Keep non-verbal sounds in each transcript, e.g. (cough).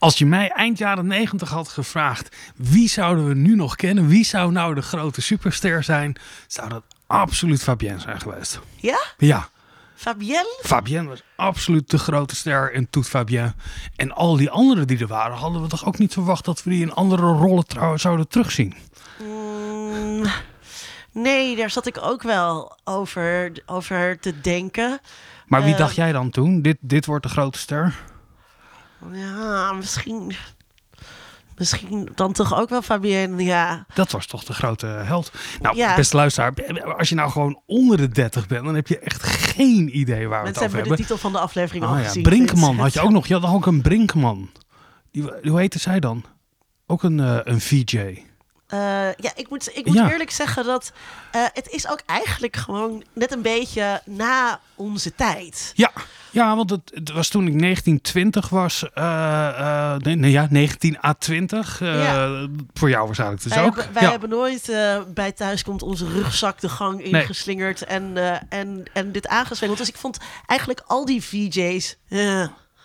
Als je mij eind jaren negentig had gevraagd wie zouden we nu nog kennen, wie zou nou de grote superster zijn, zou dat absoluut Fabienne zijn geweest. Ja? Ja. Fabienne? Fabienne was absoluut de grote ster en Toet Fabienne. En al die anderen die er waren, hadden we toch ook niet verwacht dat we die in andere rollen trouwens zouden terugzien. Mm, nee, daar zat ik ook wel over, over te denken. Maar wie Eh, dacht jij dan toen? Dit, dit wordt de grote ster? Ja, misschien. Misschien dan toch ook wel Fabienne, ja. Dat was toch de grote held. Nou, Ja. beste luisteraar, als je nou gewoon onder de 30 bent, dan heb je echt geen idee waar we Mensen het over hebben de hebben. titel van de aflevering al Oh ja, gezien. Brinkman had je ook nog. Je had ook een Brinkman. Die, hoe heette zij dan? Ook een, eh, een VJ. Eh, ja, ik moet, ik moet Ja. eerlijk zeggen dat eh, het is ook eigenlijk gewoon net een beetje na onze tijd. Ja, ja want het, het was toen ik 1920 was. eh, nee, nee, ja, 19 à 20. eh, Ja. Voor jou waarschijnlijk dus wij ook. hebben, wij ja. hebben nooit bij thuis komt onze rugzak de gang ingeslingerd en, eh, en, en dit aangeswengeld. Dus ik vond eigenlijk al die VJ's.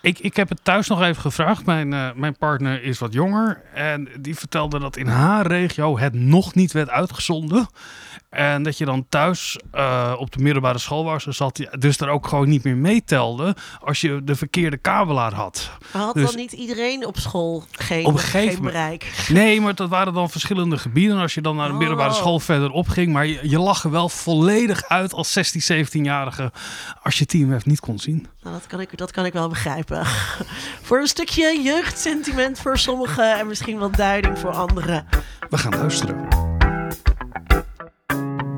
Ik, ik heb het thuis nog even gevraagd. Mijn, eh, mijn partner is wat jonger. En die vertelde dat in haar regio het nog niet werd uitgezonden. En dat je dan thuis eh, op de middelbare school was. Dus, je, dus er ook gewoon niet meer meetelde als je de verkeerde kabelaar had. maar had Dus- dan niet iedereen op school geen, Op een gegeven geen bereik? Nee, maar dat waren dan verschillende gebieden. Als je dan naar de middelbare Oh. school verder opging. Maar je, je lag er wel volledig uit als 16, 17-jarige. Als je TMF niet kon zien. Nou, dat, kan ik, dat kan ik wel begrijpen. (laughs) voor een stukje jeugdsentiment voor sommigen en misschien wat duiding voor anderen. We gaan luisteren.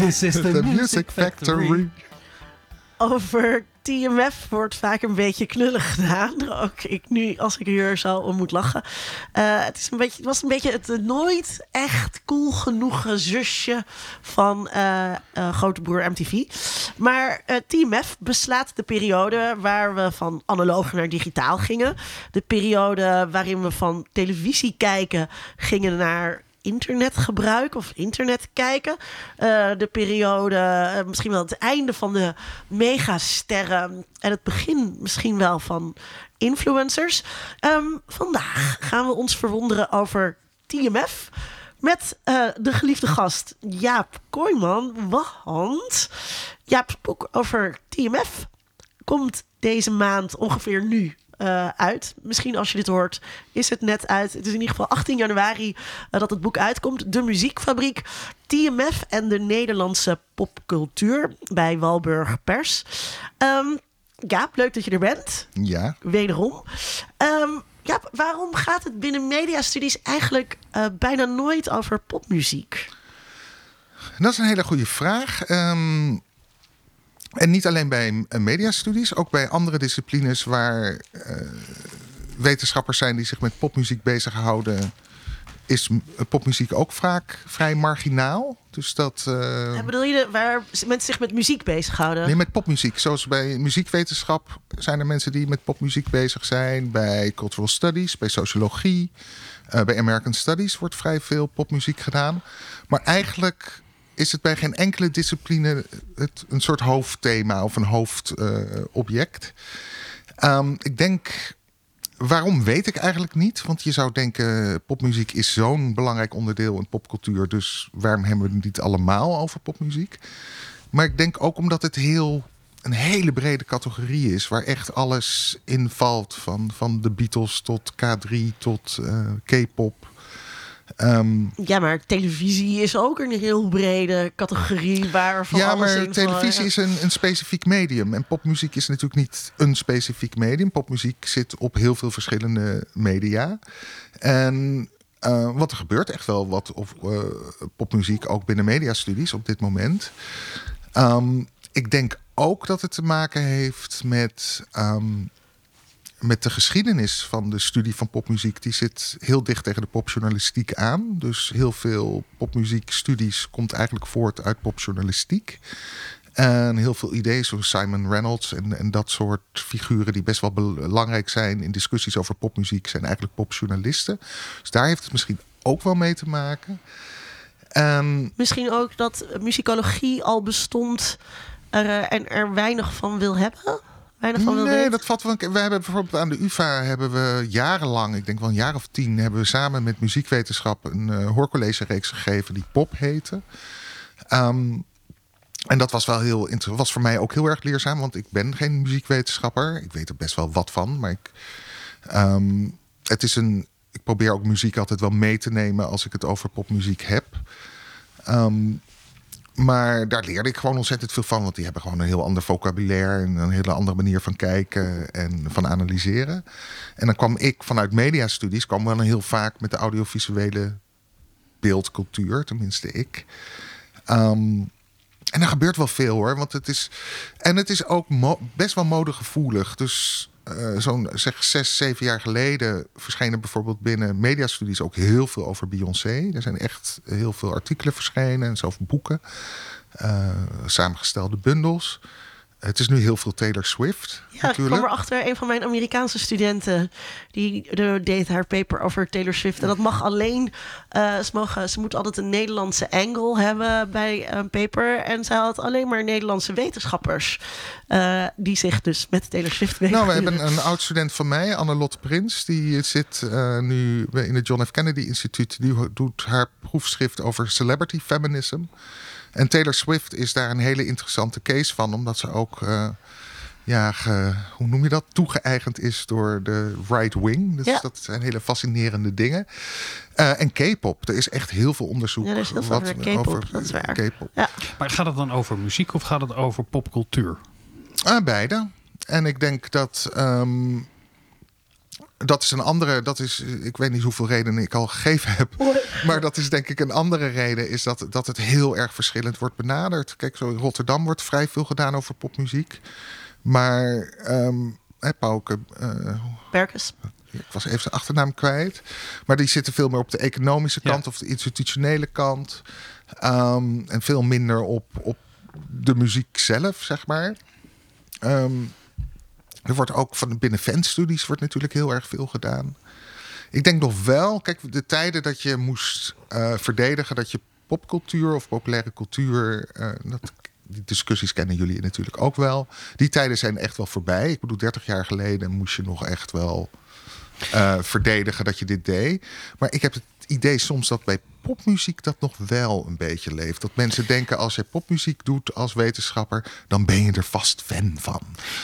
This is The Music Factory. Over TMF wordt vaak een beetje knullig gedaan. (laughs) Ook ik nu, als ik hier zo om moet lachen. Eh, het, is een beetje, het was een beetje het nooit echt cool genoeg zusje van eh, eh, Grote Broer MTV. Maar eh, TMF beslaat de periode waar we van analoog naar digitaal gingen. De periode waarin we van televisie kijken gingen naar internetgebruik of internet kijken. Eh, de periode, eh, misschien wel het einde van de megasterren en het begin misschien wel van influencers. Ehm, vandaag gaan we ons verwonderen over TMF. Met eh, de geliefde gast Jaap Kooijman. Want Jaap's boek over TMF komt deze maand ongeveer nu eh, uit. Misschien als je dit hoort, is het net uit. Het is in ieder geval 18 januari eh, dat het boek uitkomt. De Muziekfabriek, TMF en de Nederlandse popcultuur bij Walburg Pers. Ehm Jaap, leuk dat je er bent. Ja, Wederom. Jaap, waarom gaat het binnen mediastudies eigenlijk eh, bijna nooit over popmuziek? dat is een hele goede vraag. Ehm, en niet alleen bij eh, mediastudies, ook bij andere disciplines waar eh, wetenschappers zijn die zich met popmuziek bezighouden, is m- popmuziek ook vaak vrij marginaal. Dus dat. eh, Eh, bedoel je de- waar mensen zich met muziek bezighouden? Nee, met popmuziek. Zoals bij muziekwetenschap zijn er mensen die met popmuziek bezig zijn. Bij cultural studies, bij sociologie, eh, bij American Studies wordt vrij veel popmuziek gedaan. Maar eigenlijk is het bij geen enkele discipline het, een soort hoofdthema of een hoofdobject. Ehm, ik denk. Waarom weet ik eigenlijk niet? Want je zou denken, popmuziek is zo'n belangrijk onderdeel in popcultuur. Dus waarom hebben we het niet allemaal over popmuziek? Maar ik denk ook omdat het heel een hele brede categorie is, waar echt alles in valt. Van, van de Beatles tot K3 tot eh, K-pop. Ehm, Ja, maar televisie is ook een heel brede categorie waar van ja, maar televisie is een, een specifiek medium. En popmuziek is natuurlijk niet een specifiek medium. Popmuziek zit op heel veel verschillende media. En eh, wat er gebeurt echt wel wat op eh, popmuziek, ook binnen mediastudies op dit moment. Ehm, ik denk ook dat het te maken heeft met ehm, met de geschiedenis van de studie van popmuziek. Die zit heel dicht tegen de popjournalistiek aan. Dus heel veel popmuziekstudies komt eigenlijk voort uit popjournalistiek. En heel veel ideeën, zoals Simon Reynolds en, en dat soort figuren die best wel belangrijk zijn in discussies over popmuziek, zijn eigenlijk popjournalisten. Dus daar heeft het misschien ook wel mee te maken. En Misschien ook dat muzikologie al bestond er, en er weinig van wil hebben? Weinig van wil nee, dat valt wel. We hebben bijvoorbeeld aan de UvA hebben we jarenlang, ik denk wel een jaar of tien, hebben we samen met muziekwetenschap een eh, hoorcollege reeks gegeven die Pop heette. Ehm, en dat was wel heel was voor mij ook heel erg leerzaam, want ik ben geen muziekwetenschapper. Ik weet er best wel wat van, maar ik, ehm, het is een. Ik probeer ook muziek altijd wel mee te nemen als ik het over popmuziek heb. Ehm, maar daar leerde ik gewoon ontzettend veel van. Want die hebben gewoon een heel ander vocabulaire. En een hele andere manier van kijken en van analyseren. En dan kwam ik vanuit mediastudies... kwam wel heel vaak met de audiovisuele beeldcultuur. Tenminste ik. Ehm, en er gebeurt wel veel hoor. Want het is, en het is ook best wel modegevoelig. Dus eh, zo'n zeg zes, zeven jaar geleden verschenen bijvoorbeeld binnen mediastudies ook heel veel over Beyoncé. Er zijn echt heel veel artikelen verschenen en zelfs boeken. eh, samengestelde bundels. Het is nu heel veel Taylor Swift Ja, ik kwam erachter. Een van mijn Amerikaanse studenten die de, deed haar paper over Taylor Swift. En dat mag alleen. eh, ze, mogen, ze moet altijd een Nederlandse angle hebben bij een paper. En zij had alleen maar Nederlandse wetenschappers. eh, die zich dus met Taylor Swift Nou, we hebben een oud student van mij, Annelotte Prins. Die zit eh, nu in het John F. Kennedy Instituut. Die doet haar proefschrift over celebrity feminism. En Taylor Swift is daar een hele interessante case van. Omdat ze ook, eh, ja, ge- hoe noem je dat? Toegeëigend is door de right wing. Dus Ja. dat zijn hele fascinerende dingen. Eh, en K-pop. Er is echt heel veel onderzoek. Ja, er is heel veel over K-pop, dat is waar. K-pop. Maar gaat het dan over muziek of gaat het over popcultuur? Ah, beide. En ik denk dat. ehm, dat is een andere. Dat is, ik weet niet hoeveel redenen ik al gegeven heb. Maar dat is denk ik een andere reden. Is dat, dat het heel erg verschillend wordt benaderd. Kijk, zo in Rotterdam wordt vrij veel gedaan over popmuziek. Maar. ehm hè, Pauke, eh, Berkes. ik was even zijn achternaam kwijt. Maar die zitten veel meer op de economische Ja. kant of de institutionele kant. Ehm, en veel minder op, op de muziek zelf, zeg maar. Ehm, er wordt ook van binnen fanstudies wordt natuurlijk heel erg veel gedaan. Ik denk nog wel, kijk, de tijden dat je moest eh, verdedigen dat je popcultuur of populaire cultuur, eh, dat, die discussies kennen jullie natuurlijk ook wel. Die tijden zijn echt wel voorbij. Ik bedoel, 30 jaar geleden moest je nog echt wel eh, verdedigen dat je dit deed. Maar ik heb het idee soms dat bij popmuziek dat nog wel een beetje leeft. Dat mensen denken als je popmuziek doet als wetenschapper, dan ben je er vast fan van.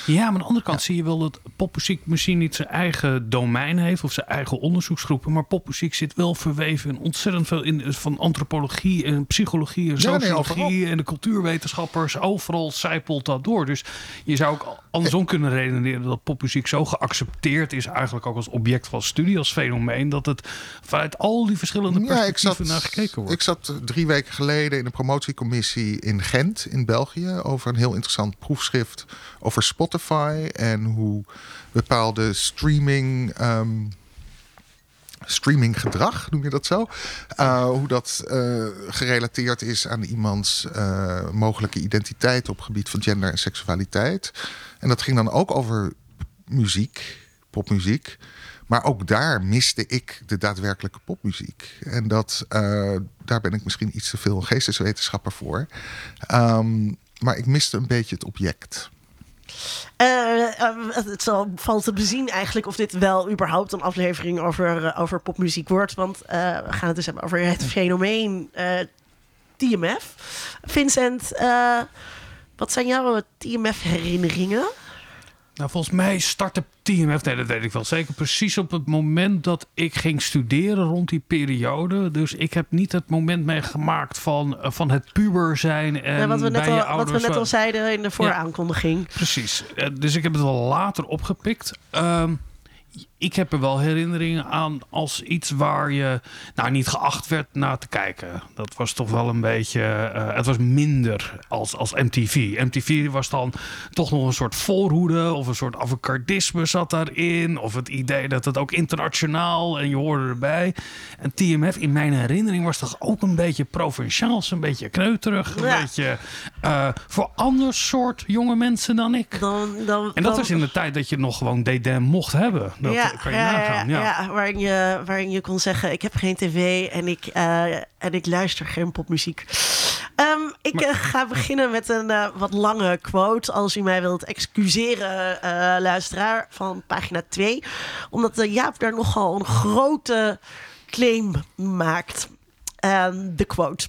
Ja, maar aan de andere kant zie je wel dat popmuziek misschien niet zijn eigen domein heeft of zijn eigen onderzoeksgroepen. Maar popmuziek zit wel verweven in ontzettend veel in, van antropologie en psychologie en Ja, nee, sociologie en de cultuurwetenschappers. Overal zijpelt dat door. Dus je zou ook andersom kunnen redeneren dat popmuziek zo geaccepteerd is, eigenlijk ook als object van studie, als fenomeen, dat het vanuit al die verschillende Ja, perspectieven zat, naar gekeken wordt. ik zat drie weken geleden in een promotiecommissie in Gent, in België, over een heel interessant proefschrift over Spotify en hoe bepaalde streaming. ehm, streaminggedrag, noem je dat zo? Uh, hoe dat uh, gerelateerd is aan iemands uh, mogelijke identiteit op gebied van gender en seksualiteit. En dat ging dan ook over muziek, popmuziek. Maar ook daar miste ik de daadwerkelijke popmuziek. En dat, uh, daar ben ik misschien iets te veel geesteswetenschapper voor. Um, maar ik miste een beetje het object. Uh, uh, het zal, valt te bezien eigenlijk of dit wel überhaupt een aflevering over, over popmuziek wordt. Want we gaan het dus hebben over het fenomeen TMF. Vincent, wat zijn jouw TMF-herinneringen? Nou, volgens mij startte TMF, nee, dat weet ik wel zeker, precies op het moment dat ik ging studeren rond die periode. Dus ik heb niet het moment meegemaakt van, van het puber zijn en ja, wat we net, bij je al, wat we net al zeiden in de vooraankondiging. Ja, precies, dus ik heb het wel later opgepikt. Um, ik heb er wel herinneringen aan als iets waar je nou niet geacht werd naar te kijken. Dat was toch wel een beetje. eh, het was minder als, als MTV. MTV was dan toch nog een soort voorhoede of een soort avantgardisme zat daarin. Of het idee dat het ook internationaal en je hoorde erbij. En TMF in mijn herinnering was toch ook een beetje provinciaals, een beetje kneuterig. Een Ja. beetje eh, voor ander soort jonge mensen dan ik. Dan, dan, En dat dan- was in de tijd dat je nog gewoon DDM mocht hebben. Dat kan je nagaan. Ja, ja, waarin, je, waarin je kon zeggen: Ik heb geen tv en ik, eh, en ik luister geen popmuziek. Ehm, ik eh, ga beginnen met een eh, wat lange quote. Als u mij wilt excuseren, luisteraar, van pagina 2. Omdat Jaap daar nogal een grote claim maakt. Ehm, de quote.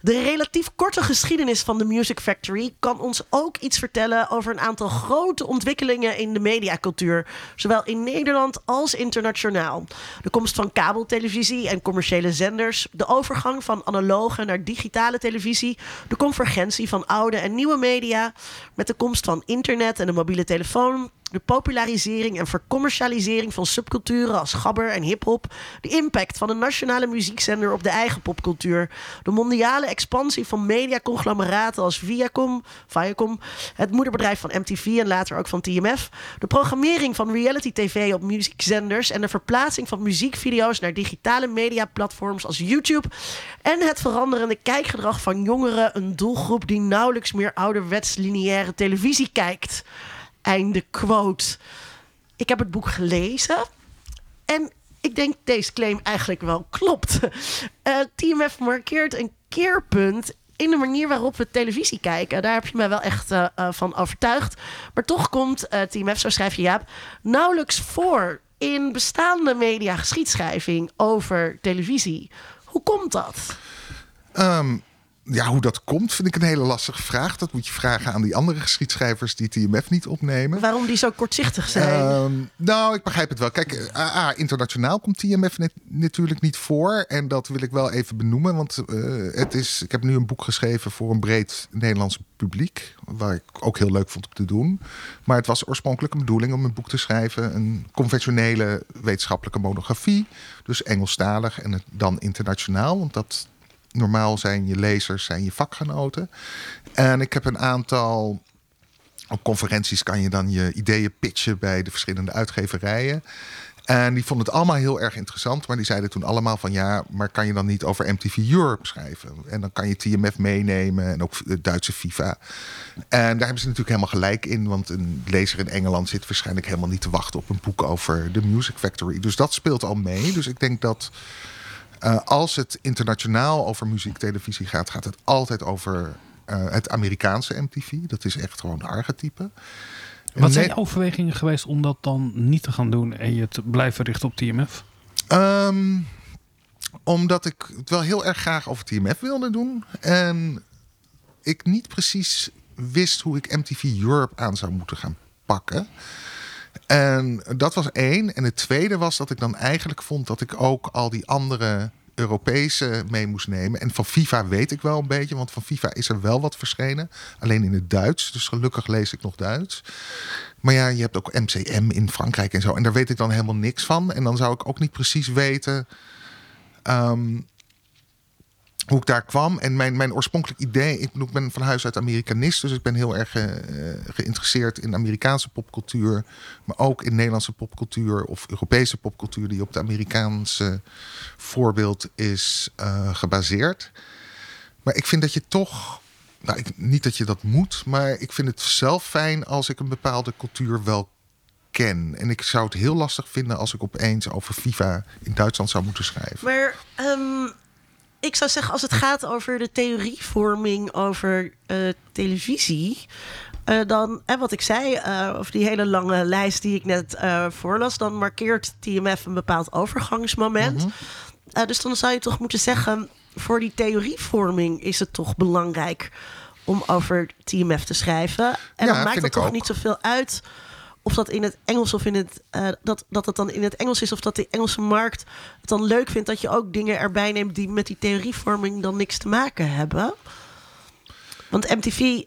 De relatief korte geschiedenis van de Music Factory kan ons ook iets vertellen over een aantal grote ontwikkelingen in de mediacultuur, zowel in Nederland als internationaal. De komst van kabeltelevisie en commerciële zenders, de overgang van analoge naar digitale televisie, de convergentie van oude en nieuwe media, met de komst van internet en de mobiele telefoon, de popularisering en vercommercialisering van subculturen als gabber en hip-hop, de impact van een nationale muziekzender op de eigen popcultuur, de mondiale expansie van mediaconglomeraten als Viacom, Viacom, het moederbedrijf van MTV en later ook van TMF, de programmering van reality TV op muziekzenders en de verplaatsing van muziekvideo's naar digitale mediaplatforms als YouTube en het veranderende kijkgedrag van jongeren, een doelgroep die nauwelijks meer ouderwets lineaire televisie kijkt. Einde quote. Ik heb het boek gelezen. En ik denk deze claim eigenlijk wel klopt. (laughs) Eh, TMF markeert een keerpunt in de manier waarop we televisie kijken. Daar heb je mij wel echt eh, eh, van overtuigd. Maar toch komt eh, TMF, zo schrijf je Jaap, nauwelijks voor in bestaande media geschiedschrijving over televisie. Hoe komt dat? Ehm, ja, hoe dat komt vind ik een hele lastige vraag. Dat moet je vragen aan die andere geschiedschrijvers die TMF niet opnemen. Waarom die zo kortzichtig zijn? Ehm, nou, ik begrijp het wel. Kijk, eh, internationaal komt TMF net, natuurlijk niet voor. En dat wil ik wel even benoemen. Want eh, het is, ik heb nu een boek geschreven voor een breed Nederlands publiek. Waar ik ook heel leuk vond om te doen. Maar het was oorspronkelijk een bedoeling om een boek te schrijven. Een conventionele wetenschappelijke monografie. Dus Engelstalig en dan internationaal. Want dat normaal zijn je lezers, zijn je vakgenoten. En ik heb een aantal op conferenties kan je dan je ideeën pitchen bij de verschillende uitgeverijen. En die vonden het allemaal heel erg interessant. Maar die zeiden toen allemaal van ja, maar kan je dan niet over MTV Europe schrijven? En dan kan je TMF meenemen en ook de Duitse FIFA. En daar hebben ze natuurlijk helemaal gelijk in. Want een lezer in Engeland zit waarschijnlijk helemaal niet te wachten op een boek over de Music Factory. Dus dat speelt al mee. Dus ik denk dat eh, als het internationaal over muziektelevisie gaat, gaat het altijd over eh, het Amerikaanse MTV. Dat is echt gewoon een archetype. Wat zijn je overwegingen geweest om dat dan niet te gaan doen en je te blijven richten op TMF? Ehm, omdat ik het wel heel erg graag over TMF wilde doen. En ik niet precies wist hoe ik MTV Europe aan zou moeten gaan pakken. En dat was één. En het tweede was dat ik dan eigenlijk vond dat ik ook al die andere Europese mee moest nemen. En van FIFA weet ik wel een beetje, want van FIFA is er wel wat verschenen. Alleen in het Duits. Dus gelukkig lees ik nog Duits. Maar ja, je hebt ook MCM in Frankrijk en zo. En daar weet ik dan helemaal niks van. En dan zou ik ook niet precies weten ehm, hoe ik daar kwam. En mijn, mijn oorspronkelijk idee... Ik, ik ben van huis uit Amerikanist. Dus ik ben heel erg eh, geïnteresseerd in Amerikaanse popcultuur. Maar ook in Nederlandse popcultuur of Europese popcultuur... die op het Amerikaanse voorbeeld is eh, gebaseerd. Maar ik vind dat je toch... Nou, ik, niet dat je dat moet, maar ik vind het zelf fijn als ik een bepaalde cultuur wel ken. En ik zou het heel lastig vinden als ik opeens over FIFA in Duitsland zou moeten schrijven. Maar ehm, ik zou zeggen, als het gaat over de theorievorming over eh, televisie. eh, dan, en wat ik zei, eh over die hele lange lijst die ik net voorlas, dan markeert TMF een bepaald overgangsmoment. Eh, dus dan zou je toch moeten zeggen, voor die theorievorming is het toch belangrijk om over TMF te schrijven. En Ja, dan maakt het toch ook. niet zoveel uit of dat in het Engels of in het eh, dat, dat het dan in het Engels is of dat de Engelse markt het dan leuk vindt dat je ook dingen erbij neemt die met die theorievorming dan niks te maken hebben. Want MTV,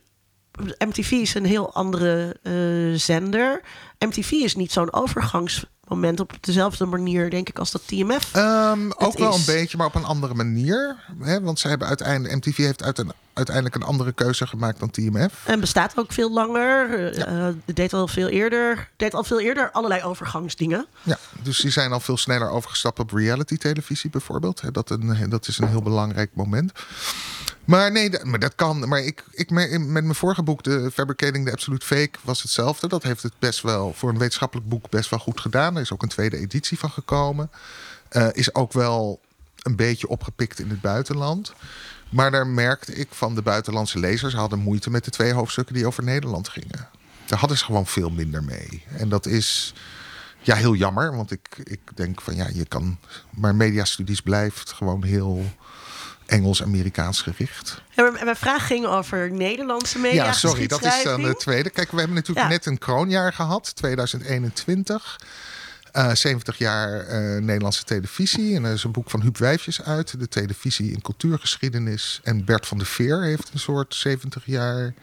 MTV is een heel andere eh, zender. MTV is niet zo'n moment op dezelfde manier, denk ik, als dat TMF. Ehm, ook wel is. een beetje, maar op een andere manier. Hè? Want ze hebben uiteindelijk, MTV heeft uite- uiteindelijk een andere keuze gemaakt dan TMF. En bestaat ook veel langer. eh, eh, deed al veel eerder. Deed al veel eerder allerlei overgangsdingen. Ja, dus die zijn al veel sneller overgestapt op reality televisie bijvoorbeeld. Dat, een, dat is een heel belangrijk moment. Maar nee, dat, maar dat kan. Maar ik, ik, me- met mijn vorige boek, de Fabricating the Absolute Fake, was hetzelfde. Dat heeft het best wel voor een wetenschappelijk boek best wel goed gedaan. Er is ook een tweede editie van gekomen. Eh, is ook wel een beetje opgepikt in het buitenland. Maar daar merkte ik van de buitenlandse lezers hadden moeite met de twee hoofdstukken die over Nederland gingen. Daar hadden ze gewoon veel minder mee. En dat is ja, heel jammer. Want ik, ik denk van ja, je kan. Maar mediastudies blijft gewoon heel Engels-Amerikaans gericht. Maar mijn vraag ging over Nederlandse media. Ja, sorry, dat is dan de tweede. Kijk, we hebben natuurlijk Ja. net een kroonjaar gehad, 2021. Eh 70 jaar eh, Nederlandse televisie. En er is een boek van Huub Wijfjes uit, de televisie in cultuurgeschiedenis. En Bert van der Veer heeft een soort 70 jaar.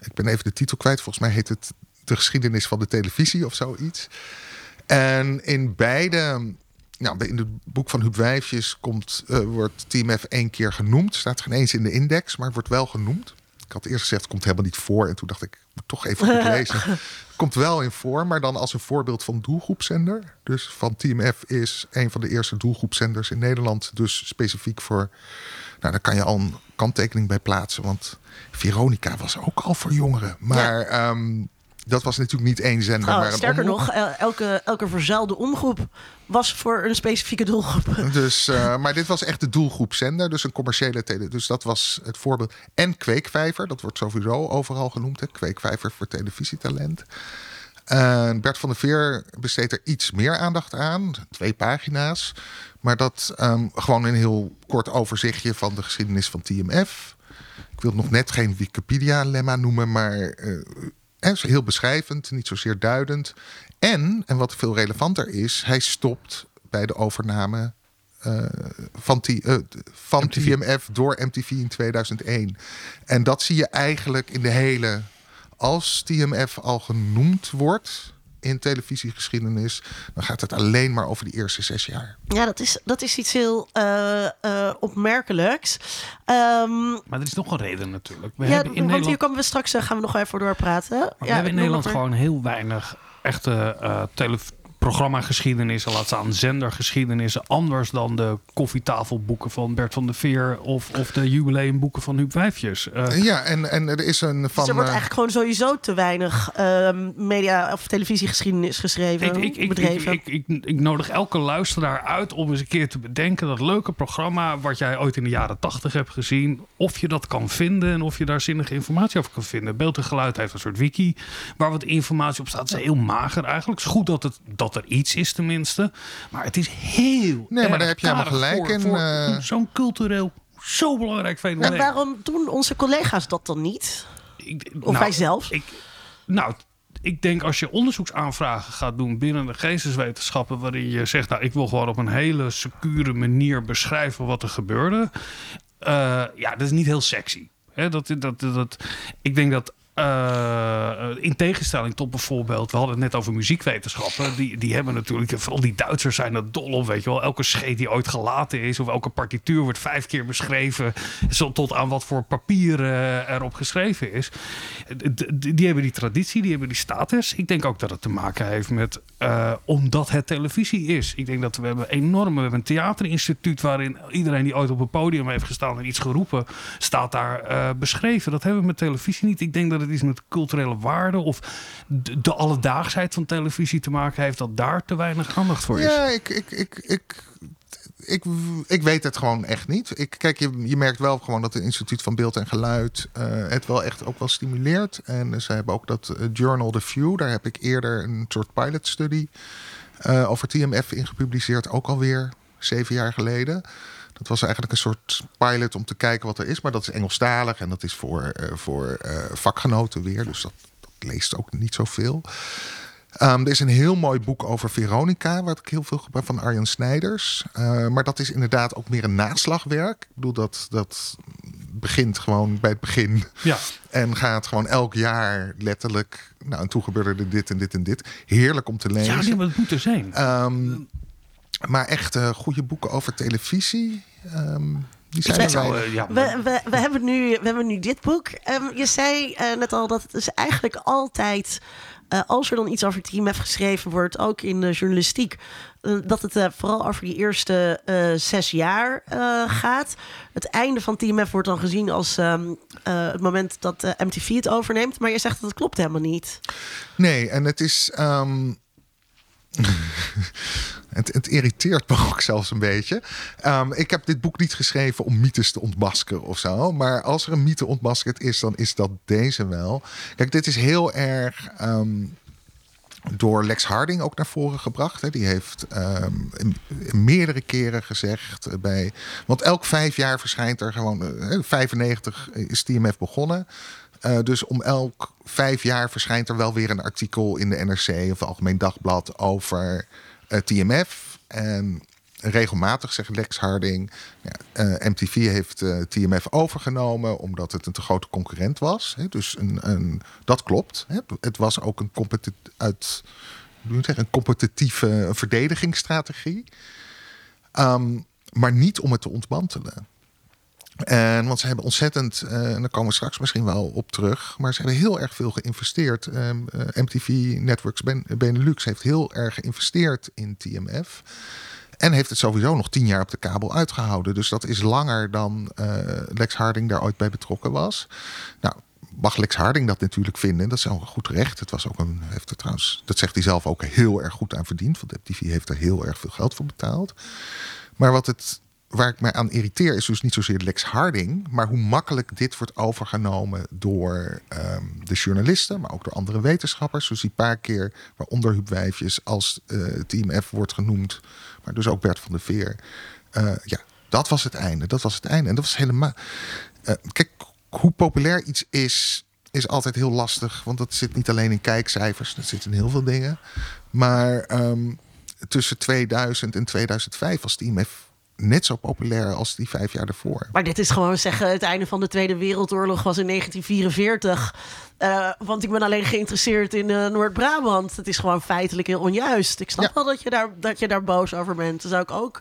Ik ben even de titel kwijt. Volgens mij heet het De geschiedenis van de televisie of zoiets. En in beide. Nou, in het boek van Huub Wijfjes komt, eh, wordt TMF één keer genoemd. Staat geen eens in de index, maar wordt wel genoemd. Ik had eerst gezegd, het komt helemaal niet voor. En toen dacht ik, ik moet toch even goed (laughs) lezen. Komt wel in voor, maar dan als een voorbeeld van doelgroepzender. Dus van TMF is een van de eerste doelgroepzenders in Nederland. Dus specifiek voor... Nou, daar kan je al een kanttekening bij plaatsen. Want Veronica was ook al voor jongeren. Maar ehm, dat was natuurlijk niet één zender, Nou, maar sterker omroep. nog, el- elke, elke verzuilde omgroep was voor een specifieke doelgroep. (laughs) Dus, eh, maar dit was echt de doelgroepzender, dus een commerciële tele. Dus dat was het voorbeeld. En Kweekvijver, dat wordt sowieso overal genoemd. Hè? Kweekvijver voor televisietalent. En Bert van der Veer besteedt er iets meer aandacht aan, twee pagina's. Maar dat ehm, gewoon een heel kort overzichtje van de geschiedenis van TMF. Ik wil nog net geen Wikipedia-lemma noemen, maar eh, heel beschrijvend, niet zozeer duidend. En, en wat veel relevanter is, hij stopt bij de overname eh, van, T- eh, van MTV. Door MTV in 2001. En dat zie je eigenlijk in de hele. Als TMF al genoemd wordt in televisiegeschiedenis, dan gaat het alleen maar over die eerste zes jaar. Ja, dat is, dat is iets heel eh, eh, opmerkelijks. Ehm, Maar er is nog een reden natuurlijk. We ja, hebben in want Nederland, hier komen we straks eh, gaan we nog even doorpraten. maar we ja, hebben in Nederland gewoon heel weinig echte eh tele programmageschiedenissen, laat staan zendergeschiedenissen, anders dan de koffietafelboeken van Bert van der Veer of, of de jubileumboeken van Huub Wijfjes. Eh, Ja, en, en er is een van. Dus er wordt eh, eigenlijk gewoon sowieso te weinig ehm, media- of televisiegeschiedenis geschreven, Ik, ik, ik, ik, bedreven. ik, ik, ik nodig elke luisteraar uit om eens een keer te bedenken dat leuke programma wat jij ooit in de jaren tachtig hebt gezien, of je dat kan vinden en of je daar zinnige informatie over kan vinden. Beeld en geluid heeft een soort wiki waar wat informatie op staat. Het is heel mager eigenlijk. Het is goed dat, het, dat er iets is tenminste, maar het is heel maar erg daar heb je helemaal gelijk voor- in, voor eh. Zo'n cultureel, zo belangrijk En fenomeen. waarom doen onze collega's dat dan niet? Ik- Of nou, wij zelf? Ik, nou, ik denk als je onderzoeksaanvragen gaat doen binnen de geesteswetenschappen, waarin je zegt, nou, ik wil gewoon op een hele secure manier beschrijven wat er gebeurde. Eh, ja, dat is niet heel sexy. Hè, dat, dat, dat, dat- ik denk dat. Eh, in tegenstelling tot bijvoorbeeld, we hadden het net over muziekwetenschappen. Die, die hebben natuurlijk, vooral die Duitsers zijn er dol op, weet je wel. Elke scheet die ooit gelaten is, of elke partituur wordt vijf keer beschreven. Zo tot aan wat voor papier eh, erop geschreven is. Die hebben die traditie, die hebben die status. Ik denk ook dat het te maken heeft met, eh, omdat het televisie is. Ik denk dat we hebben enorme, we hebben een theaterinstituut waarin iedereen die ooit op een podium heeft gestaan en iets geroepen, staat daar beschreven. Dat hebben we met televisie niet. Ik denk dat het iets met culturele waarde of de, de alledaagsheid van televisie te maken heeft, dat daar te weinig aandacht voor is. Ja, ik, ik, ik, ik, ik, ik weet het gewoon echt niet. Ik, kijk, je, je merkt wel gewoon dat het Instituut van Beeld en Geluid eh, het wel echt ook wel stimuleert. En ze hebben ook dat eh, Journal The View. Daar heb ik eerder een soort pilot study eh, over TMF in gepubliceerd. Ook alweer zeven jaar geleden. Dat was eigenlijk een soort pilot om te kijken wat er is. Maar dat is Engelstalig en dat is voor, eh, voor eh, vakgenoten weer. Dus dat, dat leest ook niet zoveel. Ehm, er is een heel mooi boek over Veronica, wat ik heel veel gebruik van Arjan Snijders. Eh, maar dat is inderdaad ook meer een naslagwerk. Ik bedoel dat, dat begint gewoon bij het begin. Ja. En gaat gewoon elk jaar letterlijk. Nou, en toen gebeurde er dit en dit en dit. Heerlijk om te lezen. Ja, nee, maar het moet er zijn. Ehm, maar echt eh, goede boeken over televisie. ehm, die zijn er zou, eh, ja, We, we, we, hebben nu, we hebben nu dit boek. Ehm, je zei eh, net al dat het is eigenlijk altijd... eh, als er dan iets over TMF geschreven wordt, ook in de journalistiek... dat het eh, vooral over die eerste eh, zes jaar eh, gaat. Het einde van TMF wordt dan gezien als ehm, eh, het moment dat eh, MTV het overneemt. Maar je zegt dat het klopt helemaal niet. Nee, en het is. ehm, (laughs) het, het irriteert me ook zelfs een beetje. Ehm, ik heb dit boek niet geschreven om mythes te ontmaskeren of zo. Maar als er een mythe ontmaskerd is, dan is dat deze wel. Kijk, dit is heel erg. ehm, door Lex Harding ook naar voren gebracht. Die heeft ehm, meerdere keren gezegd eh, bij. Want elk vijf jaar verschijnt er gewoon. eh, 95 is TMF begonnen. Eh, dus om elk vijf jaar verschijnt er wel weer een artikel in de NRC of Algemeen Dagblad over eh, TMF. En regelmatig zegt Lex Harding. Ja, eh, MTV heeft TMF overgenomen omdat het een te grote concurrent was. Hè. Dus een, een, dat klopt. Hè. Het was ook een, uit, een competitieve verdedigingsstrategie. Ehm, maar niet om het te ontmantelen. En, want ze hebben ontzettend, eh, en daar komen we straks misschien wel op terug, maar ze hebben heel erg veel geïnvesteerd. Ehm, eh, MTV Networks Ben- Benelux heeft heel erg geïnvesteerd in TMF. En heeft het sowieso nog tien jaar op de kabel uitgehouden. Dus dat is langer dan eh, Lex Harding daar ooit bij betrokken was. Nou, mag Lex Harding dat natuurlijk vinden. Dat is ook goed recht. Het was ook een, heeft er trouwens, dat zegt hij zelf ook heel erg goed aan verdiend. Want MTV heeft er heel erg veel geld voor betaald. Maar wat het, waar ik mij aan irriteer is dus niet zozeer Lex Harding, maar hoe makkelijk dit wordt overgenomen door ehm, de journalisten, maar ook door andere wetenschappers. Dus die paar keer, waaronder Huub als eh, Team F wordt genoemd, maar dus ook Bert van der Veer. Eh, ja, dat was het einde. Dat was het einde. En dat was helemaal. eh, kijk, hoe populair iets is, is altijd heel lastig. Want dat zit niet alleen in kijkcijfers, dat zit in heel veel dingen. Maar ehm, tussen 2000 en 2005 was Team F net zo populair als die vijf jaar daarvoor. Maar dit is gewoon zeggen, het einde van de Tweede Wereldoorlog was in 1944. Eh, want ik ben alleen geïnteresseerd in eh, Noord-Brabant. Het is gewoon feitelijk heel onjuist. Ik snap Ja. wel dat je, daar, dat je daar boos over bent. Daar zou ik ook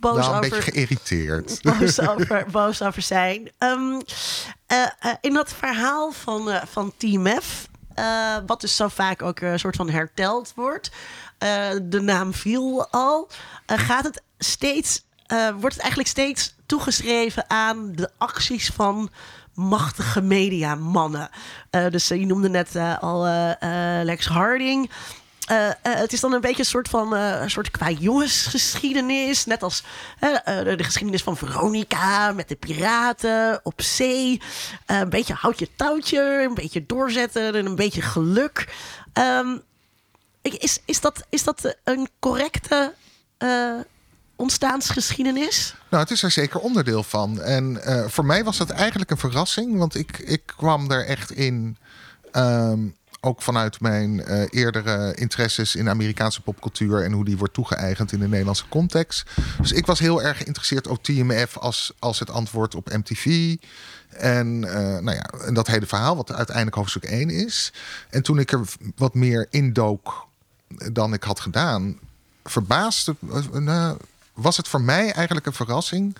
boos Nou, een over... beetje geïrriteerd. (laughs) boos over, boos over zijn. Ehm, eh, in dat verhaal van, van Team F, wat dus zo vaak ook een soort van herteld wordt, de naam viel al, gaat het steeds, eh, wordt het eigenlijk steeds toegeschreven aan de acties van machtige mediamannen. Eh dus eh, je noemde net al Lex Harding. Het is dan een beetje een soort van een soort qua jongensgeschiedenis. Net als de, de geschiedenis van Veronica met de piraten op zee. Een beetje houd je touwtje, een beetje doorzetten en een beetje geluk. Ehm, is, is, dat, is dat een correcte ontstaansgeschiedenis? Nou, het is er zeker onderdeel van. En eh, voor mij was dat eigenlijk een verrassing, want ik, ik kwam er echt in. ehm, ook vanuit mijn eh, eerdere interesses in Amerikaanse popcultuur en hoe die wordt toegeëigend in de Nederlandse context. Dus ik was heel erg geïnteresseerd op TMF als, als het antwoord op MTV. En, eh, nou ja, en dat hele verhaal, wat uiteindelijk hoofdstuk 1 is. En toen ik er wat meer indook dan ik had gedaan, verbaasde, nou, was het voor mij eigenlijk een verrassing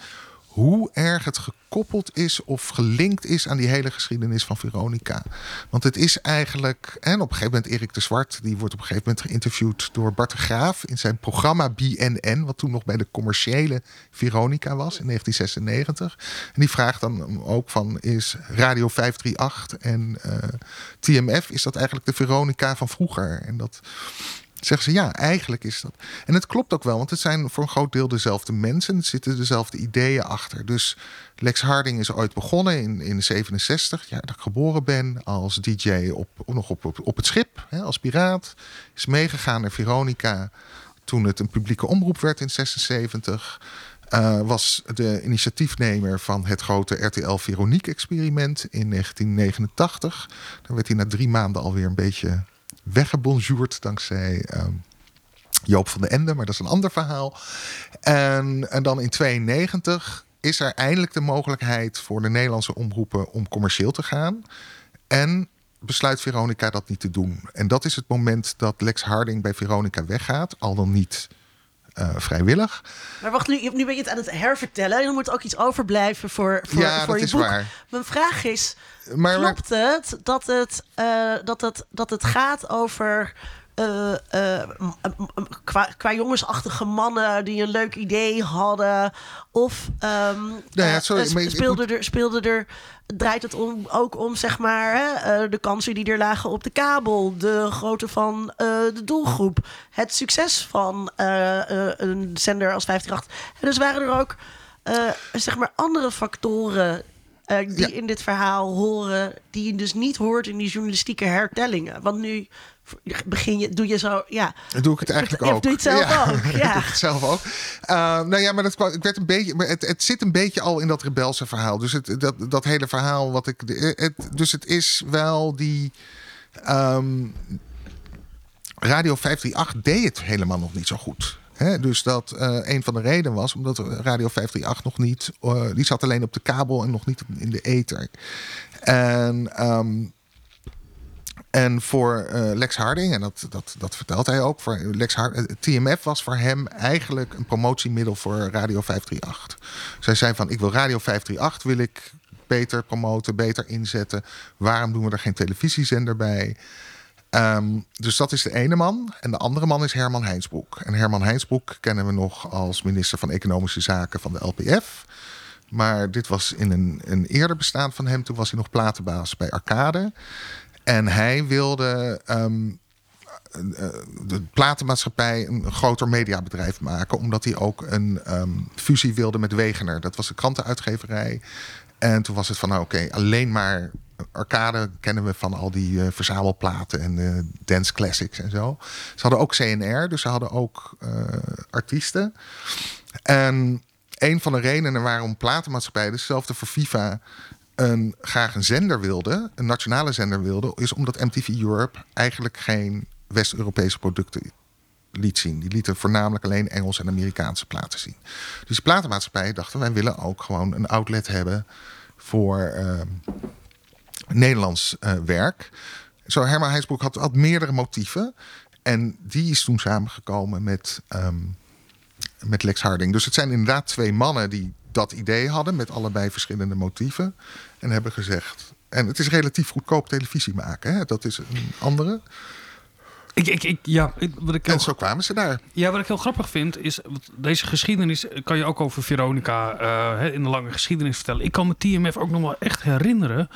hoe erg het gekoppeld is of gelinkt is aan die hele geschiedenis van Veronica. Want het is eigenlijk, en op een gegeven moment Erik de Zwart, die wordt op een gegeven moment geïnterviewd door Bart de Graaf in zijn programma BNN, wat toen nog bij de commerciële Veronica was in 1996. En die vraagt dan ook van, is Radio 538 en eh, TMF, is dat eigenlijk de Veronica van vroeger? En dat zeggen ze ja, eigenlijk is dat. En het klopt ook wel, want het zijn voor een groot deel dezelfde mensen. Er zitten dezelfde ideeën achter. Dus Lex Harding is ooit begonnen in, in 67, ja, dat ik geboren ben als DJ op, nog op, op, het schip, hè, als piraat. Is meegegaan naar Veronica toen het een publieke omroep werd in 76. Eh, was de initiatiefnemer van het grote RTL Veronique-experiment in 1989. Daar werd hij na drie maanden alweer een beetje weggebonjourd dankzij ehm, Joop van den Ende, maar dat is een ander verhaal. En, en dan in 92 is er eindelijk de mogelijkheid voor de Nederlandse omroepen om commercieel te gaan. En besluit Veronica dat niet te doen. En dat is het moment dat Lex Harding bij Veronica weggaat, al dan niet uh, vrijwillig. Maar wacht, nu, nu ben je het aan het hervertellen. Er moet ook iets overblijven voor, voor, ja, voor dat je is boek. Waar. Mijn vraag is, maar, klopt het dat het, uh, dat het dat het gaat over... Uh, uh, qua, qua jongensachtige mannen die een leuk idee hadden. Of um, nou ja, sorry, uh, speelde, er, speelde er, draait het om, ook om zeg maar, hè, de kansen die er lagen op de kabel, de grootte van de doelgroep, het succes van een zender als 538. En dus waren er ook zeg maar andere factoren die ja. in dit verhaal horen, die je dus niet hoort in die journalistieke hertellingen. Want nu begin je, doe je zo, ja. Doe ik het eigenlijk ook. Doe je het zelf ja. ook, (laughs) ja. doe ik het zelf ook. Uh, nou ja, maar dat kwam, ik werd een beetje, maar het, het zit een beetje al in dat rebelse verhaal. Dus het, dat, dat hele verhaal wat ik, het, dus het is wel die. Um, Radio 538 deed het helemaal nog niet zo goed. He, dus dat uh, een van de redenen was omdat Radio 538 nog niet, uh, die zat alleen op de kabel en nog niet in de ether. En, um, en voor uh, Lex Harding, en dat, dat, dat vertelt hij ook, voor Lex Harding, TMF was voor hem eigenlijk een promotiemiddel voor Radio 538. Zij zei van, ik wil Radio 538, wil ik beter promoten, beter inzetten. Waarom doen we er geen televisiezender bij? Um, dus dat is de ene man. En de andere man is Herman Heinsbroek. En Herman Heinsbroek kennen we nog als minister van Economische Zaken van de LPF. Maar dit was in een, een eerder bestaan van hem. Toen was hij nog platenbaas bij Arcade. En hij wilde um, de platenmaatschappij een groter mediabedrijf maken. Omdat hij ook een um, fusie wilde met Wegener. Dat was de krantenuitgeverij. En toen was het van, nou oké, alleen maar arcade kennen we van al die uh, verzamelplaten en uh, dance classics en zo. Ze hadden ook CNR, dus ze hadden ook artiesten. En een van de redenen waarom platenmaatschappijen, dezelfde voor FIFA, een, graag een zender wilde, een nationale zender wilde, is omdat MTV Europe eigenlijk geen West-Europese producten liet zien. Die lieten voornamelijk alleen Engelse en Amerikaanse platen zien. Dus de platenmaatschappijen dachten, wij willen ook gewoon een outlet hebben voor uh, Nederlands uh, werk. Zo Herman Heinsbroek had, meerdere motieven. En die is toen samengekomen met, um, met Lex Harding. Dus het zijn inderdaad twee mannen die dat idee hadden... met allebei verschillende motieven. En hebben gezegd... En het is relatief goedkoop televisie maken. Hè? Dat is een andere. Ik, ik, ik, ja, wat ik en zo kwamen ze daar. Ja, wat ik heel grappig vind is, deze geschiedenis kan je ook over Veronica uh, in de lange geschiedenis vertellen. Ik kan me TMF ook nog wel echt herinneren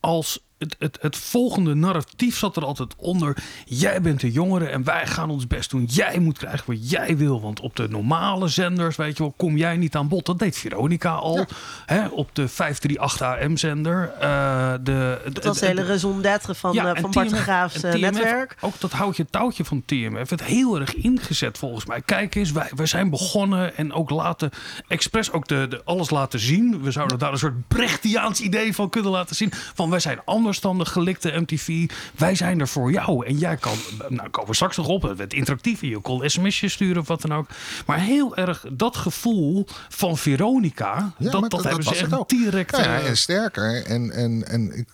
als het, het, het volgende narratief zat er altijd onder. Jij bent de jongere en wij gaan ons best doen. Jij moet krijgen wat jij wil. Want op de normale zenders, weet je wel, kom jij niet aan bod. Dat deed Veronica al. Ja. Hè, op de 538 AM-zender. Uh, de, dat was de hele raison d'être van, ja, uh, van Bart Graafs uh, netwerk. Ook dat houtje touwtje van TMF werd heel erg ingezet volgens mij. Kijk eens, wij, wij zijn begonnen en ook laten, expres ook de, de alles laten zien. We zouden daar een soort Brechtiaans idee van kunnen laten zien. Van wij zijn anders dan de gelikte MTV. Wij zijn er voor jou. En jij kan, nou komen we straks nog op, het interactief. Je kon sms'jes sturen of wat dan ook. Maar heel erg dat gevoel van Veronica, ja, dat, dat, dat hebben ze echt direct... Ja, ja, en sterker, en, en, en ik,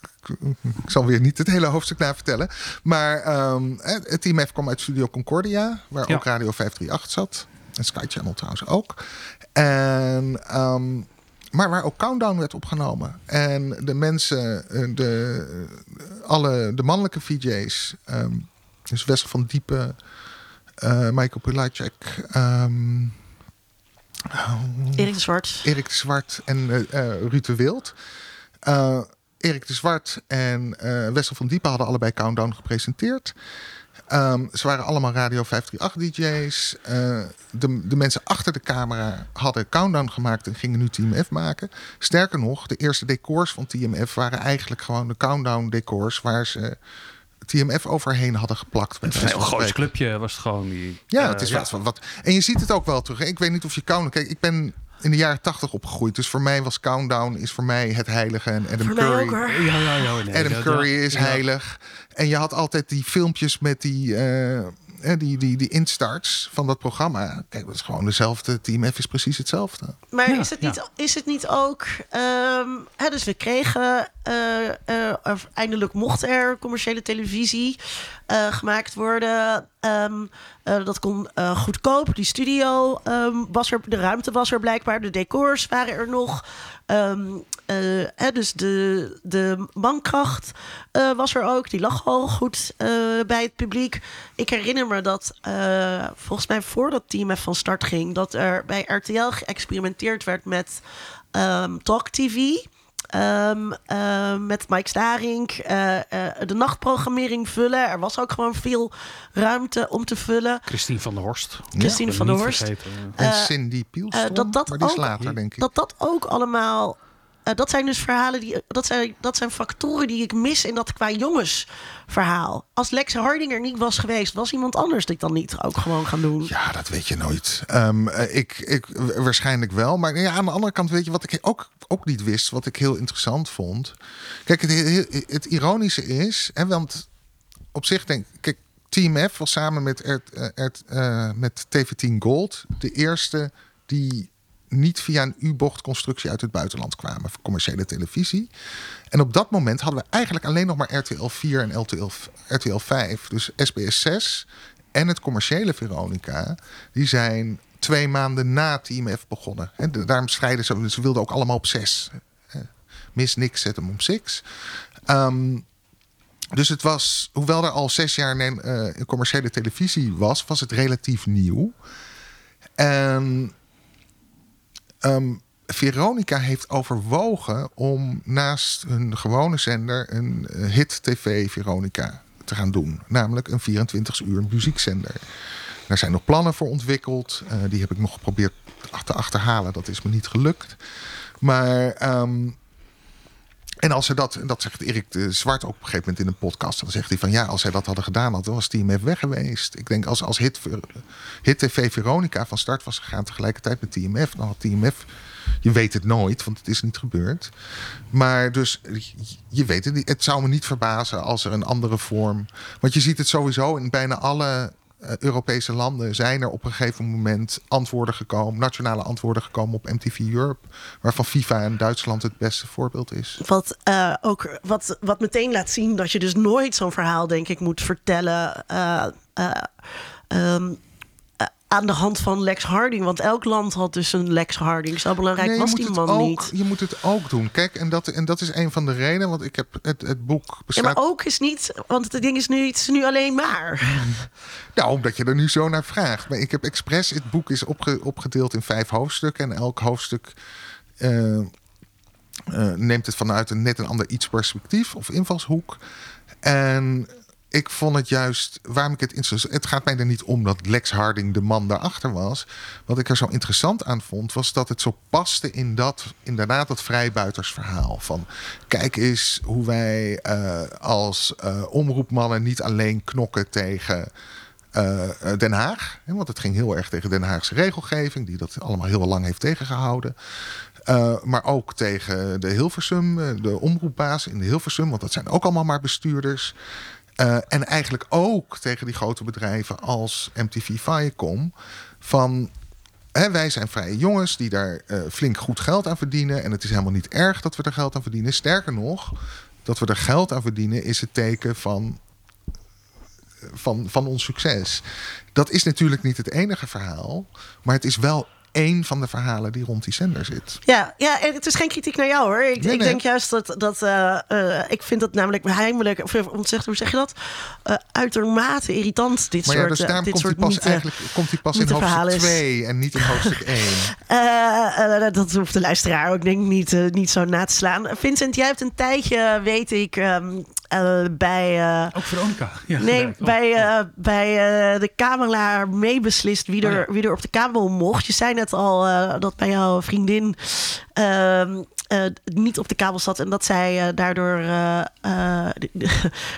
ik zal weer niet het hele hoofdstuk na vertellen. Maar um, het team F kwam uit Studio Concordia, waar ja. ook Radio 538 zat. En Sky Channel trouwens ook. En... Um, maar waar ook Countdown werd opgenomen. En de mensen, de, alle, de mannelijke VJ's, um, dus Wessel van Diepen, uh, Michael Pulacek, um, Erik de Zwart. Erik de Zwart en uh, Ruud de Wild. Uh, Erik de Zwart en Wessel van Diepen hadden allebei Countdown gepresenteerd. Um, ze waren allemaal Radio 538 DJ's. Uh, de, de mensen achter de camera hadden Countdown gemaakt en gingen nu TMF maken. Sterker nog, de eerste decors van TMF waren eigenlijk gewoon de Countdown decors waar ze TMF overheen hadden geplakt. Het een heel groot clubje was het gewoon. Die, ja, uh, het is ja. Wat, wat. En je ziet het ook wel terug. Ik weet niet of je Countdown... Kijk, ik ben in de jaren tachtig opgegroeid. Dus voor mij was Countdown is voor mij het heilige. En Adam voor Curry. Mij ook, ja, ja, ja, nee, Adam Curry is heilig. En je had altijd die filmpjes met die. Uh, hè, die, die, die instarts van dat programma. Kijk, dat is gewoon dezelfde. Team F is precies hetzelfde. Maar Ja, is, het ja. niet, is het niet ook... ehm, hè, dus we kregen... eh, eh, of eindelijk mocht er commerciële televisie eh, gemaakt worden. Ehm, eh, dat kon eh, goedkoop. Die studio ehm, was er. De ruimte was er blijkbaar. De decors waren er nog. Ehm, eh, dus de, de mankracht eh, was er ook. Die lag al goed eh, bij het publiek. Ik herinner me dat volgens mij voordat Team F van start ging... dat er bij RTL geëxperimenteerd werd met ehm, Talk TV... Ehm, ehm, met Mike Starink eh, eh, de nachtprogrammering vullen. Er was ook gewoon veel ruimte om te vullen. Christine van der Horst. Christine Ja, van der Horst. vergeten. En Eh, Cindy eh, dat dat maar die is ook- later, denk ik. Dat dat ook allemaal. Eh, dat zijn dus verhalen die. Dat zijn, dat zijn factoren die ik mis in dat qua jongensverhaal. Als Lex Harding er niet was geweest, was iemand anders dit dan niet ook gewoon gaan doen. Ja, dat weet je nooit. Ehm, eh, ik, ik, waarschijnlijk wel. Maar ja, aan de andere kant weet je wat ik ook, ook niet wist, wat ik heel interessant vond. Kijk, het, het, ironische is, hè, want op zich denk ik, kijk, Team F was samen met, R, eh, R, eh, met TV10 Gold de eerste die niet via een U-bochtconstructie uit het buitenland kwamen voor commerciële televisie. En op dat moment hadden we eigenlijk alleen nog maar RTL 4 en RTL, RTL 5. Dus SBS 6 en het commerciële Veronica, die zijn twee maanden na Team F begonnen. En daarom strijden ze, ze wilden ook allemaal op 6. Mis niks, zet hem op 6. Ehm, dus het was, hoewel er al zes jaar neem, eh, commerciële televisie was, was het relatief nieuw. En ehm, Veronica heeft overwogen om naast hun gewone zender een eh, hit TV Veronica te gaan doen. Namelijk een 24 uur muziekzender. Daar zijn nog plannen voor ontwikkeld. Eh, die heb ik nog geprobeerd te achterhalen. Dat is me niet gelukt. Maar ehm, en als ze dat, en dat zegt Erik de Zwart ook op een gegeven moment in een podcast, dan zegt hij van ja, als zij dat hadden gedaan, had, was Team F weg geweest. Ik denk als, als Hit, Hit TV Veronica van start was gegaan tegelijkertijd met Team F, dan had Team F, je weet het nooit, want het is niet gebeurd. Maar dus je weet het niet. Het zou me niet verbazen als er een andere vorm. Want je ziet het sowieso in bijna alle Europese landen zijn er op een gegeven moment antwoorden gekomen, nationale antwoorden gekomen op MTV Europe, waarvan FIFA en Duitsland het beste voorbeeld is. Wat, eh, ook, wat, wat meteen laat zien dat je dus nooit zo'n verhaal, denk ik, moet vertellen. eh, eh, ehm, eh, aan de hand van Lex Harding. Want elk land had dus een Lex Harding. Zo belangrijk Nee, je was moet die het man ook, niet. Je moet het ook doen. Kijk, en dat, en dat is een van de redenen, want ik heb het, het boek Ja, bestaat. maar ook is niet, want het ding is nu, het is nu alleen maar. (laughs) Nou, omdat je er nu zo naar vraagt. Maar ik heb expres, het boek is opge- opgedeeld in vijf hoofdstukken. En elk hoofdstuk eh, eh, neemt het vanuit een net een ander iets perspectief of invalshoek. En ik vond het juist, waarom ik het interessant... Het gaat mij er niet om dat Lex Harding de man daarachter was. Wat ik er zo interessant aan vond, was dat het zo paste in dat, inderdaad, dat vrijbuitersverhaal. Van kijk eens hoe wij eh, als eh, omroepmannen niet alleen knokken tegen eh, Den Haag. Want het ging heel erg tegen Den Haagse regelgeving, die dat allemaal heel lang heeft tegengehouden. Maar ook tegen de Hilversum, de omroepbaas in de Hilversum, want dat zijn ook allemaal maar bestuurders. Uh, en eigenlijk ook tegen die grote bedrijven als MTV Viacom. Van hè, wij zijn vrije jongens die daar uh, flink goed geld aan verdienen. En het is helemaal niet erg dat we er geld aan verdienen. Sterker nog, dat we er geld aan verdienen is het teken van van, van ons succes. Dat is natuurlijk niet het enige verhaal, maar het is wel één van de verhalen die rond die zender zit. Ja, ja en het is geen kritiek naar jou hoor. Ik, Nee, ik nee. denk juist dat, dat uh, uh, ik vind dat namelijk heimelijk, of ontzettend, hoe zeg je dat? Uh, uitermate irritant, dit maar soort ja, dus daarom dit komt hij soort pas, mythe, eigenlijk, komt hij pas in hoofdstuk 2 en niet in hoofdstuk (laughs) 1. Uh, dat hoeft de luisteraar ook denk ik niet, niet zo na te slaan. Vincent, jij hebt een tijdje, weet ik, um, uh, bij. Uh, Ook Veronica. Ja, nee. Oh, bij, oh. uh, bij de Kamelaar meebeslist wie er, Oh, ja. wie er op de kabel mocht. Je zei net al dat bij jouw vriendin uh, niet op de kabel zat en dat zij daardoor (laughs)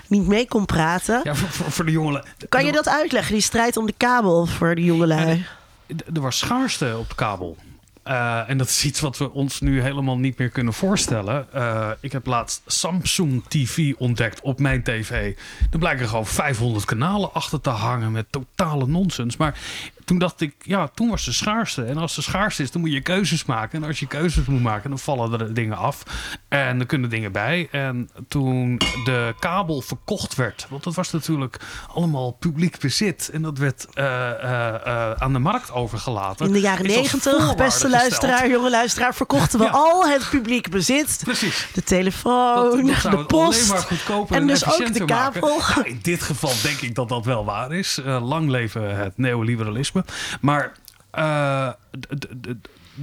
niet mee kon praten. Ja, voor, voor, voor de jongen. Kan je dat uitleggen, die strijd om de kabel voor de jongelui? Er was schaarste op de kabel. Eh, en dat is iets wat we ons nu helemaal niet meer kunnen voorstellen. Eh, ik heb laatst Samsung TV ontdekt op mijn tv. Er blijken gewoon 500 kanalen achter te hangen met totale nonsens. Maar toen dacht ik, ja, toen was de schaarste. En als de schaarste is, dan moet je keuzes maken. En als je keuzes moet maken, dan vallen er dingen af. En er kunnen dingen bij. En toen de kabel verkocht werd, want dat was natuurlijk allemaal publiek bezit. En dat werd uh, uh, aan de markt overgelaten. In de jaren negentig, beste luisteraar, jonge luisteraar, verkochten we ja. al het publiek bezit. Precies. De telefoon, dat, dat de post. En, en dus ook de kabel. Ja, in dit geval denk ik dat dat wel waar is. lang leven het neoliberalisme. Maar uh,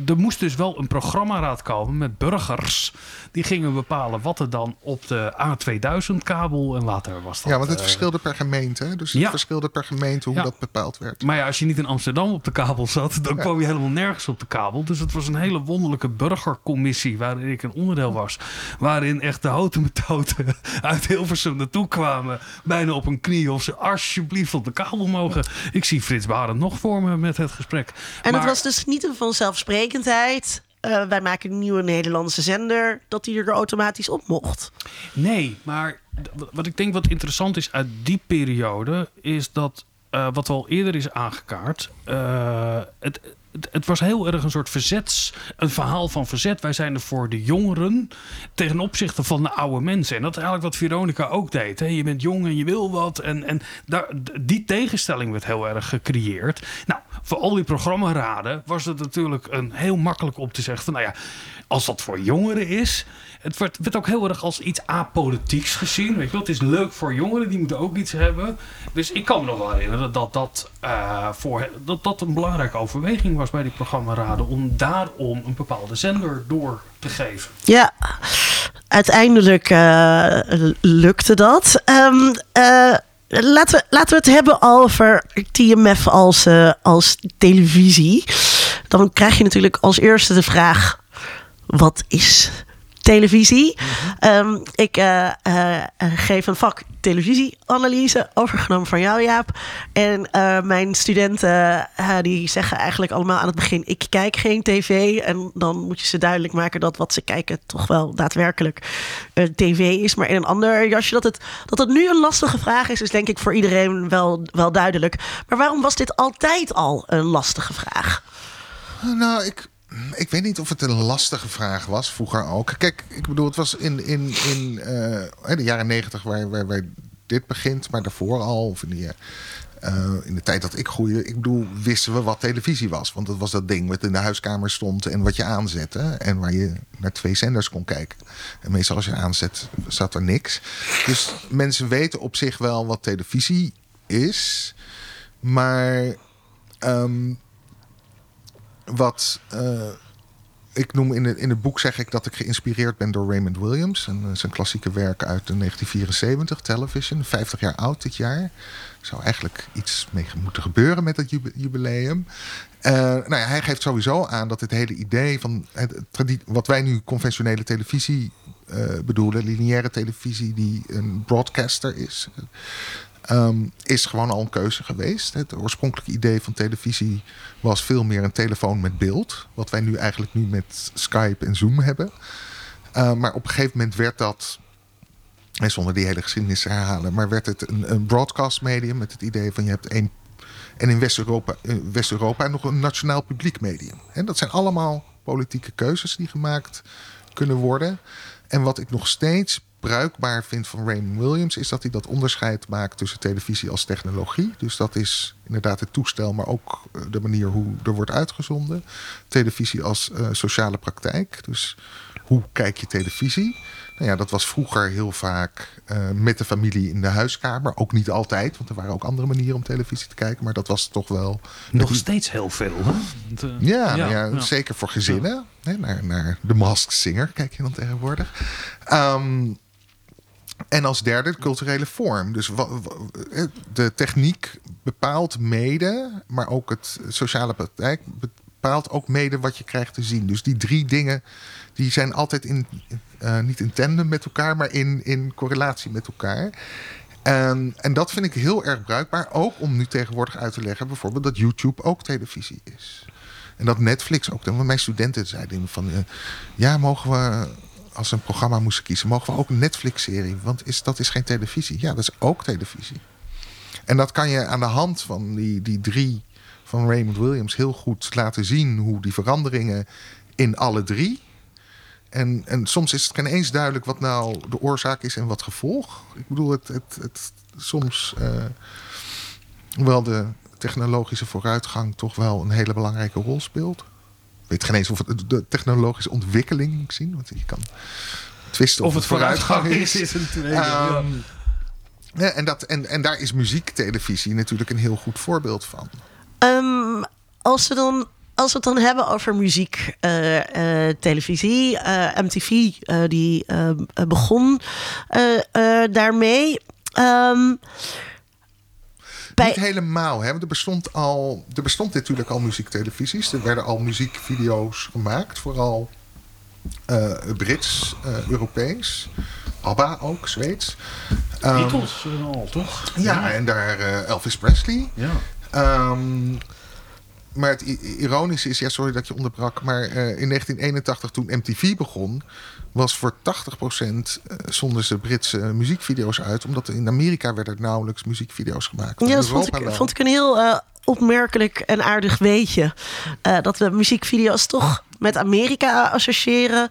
er moest dus wel een programmaraad komen met burgers. Die gingen bepalen wat er dan op de A2000-kabel en later was dat... Ja, want het uh, verschilde per gemeente. Dus het ja. verschilde per gemeente hoe ja. dat bepaald werd. Maar ja, als je niet in Amsterdam op de kabel zat... dan ja. kwam je helemaal nergens op de kabel. Dus het was een hele wonderlijke burgercommissie... waarin ik een onderdeel was. Waarin echt de houten metoten (laughs) uit Hilversum naartoe kwamen. Bijna op een knie of ze alsjeblieft op de kabel mogen. Ik zie Frits Baren nog voor me met het gesprek. En maar, het was dus niet een Uh, wij maken een nieuwe Nederlandse zender, dat die er automatisch op mocht. Nee, maar wat ik denk wat interessant is uit die periode, is dat uh, wat al eerder is aangekaart. Uh, het, het, was heel erg een soort verzets, een verhaal van verzet. Wij zijn er voor de jongeren ten opzichte van de oude mensen. En dat is eigenlijk wat Veronica ook deed. Hè? Je bent jong en je wil wat. En, en daar, die tegenstelling werd heel erg gecreëerd. Nou, voor al die programmaraden was het natuurlijk een heel makkelijk om te zeggen van, nou ja, als dat voor jongeren is. Het werd, ook heel erg als iets apolitieks gezien. Weet je wel? Het is leuk voor jongeren, die moeten ook iets hebben. Dus ik kan me nog wel herinneren dat dat, uh, voor, dat, dat een belangrijke overweging was bij die programmaraden. Om daarom een bepaalde zender door te geven. Ja, uiteindelijk uh, lukte dat. Um, uh, laten, we, laten we het hebben over TMF als, als televisie. Dan krijg je natuurlijk als eerste de vraag: wat is televisie. Um, ik uh, uh, geef een vak televisieanalyse, overgenomen van jou, Jaap. En uh, mijn studenten die zeggen eigenlijk allemaal aan het begin: ik kijk geen tv. En dan moet je ze duidelijk maken dat wat ze kijken toch wel daadwerkelijk tv is. Maar in een ander jasje dat het, dat het nu een lastige vraag is, is denk ik voor iedereen wel, wel duidelijk. Maar waarom was dit altijd al een lastige vraag? Nou, ik, ik weet niet of het een lastige vraag was, vroeger ook. Kijk, ik bedoel, het was in, in, in uh, de jaren negentig waar, waar, dit begint, maar daarvoor al, in de, uh, in de tijd dat ik groeide, ik bedoel, wisten we wat televisie was. Want dat was dat ding wat in de huiskamer stond en wat je aanzette. En waar je naar twee zenders kon kijken. En meestal als je aanzet, zat er niks. Dus mensen weten op zich wel wat televisie is. Maar um, wat uh, ik noem in, in het boek zeg ik dat ik geïnspireerd ben door Raymond Williams. En zijn klassieke werk uit 1974, Television. 50 jaar oud dit jaar. Zou eigenlijk iets mee moeten gebeuren met dat jubileum. Uh, nou ja, hij geeft sowieso aan dat het hele idee van het, wat wij nu conventionele televisie bedoelen, lineaire televisie die een broadcaster is. Um, is gewoon al een keuze geweest. Het oorspronkelijke idee van televisie was veel meer een telefoon met beeld. Wat wij nu eigenlijk nu met Skype en Zoom hebben. Uh, maar op een gegeven moment werd dat, en zonder die hele geschiedenis te herhalen, maar werd het een, een broadcast medium met het idee van je hebt één. En in West-Europa West -Europa nog een nationaal publiek medium. En dat zijn allemaal politieke keuzes die gemaakt kunnen worden. En wat ik nog steeds bruikbaar vind van Raymond Williams, is dat hij dat onderscheid maakt tussen televisie als technologie. Dus dat is inderdaad het toestel, maar ook eh, de manier hoe er wordt uitgezonden. Televisie als uh, sociale praktijk. Dus hoe kijk je televisie? Nou ja, dat was vroeger heel vaak uh, met de familie in de huiskamer. Ook niet altijd, want er waren ook andere manieren om televisie te kijken. Maar dat was toch wel... Nog steeds heel veel, hè? De, ja, ja, ja, ja, zeker voor gezinnen. Hè, naar, naar The Masked Singer kijk je dan tegenwoordig. Um, en als derde de culturele vorm. Dus de techniek bepaalt mede, maar ook het sociale praktijk bepaalt ook mede wat je krijgt te zien. Dus die drie dingen die zijn altijd in, uh, niet in tandem met elkaar, maar in, in correlatie met elkaar. En, en dat vind ik heel erg bruikbaar, ook om nu tegenwoordig uit te leggen, bijvoorbeeld dat YouTube ook televisie is. En dat Netflix ook. Want mijn studenten zeiden van... eh, ja, mogen we als een programma moesten kiezen... mogen we ook een Netflix-serie? Want is, dat is geen televisie. Ja, dat is ook televisie. En dat kan je aan de hand van die, die drie van Raymond Williams... heel goed laten zien hoe die veranderingen in alle drie... En, en soms is het geen duidelijk wat nou de oorzaak is en wat gevolg. Ik bedoel, het, het, het soms... eh, hoewel de technologische vooruitgang toch wel een hele belangrijke rol speelt. Weet geen eens of het de technologische ontwikkeling zien. Want je kan twisten of, Of het vooruitgang is, is een tweede. ja. Ehm, ja, en, dat, en, en daar is muziektelevisie natuurlijk een heel goed voorbeeld van. Ehm, als, we dan, als we het dan hebben over muziek, eh, eh, televisie, eh, MTV, eh, die begon eh, eh, daarmee. Ehm, bij- Niet helemaal, hè? want er bestond, al, er bestond natuurlijk al muziektelevisies. Er werden al muziekvideo's gemaakt, vooral eh, Brits, eh, Europees. ABBA ook, Zweeds. Ehm, Beatles eh, al, toch? ja, en daar eh, Elvis Presley. Ja. Ehm, maar het ironische is, ja, sorry dat je onderbrak, maar eh, in 1981 toen MTV begon, was voor 80% eh, zonden ze Britse muziekvideo's uit, omdat in Amerika werden er nauwelijks muziekvideo's gemaakt. Ja, dat vond ik, vond ik een heel eh, opmerkelijk en aardig weetje. Eh, dat we muziekvideo's toch met Amerika associëren,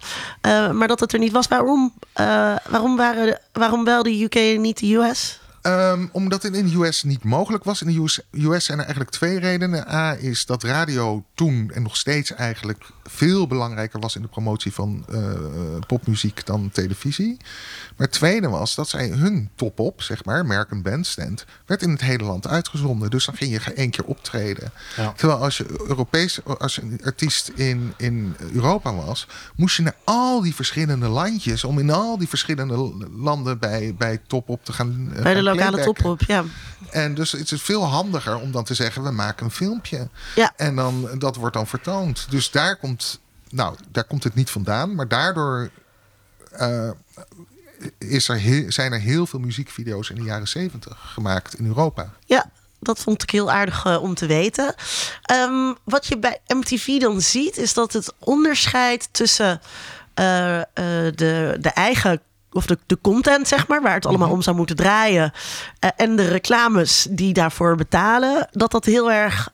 maar dat het er niet was. Waarom, waarom, waren, waarom wel de UK en niet de US? Ehm, omdat het in de US niet mogelijk was. In de US, zijn er eigenlijk twee redenen. A is dat radio toen en nog steeds eigenlijk veel belangrijker was in de promotie van eh, popmuziek dan televisie. Maar het tweede was dat zij hun top-op, zeg maar, American Bandstand, werd in het hele land uitgezonden. Dus dan ging je één keer optreden. Ja. Terwijl als je Europees, als je een artiest in, in Europa was, moest je naar al die verschillende landjes om in al die verschillende landen bij, bij top-op te gaan. eh, Bij de lokale toproep, ja. En dus het is veel handiger om dan te zeggen: we maken een filmpje. Ja. En dan, dat wordt dan vertoond. Dus daar komt, nou, daar komt het niet vandaan. Maar daardoor eh, is er zijn er heel veel muziekvideo's in de jaren zeventig gemaakt in Europa. Ja, dat vond ik heel aardig eh, om te weten. Ehm, wat je bij MTV dan ziet, is dat het onderscheid tussen eh, eh, de, de eigen. Of de, de content, zeg maar, waar het allemaal om zou moeten draaien. en de reclames die daarvoor betalen, dat dat heel erg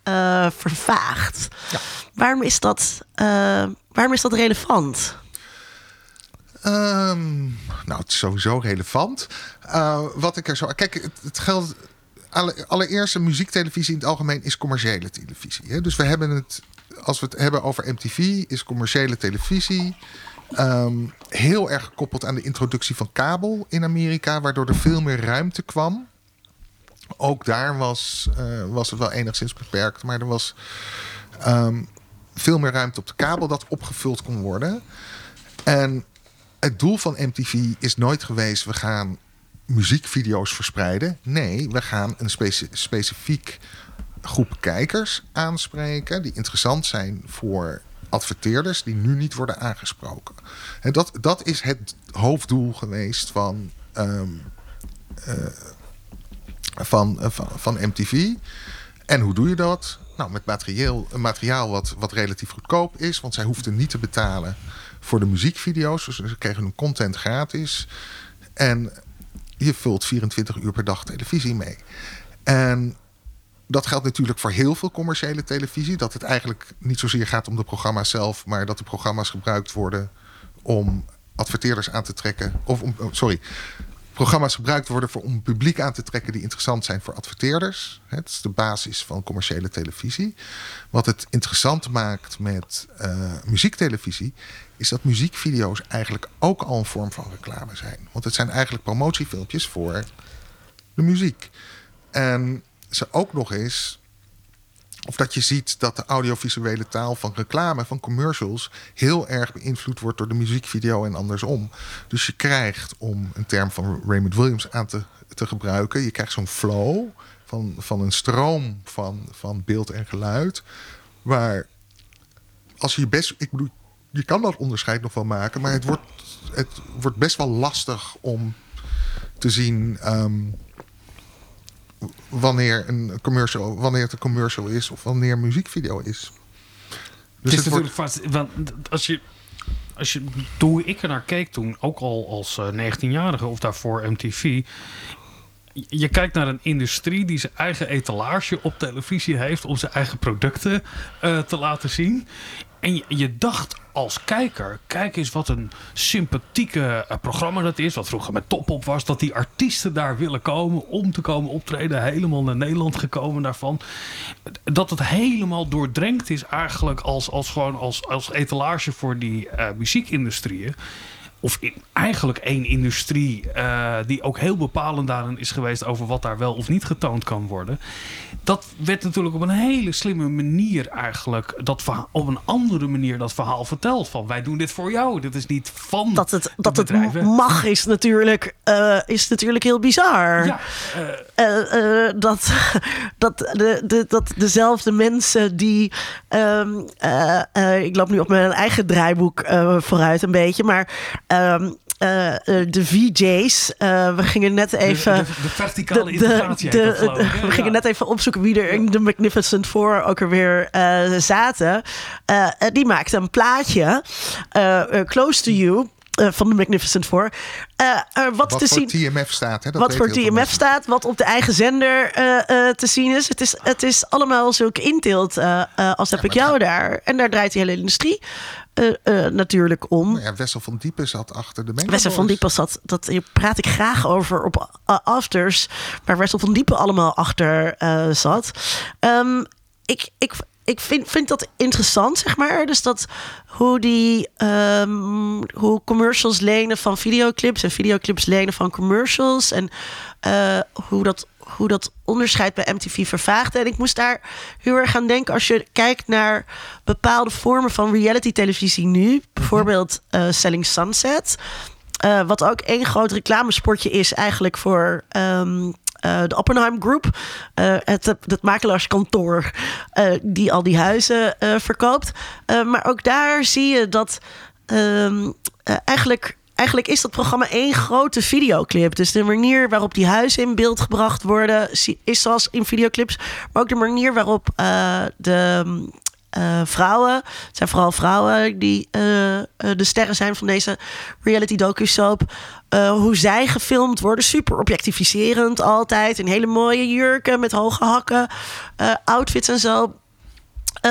vervaagt. Waarom, is dat, waarom is dat relevant? Ehm, nou, het is sowieso relevant. Eh, wat ik er zo. Kijk, het, geldt. Alle, allereerst, muziektelevisie in het algemeen is commerciële televisie. Hè? Dus we hebben het. Als we het hebben over MTV, is commerciële televisie. ehm, heel erg gekoppeld aan de introductie van kabel in Amerika, waardoor er veel meer ruimte kwam. Ook daar was, eh, was het wel enigszins beperkt, maar er was ehm, veel meer ruimte op de kabel dat opgevuld kon worden. En het doel van MTV is nooit geweest: we gaan muziekvideo's verspreiden. Nee, we gaan een speci- specifiek groep kijkers aanspreken die interessant zijn voor adverteerders die nu niet worden aangesproken. En dat, dat is het hoofddoel geweest van, ehm, eh, eh, van, van MTV. En hoe doe je dat? Nou, met materiaal, een materiaal wat, wat relatief goedkoop is. Want zij hoefden niet te betalen voor de muziekvideo's. Dus ze kregen hun content gratis. En je vult 24 uur per dag televisie mee. En dat geldt natuurlijk voor heel veel commerciële televisie. Dat het eigenlijk niet zozeer gaat om de programma's zelf, maar dat de programma's gebruikt worden om adverteerders aan te trekken. Of om, oh, sorry, programma's gebruikt worden voor, om publiek aan te trekken die interessant zijn voor adverteerders. Het is de basis van commerciële televisie. Wat het interessant maakt met eh, muziektelevisie, is dat muziekvideo's eigenlijk ook al een vorm van reclame zijn. Want het zijn eigenlijk promotiefilmpjes voor de muziek. En ze ook nog eens. Of dat je ziet dat de audiovisuele taal van reclame, van commercials, heel erg beïnvloed wordt door de muziekvideo en andersom. Dus je krijgt, om een term van Raymond Williams aan te, te gebruiken, je krijgt zo'n flow van, van een stroom van, van beeld en geluid. Waar als je best. Ik bedoel, je kan dat onderscheid nog wel maken, maar het wordt, het wordt best wel lastig om te zien. ehm, wanneer een commercial, wanneer het een commercial is of wanneer een muziekvideo is. Dus het is het wordt, natuurlijk vast, want als je, als je, hoe ik er naar keek toen, ook al als eh, 19-jarige of daarvoor MTV. Je kijkt naar een industrie die zijn eigen etalage op televisie heeft om zijn eigen producten eh, te laten zien. En je, dacht als kijker, kijk eens wat een sympathieke eh, programma dat is. Wat vroeger met Top op was. Dat die artiesten daar willen komen om te komen optreden. Helemaal naar Nederland gekomen daarvan. Dat het helemaal doordrenkt is eigenlijk als, als, gewoon als, als etalage voor die eh, muziekindustrieën. Of in, eigenlijk één industrie eh, die ook heel bepalend daarin is geweest over wat daar wel of niet getoond kan worden. Dat werd natuurlijk op een hele slimme manier eigenlijk, dat verhaal, op een andere manier dat verhaal verteld. Van wij doen dit voor jou, dit is niet van Dat het, dat het mag is natuurlijk, eh, is natuurlijk heel bizar. Ja, eh, dat, (laughs) dat, de, de, dat dezelfde mensen die. ehm, eh, eh, ik loop nu op mijn eigen draaiboek vooruit een beetje. Maar eh, eh, de VJ's. eh, we gingen net even. de, de, de verticale integratie. de- dat, we gingen Ja. net even opzoeken wie er in de Magnificent Four ook alweer eh zaten. Die maakte een plaatje, Close to You, van de Magnificent Four. Eh, eh, wat, wat te voor zien TMF staat. Hè? Dat wat voor TMF mensen. staat, wat op de eigen zender eh, eh, te zien is. Het is, het is allemaal zulke inteelt eh, eh, als heb ik jou daar. En daar draait die hele industrie eh, eh, natuurlijk om. Nou ja, Wessel van Diepen zat achter de Mega Wessel van. Diepen zat, dat hier praat ik graag over op uh, afters, waar Wessel van Diepen allemaal achter eh, zat. Ehm, ik, ik, ik vind, vind dat interessant, zeg maar. Dus dat hoe die ehm, hoe commercials lenen van videoclips en videoclips lenen van commercials en eh, hoe dat hoe dat onderscheid bij MTV vervaagde. En ik moest daar heel erg aan denken als je kijkt naar bepaalde vormen van reality televisie nu. Bijvoorbeeld eh, Selling Sunset. Eh, wat ook één groot reclamespotje is eigenlijk voor ehm, eh, de Oppenheim Group. Eh, het, het makelaarskantoor eh, die al die huizen verkoopt. Maar ook daar zie je dat ehm, eh, eigenlijk... Eigenlijk is dat programma één grote videoclip. Dus de manier waarop die huizen in beeld gebracht worden, is zoals in videoclips. Maar ook de manier waarop de eh, vrouwen, het zijn vooral vrouwen die eh, eh, de sterren zijn van deze reality docu-soap. hoe zij gefilmd worden, super objectificerend altijd. In hele mooie jurken met hoge hakken, outfits en zo.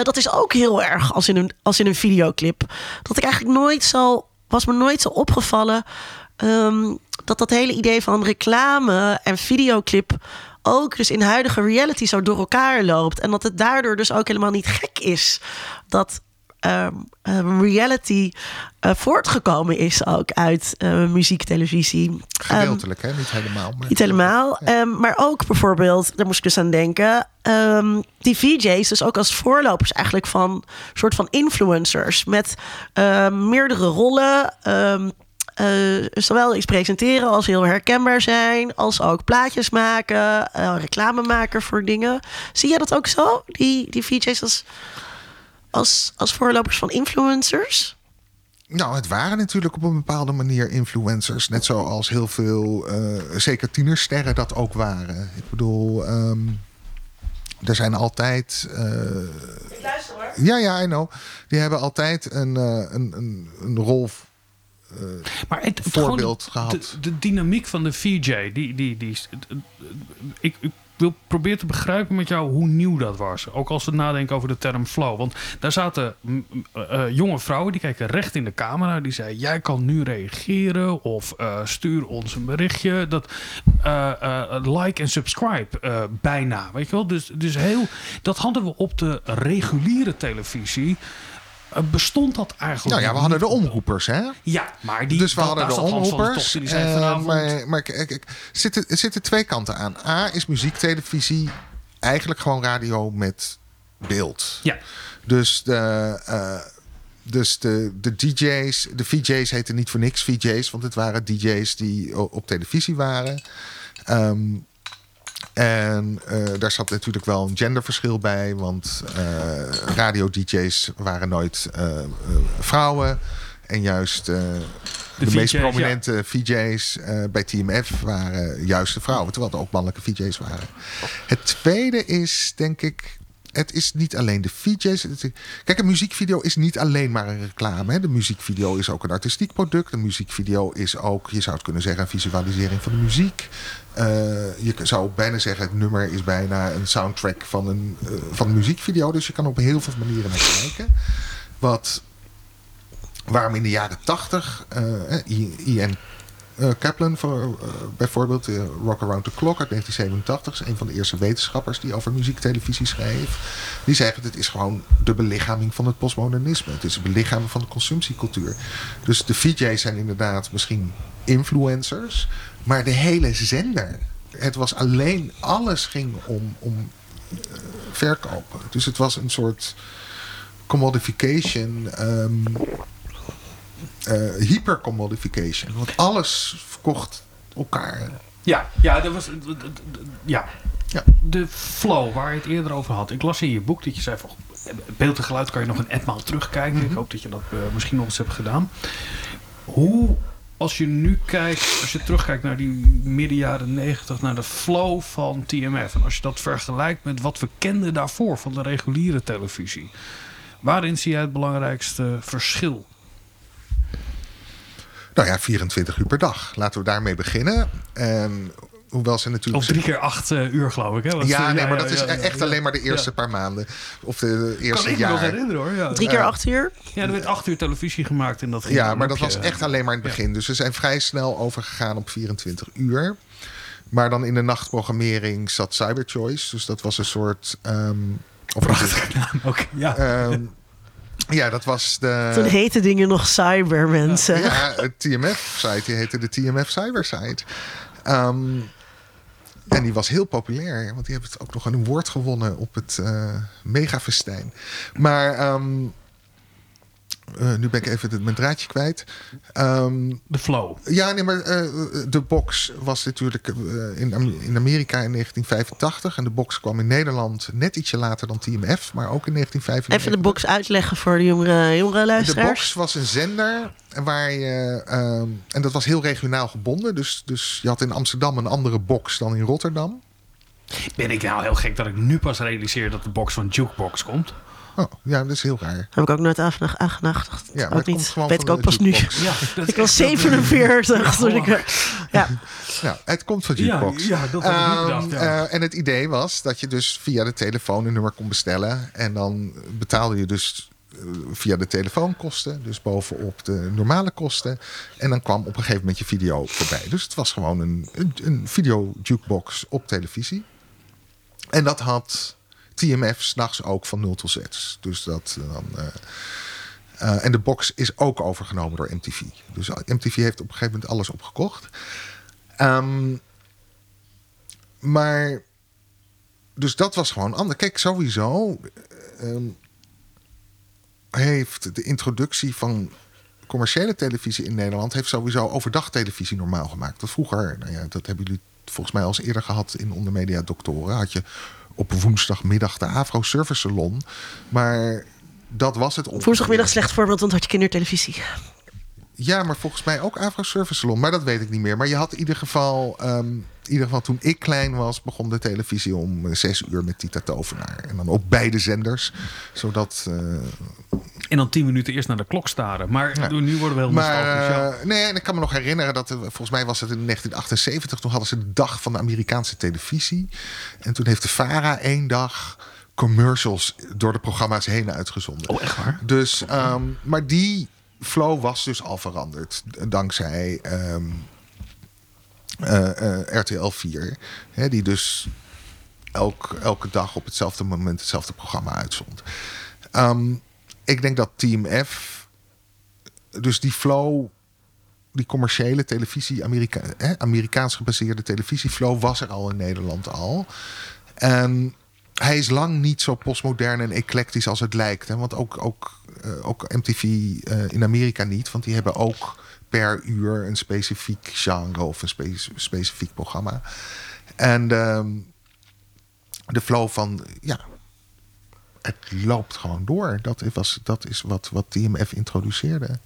Dat is ook heel erg als in, een, als in een videoclip. Dat ik eigenlijk nooit zo, was me nooit zo opgevallen. ehm, dat dat hele idee van reclame en videoclip ook dus in huidige reality zo door elkaar loopt. En dat het daardoor dus ook helemaal niet gek is dat ehm, ehm, reality eh, voortgekomen is ook uit eh, muziek, televisie. Gedeeltelijk, hè? Niet helemaal. Maar niet helemaal. Ehm, maar ook bijvoorbeeld, daar moest ik dus aan denken. die VJ's, dus ook als voorlopers eigenlijk van soort van influencers. Met meerdere rollen. Eh, zowel iets presenteren als heel herkenbaar zijn. Als ook plaatjes maken. eh, reclame maken voor dingen. Zie jij dat ook zo? Die, die VJ's als, als, als voorlopers van influencers? Nou, het waren natuurlijk op een bepaalde manier influencers. Net zoals heel veel, eh, zeker tienersterren dat ook waren. Ik bedoel, ehm, er zijn altijd... eh, Ik luister hoor. ja, ja, I know. Die hebben altijd een, eh, een, een, een rol... Maar het, voorbeeld gehad. De, de dynamiek van de VJ, die, die, die, ik, ik wil proberen te begrijpen met jou hoe nieuw dat was. Ook als we nadenken over de term flow. Want daar zaten eh, eh, jonge vrouwen die keken recht in de camera. Die zeiden: Jij kan nu reageren of eh, stuur ons een berichtje. Dat, eh, eh, like en subscribe eh, bijna. Weet je wel? Dus, dus heel, dat hadden we op de reguliere televisie. Eh, bestond dat eigenlijk Nou ja, we hadden de omroepers, hè? Ja, maar die dus we dat- hadden de van omroepers. Eh, vanavond... maar maar kijk, er, zitten, zitten twee kanten aan. A is muziektelevisie eigenlijk gewoon radio met beeld. Ja, Dus de, eh, dus de, de DJ's, de VJ's heten niet voor niks VJ's, want het waren DJ's die op televisie waren. Ehm, en eh, daar zat natuurlijk wel een genderverschil bij, want eh, radio-DJ's waren nooit eh, vrouwen. En juist de, VJ's, meest ja. prominente VJ's eh, bij TMF waren juist de vrouwen, terwijl er ook mannelijke VJ's waren. Het tweede is, denk ik, het is niet alleen de VJ's. Kijk, een muziekvideo is niet alleen maar een reclame. Hè. De muziekvideo is ook een artistiek product. Een muziekvideo is ook, je zou het kunnen zeggen, een visualisering van de muziek. Eh, je zou bijna zeggen, het nummer is bijna een soundtrack van een, eh, van muziekvideo. Dus je kan op heel veel manieren naar kijken. Wat, waarom in de jaren tachtig, eh, Ian Kaplan voor, bijvoorbeeld, Rock Around the Clock uit 1987, is een van de eerste wetenschappers die over muziektelevisie schreef. Die zeggen het is gewoon de belichaming van het postmodernisme. Het is de belichaming van de consumptiecultuur. Dus de VJ's zijn inderdaad misschien influencers, maar de hele zender. Het was alleen, alles ging om, om eh, verkopen. Dus het was een soort commodification. ehm eh, hypercommodification. Want alles verkocht elkaar. Ja, ja, dat was, ja. Ja. De flow waar je het eerder over had. Ik las in je boek dat je zei van beeld en geluid kan je nog een etmaal terugkijken. Ik hoop dat je dat eh, misschien nog eens hebt gedaan. Hoe, als je nu kijkt, als je terugkijkt naar die midden jaren negentig, naar de flow van TMF. En als je dat vergelijkt met wat we kenden daarvoor van de reguliere televisie. Waarin zie jij het belangrijkste verschil? Nou ja, 24 uur per dag. Laten we daarmee beginnen. En hoewel ze natuurlijk... Of drie keer acht eh, uur geloof ik. Hè? Want- ja, nee, maar dat ja, is ja, echt ja. alleen maar de eerste Ja. paar maanden. Of de Kan eerste ik me nog jaar. herinneren hoor. Ja. Drie keer acht uur. Ja, er werd acht uur televisie gemaakt en dat ging Ja, maar dat was echt alleen maar in het begin. Dus ze zijn vrij snel overgegaan op 24 uur. Maar dan in de nachtprogrammering zat Cyberchoice. Dus dat was een soort... ehm of Prachtige naam ook. Ja. Ehm, ja, dat was de... Toen heten dingen nog cyber, mensen. Ja, het TMF-site. Die heette de TMF Cybersite. Ehm, en die was heel populair. Want die hebben het ook nog een woord gewonnen op het eh megafestijn. Maar ehm, eh, nu ben ik even het- mijn draadje kwijt. Ehm, De flow. ja, nee, maar eh, de box was natuurlijk eh, in, in Amerika in 1985. En de box kwam in Nederland net ietsje later dan TMF. Maar ook in 1995. Even de box uitleggen voor de jongere, jongere De luisteraars. box was een zender waar je. ehm, en dat was heel regionaal gebonden. Dus, dus je had in Amsterdam een andere box dan in Rotterdam. Ben ik nou heel gek dat ik nu pas realiseer dat de box van Jukebox komt? Oh, ja, dat is heel raar. Heb ik ook nooit aan aan gedacht. Ja, maar ook niet. Weet ik ook pas nu. jukebox. Ja, (laughs) dat Ik is was echt- 47 (laughs) toen ik... Ja, Nou, het komt van Ja, Jukebox. ja, dat had ik Ehm, ja. eh, en het idee was dat je dus via de telefoon een nummer kon bestellen. En dan betaalde je dus eh, via de telefoonkosten. Dus bovenop de normale kosten. En dan kwam op een gegeven moment je video voorbij. Dus het was gewoon een, een, een video jukebox op televisie. En dat had TMF s'nachts ook van 0 tot 6. Dus dat dan... eh, eh, en de box is ook overgenomen door MTV. Dus MTV heeft op een gegeven moment alles opgekocht. Ehm, maar, dus dat was gewoon anders. Kijk, sowieso ehm, heeft de introductie van commerciële televisie in Nederland... heeft sowieso overdag televisie normaal gemaakt. Dat vroeger, nou ja, dat hebben jullie volgens mij al eens eerder gehad in Ondermedia Doctoren... had je op woensdagmiddag de Afro Service Salon. Maar dat was het woensdagmiddag slecht voorbeeld, want had je kindertelevisie. Ja, maar volgens mij ook Afro Service Salon. Maar dat weet ik niet meer. Maar je had in ieder geval... ehm, in ieder geval toen ik klein was... begon de televisie om eh, zes uur met Tita Tovenaar. En dan op beide zenders. Zodat... eh, En dan tien minuten eerst naar de klok staren. Maar Ja. nu worden we heel maar eh, nee, en ik kan me nog herinneren dat... volgens mij was het in 1978. Toen hadden ze de dag van de Amerikaanse televisie. En toen heeft de VARA één dag... commercials door de programma's heen uitgezonden. Oh, echt waar? Dus, ehm, maar die flow was dus al veranderd. Dankzij ehm, eh, eh, RTL 4. Hè, die dus elk, elke dag op hetzelfde moment hetzelfde programma uitzond. Ehm, ik denk dat Team F... Dus die flow... Die commerciële televisie, Amerika, Amerikaans gebaseerde televisieflow... was er al in Nederland al. En hij is lang niet zo postmodern en eclectisch als het lijkt. Hè? Want ook, ook, eh, ook MTV eh, in Amerika niet. Want die hebben ook per uur een specifiek genre of een spe- specifiek programma. En ehm, de flow van, ja, het loopt gewoon door. Dat, was, dat is wat, wat TMF introduceerde.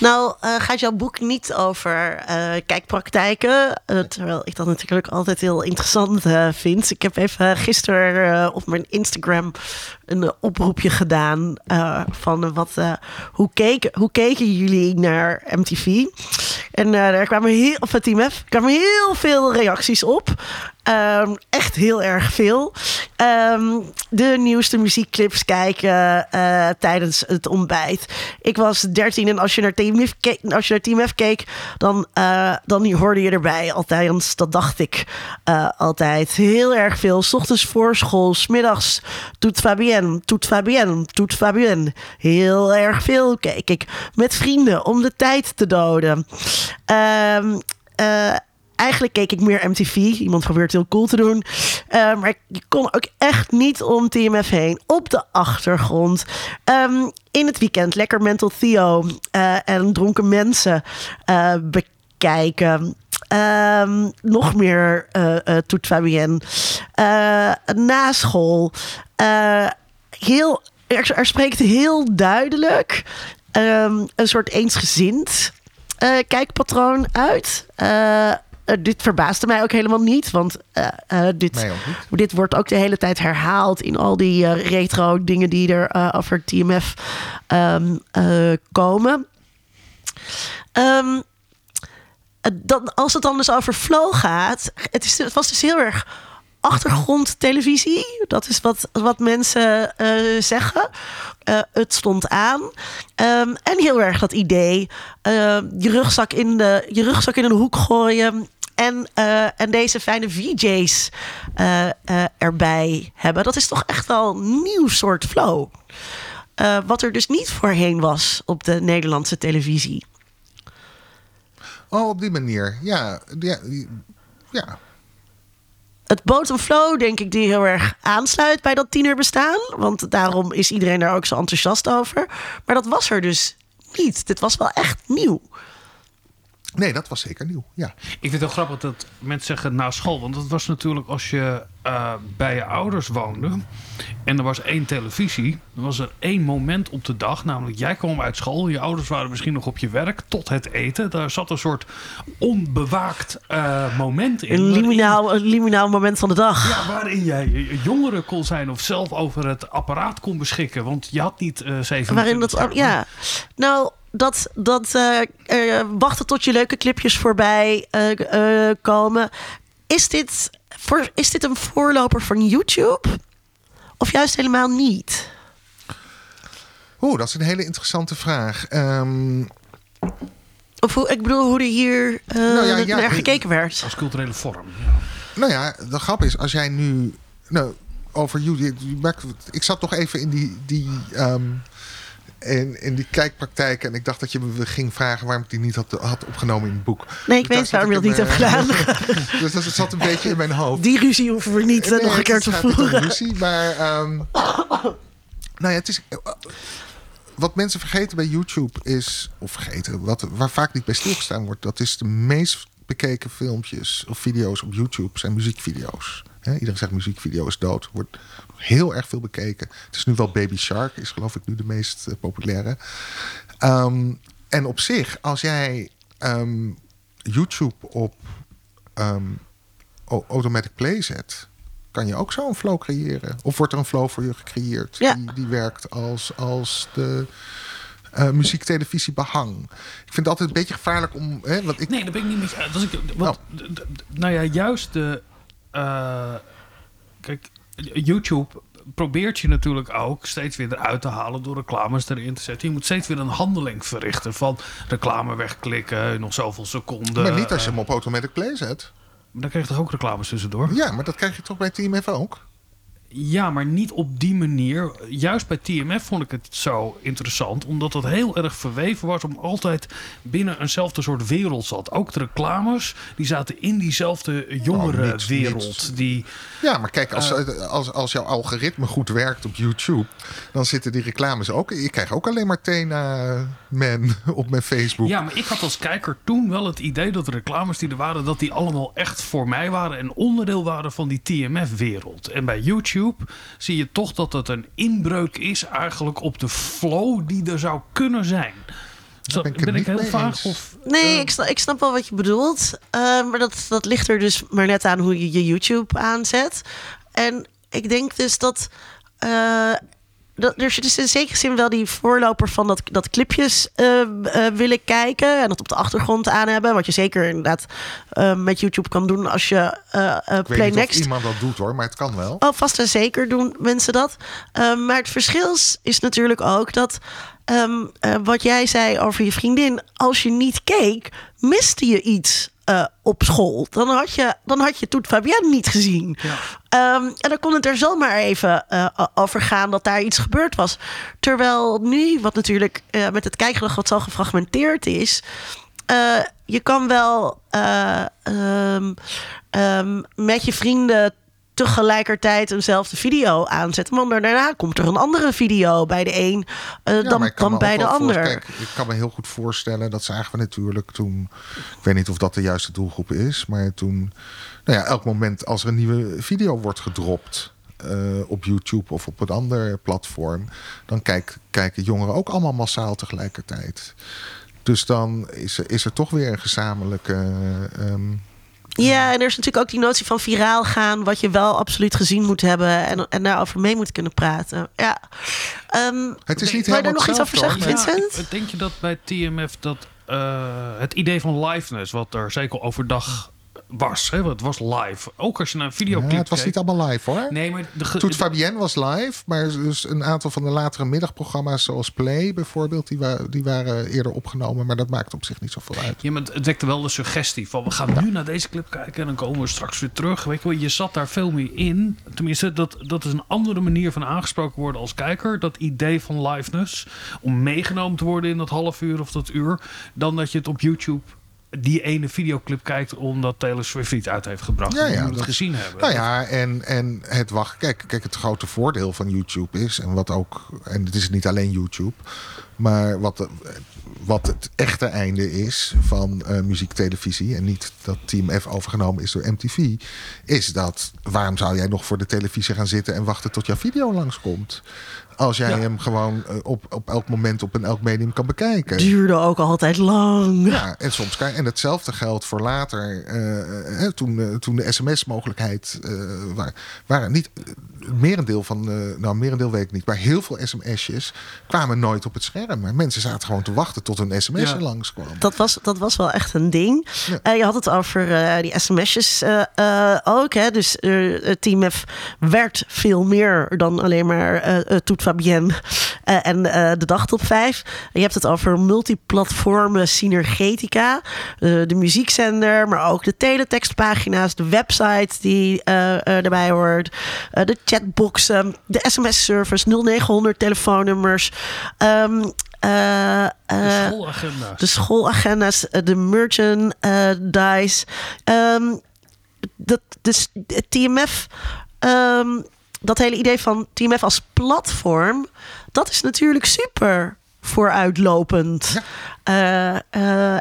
Nou, uh, gaat jouw boek niet over uh, kijkpraktijken? Uh, terwijl ik dat natuurlijk altijd heel interessant vind. Ik heb even gisteren op mijn Instagram een oproepje gedaan van wat, hoe, keken, hoe keken jullie naar MTV? En daar kwamen heel, of het Team kwamen heel veel reacties op. Um, echt heel erg veel. Um, de nieuwste muziekclips kijken tijdens het ontbijt. Ik was 13 als je naar Team F keek, als je naar Team F keek dan, uh, dan hoorde je erbij. Althans, dat dacht ik uh, altijd. Heel erg veel. S ochtends voor school, smiddags toet Fabienne, toet Fabienne, toet Fabienne. Heel erg veel keek ik met vrienden om de tijd te doden. Um, eigenlijk keek ik meer MTV. Iemand probeert heel cool te doen. Uh, maar je kon ook echt niet om TMF heen. Op de achtergrond. Um, in het weekend lekker Mental Theo uh, en dronken mensen uh, bekijken. Um, nog meer Toet Fabienne. na school. heel, er, spreekt heel duidelijk um, een soort eensgezind kijkpatroon uit. Uh, dit verbaasde mij ook helemaal niet. Want uh, uh, dit, dit wordt ook de hele tijd herhaald in al die retro dingen die er over TMF um, komen. Um, dan, als het dan dus over flow gaat, het, is, het was dus heel erg achtergrondtelevisie. Dat is wat, wat mensen uh, zeggen. Uh, het stond aan. Um, en heel erg dat idee. Uh, je, rugzak in de, je rugzak in een hoek gooien. En, uh, en deze fijne VJ's uh, uh, erbij hebben. Dat is toch echt wel een nieuw soort flow. wat er dus niet voorheen was op de Nederlandse televisie. Oh, op die manier. Ja, ja, ja. Het bottom flow, denk ik, die heel erg aansluit bij dat tienerbestaan. Want daarom is iedereen daar ook zo enthousiast over. Maar dat was er dus niet. Dit was wel echt nieuw. Nee, dat was zeker nieuw. Ja. Ik vind het wel grappig dat mensen zeggen na school. Want dat was natuurlijk als je uh, bij je ouders woonde. En er was één televisie. Dan was er één moment op de dag. Namelijk, jij kwam uit school. Je ouders waren misschien nog op je werk. Tot het eten. Daar zat een soort onbewaakt uh, moment in. Een liminaal, een liminaal moment van de dag. Ja, waarin jij jongere kon zijn. Of zelf over het apparaat kon beschikken. Want je had niet uh, zeven. Waarin dat. Ja. Nou dat, dat uh, wachten tot je leuke clipjes voorbij uh, komen. Is dit, voor, is dit een voorloper van YouTube? Of juist helemaal niet? Oeh, dat is een hele interessante vraag. Um... Of hoe, ik bedoel, hoe er hier nou ja, ja, naar gekeken werd. Als culturele vorm. Ja. Nou ja, de grap is, als jij nu. Nou, over YouTube. Ik zat toch even in die. die um, in, in die kijkpraktijk. En ik dacht dat je me ging vragen waarom ik die niet had, had opgenomen in het boek. Nee, ik weet waarom je dat niet hebt gedaan. (laughs) dus dat zat een beetje in mijn hoofd. Die ruzie hoeven we niet nee, nog een keer te voeren. ruzie, maar... Um, nou ja, het is... Wat mensen vergeten bij YouTube is... Of vergeten, wat, waar vaak niet bij stilgestaan wordt... dat is de meest bekeken filmpjes of video's op YouTube zijn muziekvideo's. iedereen zegt muziekvideo is dood. Wordt heel erg veel bekeken. Het is nu wel Baby Shark, is geloof ik nu de meest uh, populaire. Um, en op zich, als jij um, YouTube op um, automatic play zet, kan je ook zo een flow creëren. Of wordt er een flow voor je gecreëerd ja. die, die werkt als, als de uh, muziek, televisie, behang. Ik vind het altijd een beetje gevaarlijk om. Hè, want ik... Nee, dat ben ik niet met je. ik, wat, oh. Nou ja, juist de. Uh, kijk, YouTube probeert je natuurlijk ook steeds weer eruit te halen door reclames erin te zetten. Je moet steeds weer een handeling verrichten van reclame wegklikken, nog zoveel seconden. Maar niet als je hem op automatic play zet. Maar dan krijg je toch ook reclames tussendoor? Ja, maar dat krijg je toch bij TMF ook? Ja, maar niet op die manier. Juist bij TMF vond ik het zo interessant, omdat het heel erg verweven was om altijd binnen eenzelfde soort wereld zat. Ook de reclames, die zaten in diezelfde jongere oh, wereld. Die, ja, maar kijk, als, uh, als, als jouw algoritme goed werkt op YouTube, dan zitten die reclames ook. Ik krijg ook alleen maar Tena Man (laughs) op mijn Facebook. Ja, maar ik had als kijker toen wel het idee dat de reclames die er waren, dat die allemaal echt voor mij waren en onderdeel waren van die TMF-wereld. En bij YouTube YouTube, zie je toch dat het een inbreuk is eigenlijk op de flow die er zou kunnen zijn. Zo, ben ben, ik het ik heel vaag? Of, Nee, eh, ik, snap, ik snap wel wat je bedoelt. Eh, maar dat, dat ligt er dus maar net aan hoe je je YouTube aanzet. En ik denk dus dat. eh, dat er is in zekere zin wel die voorloper van dat, dat clipjes eh, eh, willen kijken. En dat op de achtergrond aan hebben. Wat je zeker inderdaad eh, met YouTube kan doen als je eh, eh, Ik weet Play niet of Next iemand dat doet hoor, maar het kan wel. Oh, vast en zeker doen mensen dat. Ehm, maar het verschil is, natuurlijk ook dat. ehm, wat jij zei over je vriendin. Als je niet keek, miste je iets eh, op school. Dan had je, dan had je Toet Fabienne niet gezien. Ehm, en dan kon het er zomaar even o- over gaan dat daar iets gebeurd was. Terwijl nu, wat natuurlijk eh, met het kijkgedrag wat zo gefragmenteerd is. je kan wel eh, ehm, ehm, met je vrienden tegelijkertijd eenzelfde video aanzetten. Maar daarna komt er een andere video bij de een eh, Ja, dan, dan bij de ander. Kijk, ik kan me heel goed voorstellen, dat zagen we natuurlijk toen... Ik weet niet of dat de juiste doelgroep is, maar toen... Nou ja, elk moment als er een nieuwe video wordt gedropt... eh, op YouTube of op een ander platform... dan kijk, kijken jongeren ook allemaal massaal tegelijkertijd. Dus dan is er, is er toch weer een gezamenlijke... ehm, Ja, en er is natuurlijk ook die notie van viraal gaan, wat je wel absoluut gezien moet hebben en, en daarover mee moet kunnen praten. Ja. Ehm, het is niet Wil je daar helemaal nog iets over zeggen, hoor, Vincent? Ja, denk je dat bij TMF dat eh, het idee van liveness, wat er zeker overdag was, hè, het was live. Ook als je naar een videoclip Ja, het was keek- niet allemaal live hoor. Nee, maar de, Toet Fabienne was live, maar dus een aantal van de latere middagprogramma's, zoals Play bijvoorbeeld, die, wa- die waren eerder opgenomen. Maar dat maakt op zich niet zoveel uit. Ja, maar het wekte wel de suggestie van we gaan nu naar deze clip kijken en dan komen we straks weer terug. Weet je wel, je zat daar veel meer in. Tenminste, dat, dat is een andere manier van aangesproken worden als kijker. Dat idee van liveness. Om meegenomen te worden in dat half uur of dat uur. Dan dat je het op YouTube die ene videoclip kijkt omdat Taylor Swift iets uit heeft gebracht. Ja, ja, moet het gezien hebben. Nou ja, en, en het wachten. Kijk, kijk, het grote voordeel van YouTube is, en wat ook, en het is niet alleen YouTube, maar wat, de- wat het echte einde is van eh muziektelevisie, en niet dat Team F overgenomen is door MTV, is dat waarom zou jij nog voor de televisie gaan zitten en wachten tot jouw video langskomt? Als jij Ja. hem gewoon eh, op, op elk moment op een elk medium kan bekijken. duurde ook altijd lang. Ja, en soms kan en hetzelfde geldt voor later. eh, eh, toen, toen de sms-mogelijkheid eh wa- waren niet merendeel van, eh, nou merendeel weet ik niet, maar heel veel sms'jes kwamen nooit op het scherm. Maar mensen zaten gewoon te wachten tot hun sms Ja. er langskwam. Dat was, dat was wel echt een ding. Ja. Eh, je had het over eh, die sms'jes eh, eh, ook. Hè? Dus eh, het Team F werd veel meer dan alleen maar Toet Fabienne eh, en eh, de dag top 5. Je hebt het over multiplatformen synergetica. Eh, de muziekzender, maar ook de teletextpagina's, de website die eh, eh, erbij hoort, eh, de chatboxen, de sms-service, 0900 telefoonnummers. ehm, eh, de eh, schoolagenda's. de schoolagenda's, eh, de merchandise. Ehm dat, dus het TMF, ehm, dat hele idee van TMF als platform, dat is natuurlijk super vooruitlopend. Eh,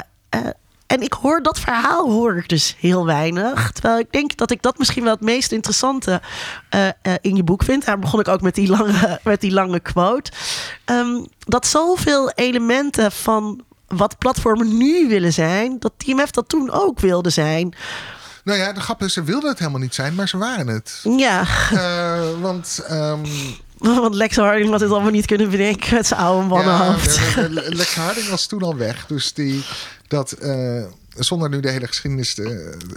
en ik hoor dat verhaal hoor ik dus heel weinig. Terwijl ik denk dat ik dat misschien wel het meest interessante eh, eh, in je boek vind. Daar begon ik ook met die lange, (laughs) met die lange quote. Ehm, dat zoveel elementen van wat platformen nu willen zijn, dat TMF dat toen ook wilde zijn. Nou ja, de grap is, ze wilden het helemaal niet zijn, maar ze waren het. Ja, Eh, want ehm, (laughs) want Lex Harding had dit allemaal niet kunnen bedenken met zijn oude mannenhoofd. Ja, Lex Harding was toen al weg. Dus die, dat, eh, zonder nu de hele geschiedenis te,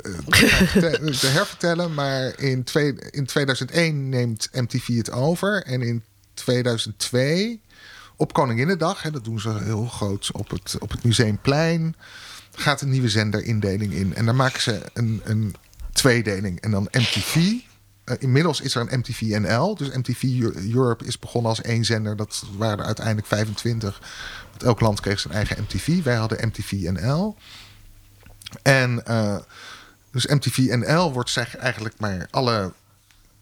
eh, te, te hervertellen. Maar in, twee, in 2001 neemt MTV het over. En in 2002, op Koninginnedag, hè, dat doen ze heel groot op het, op het Museumplein, gaat een nieuwe zenderindeling in. En dan maken ze een, een tweedeling. En dan MTV. Eh, inmiddels is er een MTV NL. Dus MTV Eu- Europe is begonnen als één zender. Dat waren er uiteindelijk 25. Elk land kreeg zijn eigen MTV. Wij hadden MTV NL. En eh, dus MTV NL wordt zeg eigenlijk maar alle...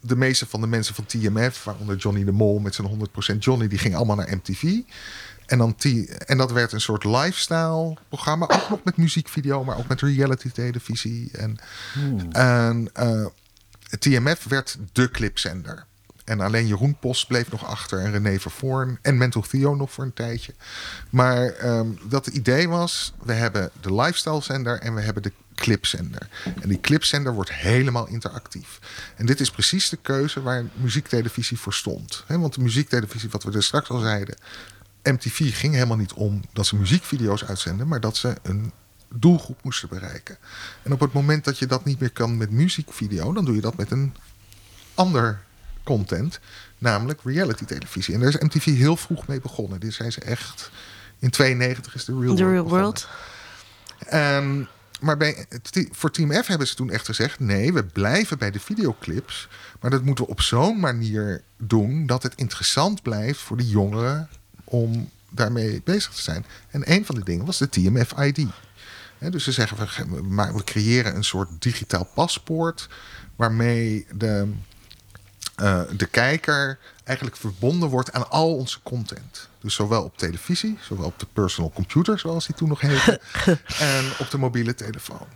De meeste van de mensen van TMF, waaronder Johnny de Mol met zijn 100% Johnny, die gingen allemaal naar MTV. En, dan T en dat werd een soort lifestyle programma. Ook nog met muziekvideo, maar ook met reality televisie. En, en eh, TMF werd de clipzender. En alleen Jeroen Post bleef nog achter en René Vervoorn en Mental Theo nog voor een tijdje. Maar ehm, dat het idee was, we hebben de lifestyle zender en we hebben de clipzender. En die clipzender wordt helemaal interactief. En dit is precies de keuze waar muziektelevisie voor stond. Want de muziektelevisie, wat we er straks al zeiden, MTV ging helemaal niet om dat ze muziekvideo's uitzenden, maar dat ze een doelgroep moesten bereiken. En op het moment dat je dat niet meer kan met muziekvideo, dan doe je dat met een ander content, namelijk reality televisie. En daar is MTV heel vroeg mee begonnen. Dit zijn ze echt. In 92 is de Real The World. Real. World. En, maar bij, voor Team F hebben ze toen echt gezegd: nee, we blijven bij de videoclips. Maar dat moeten we op zo'n manier doen dat het interessant blijft voor de jongeren om daarmee bezig te zijn. En een van de dingen was de TMF-ID. Dus ze zeggen, we, we creëren een soort digitaal paspoort... waarmee de, eh, de kijker eigenlijk verbonden wordt aan al onze content. Dus zowel op televisie, zowel op de personal computer, zoals die toen nog heette... (laughs) en op de mobiele telefoon.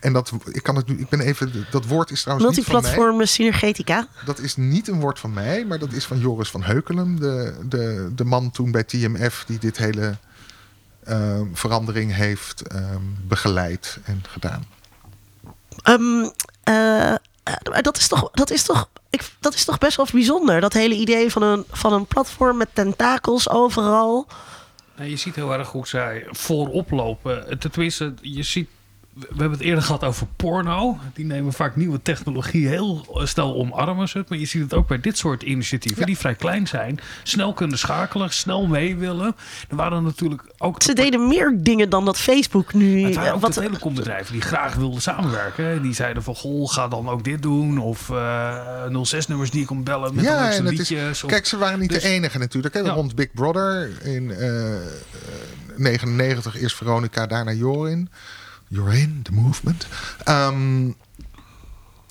En dat, ik kan het nu, ik ben even, dat woord is trouwens niet van mij. Synergetica. Dat is niet een woord van mij, maar dat is van Joris van Heukelum. De, de, de man toen bij TMF die dit hele ehm, verandering heeft ehm, begeleid en gedaan. Eh, eh, dat is toch, dat is toch, ik, dat is toch best wel bijzonder. Dat hele idee van een, van een platform met tentakels overal. Nou, je ziet heel erg hoe zij voorop lopen. Tenminste, je ziet. We hebben het eerder gehad over porno. Die nemen vaak nieuwe technologie heel eh, snel omarmen ze het. Maar je ziet het ook bij dit soort initiatieven die vrij klein zijn. Snel kunnen schakelen, snel mee willen. Er waren natuurlijk ook... Ze deden meer dingen dan dat Facebook nu. Het waren ook wat, de telecombedrijven die graag wilden samenwerken. Die zeiden van, goh, ga dan ook dit doen. Of eh 06-nummers die je kon bellen met ja, en het is, liedjes. of- kijk, ze waren niet Dus- de enige natuurlijk. Hè. Ja. Rond Big Brother in eh, eh, 99 eerst Veronica, daarna Jorin. Jorin, the movement. Ehm,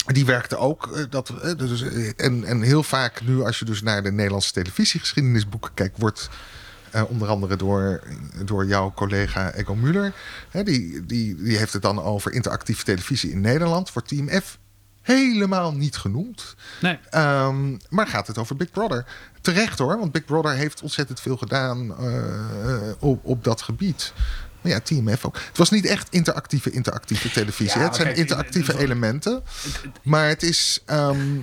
die werkte ook. eh, dat, dus, en, en heel vaak nu, als je dus naar de Nederlandse televisiegeschiedenisboeken kijkt, wordt onder andere door, door jouw collega Ego Muller. Hè, die, die, die heeft het dan over interactieve televisie in Nederland. Wordt Team F helemaal niet genoemd. Nee. Ehm, maar gaat het over Big Brother? Terecht hoor, want Big Brother heeft ontzettend veel gedaan op, op dat gebied. Maar ja, Team F ook. Het was niet echt interactieve, interactieve televisie. Ja, hè. het zijn kijk, interactieve het- elementen. Maar het is ehm,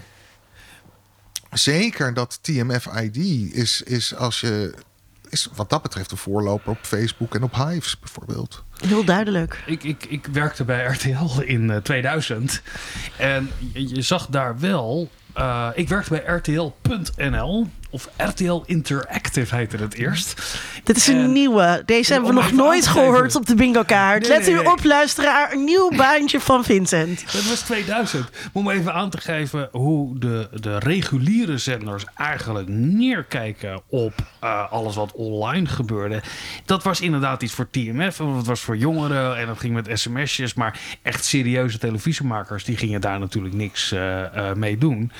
zeker dat TMF-ID is, is als je... Is wat dat betreft een voorloper op Facebook en op Hives bijvoorbeeld. Heel duidelijk. Ik, ik, ik werkte bij RTL in eh, 2000. En je, je zag daar wel. eh, ik werkte bij RTL.nl. Of RTL Interactive heette het eerst. Dit is een En- nieuwe. Deze hebben we nog nooit gehoord op de bingo kaart. Nee, Let nee, u nee. op, luisteraar. Een nieuw baantje van Vincent. Dat was 2000. Om even aan te geven hoe de, de reguliere zenders eigenlijk neerkijken op eh, alles wat online gebeurde. Dat was inderdaad iets voor TMF. Want het was voor jongeren en dat ging met sms'jes. Maar echt serieuze televisiemakers die gingen daar natuurlijk niks eh, eh, mee doen.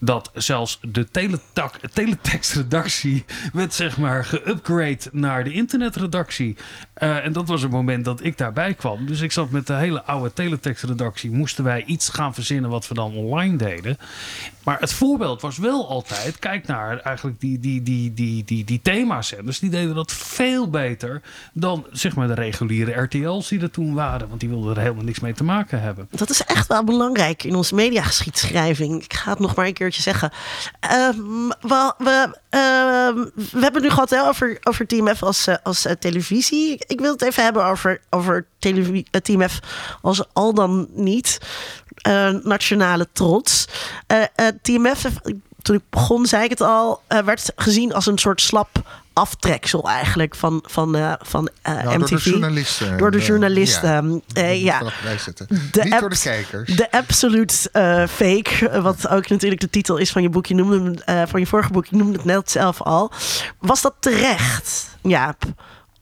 Dat zelfs de teletak, teletextredactie werd zeg maar geupgrade naar de internetredactie. Eh, en dat was het moment dat ik daarbij kwam. Dus ik zat met de hele oude teletextredactie. Moesten wij iets gaan verzinnen wat we dan online deden. Maar het voorbeeld was wel altijd... Kijk naar eigenlijk die, die, die, die, die, die. Die deden dat veel beter dan zeg maar de reguliere RTL's die er toen waren. Want die wilden er helemaal niks mee te maken hebben. Dat is echt wel belangrijk in onze mediageschiedschrijving. Ik ga het nog maar een keertje zeggen. Ehm, we, we, ehm, we hebben nu gehad over, over Team als, eh, als eh, televisie. Ik, wil het even hebben over, over televi- eh, Team F als al dan niet nationale trots. Eh eh, Team F, toen ik begon, zei ik het al, eh, werd gezien als een soort slap aftreksel eigenlijk van, van, eh, van eh, Nou, MTV. door de journalisten. Door de Eh, journalisten. ja. Eh, ja. De Niet door de kijkers. De absolute eh, fake, eh, wat ook natuurlijk de titel is van je boek. Je noemde hem, eh, van je vorige boek, je noemde het net zelf al. Was dat terecht, Jaap,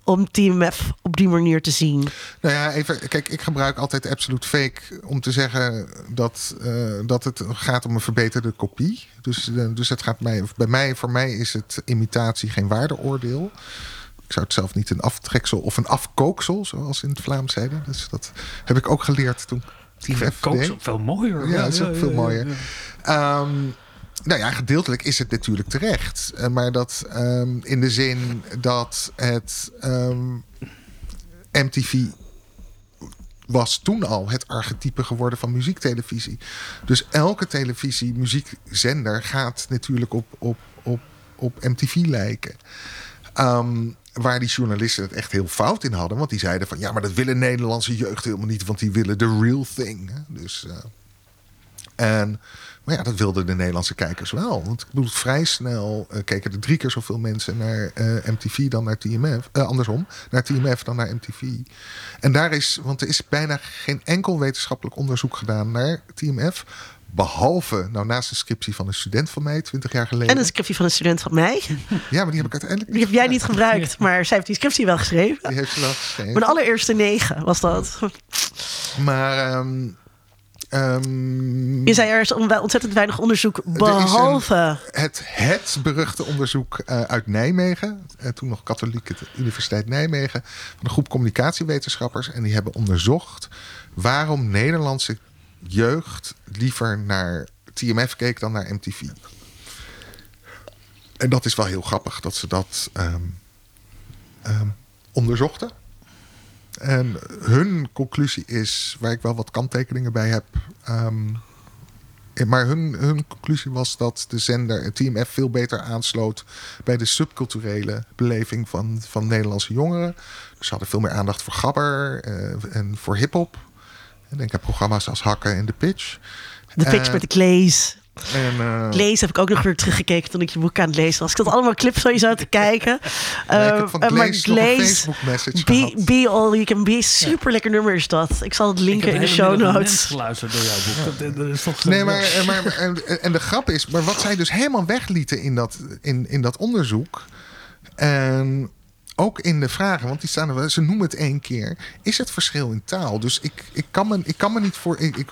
om Team F op die manier te zien? Nou ja, even, kijk, ik gebruik altijd absolute fake om te zeggen dat, eh, dat het gaat om een verbeterde kopie. Dus, eh, dus het gaat mij, bij mij, voor mij is het imitatie geen waardeoordeel. Ik zou het zelf niet een aftreksel of een afkooksel, zoals in het Vlaams zeiden. Dus dat heb ik ook geleerd toen. Ik Team vind F Kook deed. veel mooier. Ja, dat is ook veel mooier. Ehm, nou ja, gedeeltelijk is het natuurlijk terecht. Eh, maar dat ehm, in de zin dat het ehm, MTV was toen al het archetype geworden van muziektelevisie. Dus elke televisie, muziekzender gaat natuurlijk op, op, op, op MTV lijken. Ehm, waar die journalisten het echt heel fout in hadden. Want die zeiden van ja, maar dat willen Nederlandse jeugd helemaal niet. Want die willen de real thing. Dus, uh, en maar ja, dat wilden de Nederlandse kijkers wel. Want ik bedoel, vrij snel uh, keken er drie keer zoveel mensen naar uh, MTV dan naar TMF. Uh, andersom, naar TMF dan naar MTV. En daar is, want er is bijna geen enkel wetenschappelijk onderzoek gedaan naar TMF. Behalve, nou naast een scriptie van een student van mij, 20 jaar geleden. En een scriptie van een student van mij. (laughs) Ja, maar die heb ik uiteindelijk Die heb jij niet gebruikt, (laughs) maar zij heeft die scriptie wel geschreven. Die heeft ze wel geschreven. Mijn allereerste negen was dat. Maar... Um, Um, je zei er is ontzettend weinig onderzoek, behalve... Een, het, het beruchte onderzoek uh, uit Nijmegen, uh, toen nog katholieke Universiteit Nijmegen, van een groep communicatiewetenschappers. En die hebben onderzocht waarom Nederlandse jeugd liever naar TMF keek dan naar MTV. En dat is wel heel grappig dat ze dat um, um, onderzochten. En hun conclusie is, waar ik wel wat kanttekeningen bij heb. Um, maar hun, hun conclusie was dat de zender TMF veel beter aansloot bij de subculturele beleving van, van Nederlandse jongeren. Dus ze hadden veel meer aandacht voor gabber uh, en voor hip-hop. Denk aan programma's als Hakken en de Pitch. De Pitch uh, met de Clays. En, uh, Lezen heb ik ook nog weer teruggekeken toen ik je boek aan het lezen was. Ik zat allemaal clips sowieso te (laughs) kijken. Uh, ja, ik van uh, maar Glaze, be, be All You Can Be, super lekker nummer is dat. Ik zal het linken in de show notes. geluisterd door jouw boek. Dat, dat is toch nee, maar, maar (laughs) en, en, de grap is, maar wat zij dus helemaal weglieten in dat, in, in dat onderzoek... En ook in de vragen, want die staan er wel, ze noemen het één keer, is het verschil in taal. Dus ik, ik, kan, me, ik kan me niet voor. Ik, ik,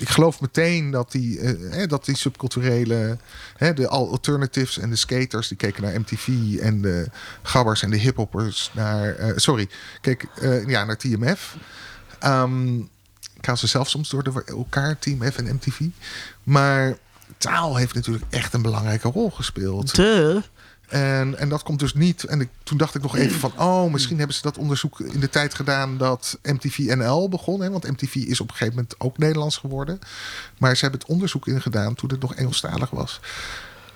ik geloof meteen dat die, uh, dat die subculturele, hè, de alternatives en de skaters, die keken naar MTV en de gabbers en de hiphoppers naar, uh, sorry, keek uh, ja, naar TMF. Um, ik haal ze zelf soms door de, elkaar, TMF en MTV. Maar taal heeft natuurlijk echt een belangrijke rol gespeeld. De. En, en dat komt dus niet. En toen dacht ik nog even van... oh, misschien hebben ze dat onderzoek in de tijd gedaan... dat MTV NL begon. Hè? Want MTV is op een gegeven moment ook Nederlands geworden. Maar ze hebben het onderzoek in gedaan... toen het nog Engelstalig was.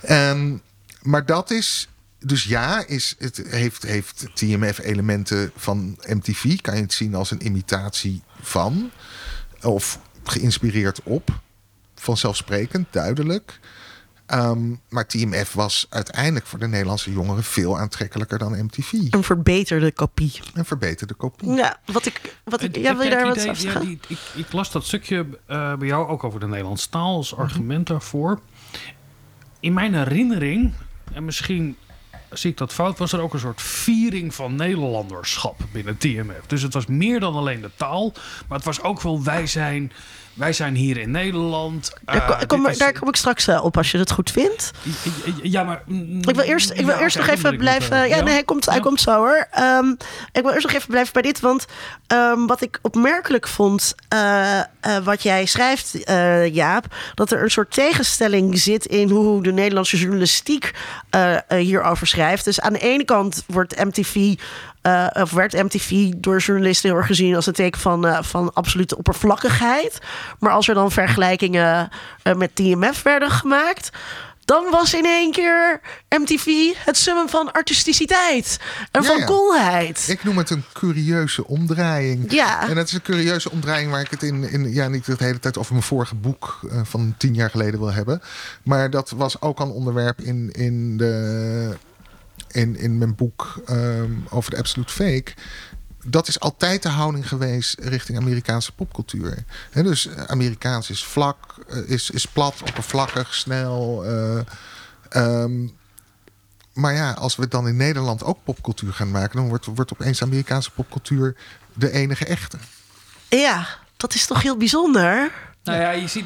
En, maar dat is... Dus ja, is, het heeft, heeft TMF elementen van MTV. Kan je het zien als een imitatie van. Of geïnspireerd op. Vanzelfsprekend, duidelijk. Um, maar TMF was uiteindelijk voor de Nederlandse jongeren veel aantrekkelijker dan MTV. Een verbeterde kopie. Een verbeterde kopie. Ja, wat ik. Wat ik ja, wil je daar wat idee, ja, ik, ik, las dat stukje uh, bij jou ook over de Nederlandse taal als argument mm -hmm. daarvoor. In mijn herinnering, en misschien zie ik dat fout, was er ook een soort viering van Nederlanderschap binnen TMF. Dus het was meer dan alleen de taal, maar het was ook wel wij zijn wij zijn hier in Nederland. Daar, uh, kom, is... daar kom ik straks uh, op als je het goed vindt. Ja, maar. Ik wil eerst, ik wil ja, eerst nog even blijven. Ja, ja, nee, hij komt, hij komt zo hoor. Um, ik wil eerst nog even blijven bij dit. Want um, wat ik opmerkelijk vond. Wat jij schrijft, Jaap. Dat er een soort tegenstelling zit in hoe de Nederlandse journalistiek hierover schrijft. Dus aan de ene kant wordt MTV. Uh, of werd MTV door journalisten heel erg gezien als een teken van, uh, van absolute oppervlakkigheid. Maar als er dan vergelijkingen uh, met TMF werden gemaakt. Dan was in één keer MTV het summum van artisticiteit en ja, van coolheid. Ik noem het een curieuze omdraaiing. Ja. En dat is een curieuze omdraaiing waar ik het in, in ja, niet de hele tijd over mijn vorige boek uh, van tien jaar geleden wil hebben. Maar dat was ook al een onderwerp in, in de in, in mijn boek um, over de Absolute Fake. Dat is altijd de houding geweest richting Amerikaanse popcultuur. He, dus Amerikaans is vlak, is, is plat, oppervlakkig, snel. Uh, um, maar ja, als we dan in Nederland ook popcultuur gaan maken, dan wordt, wordt opeens Amerikaanse popcultuur de enige echte. Ja, dat is toch heel bijzonder. Nou ja, je ziet,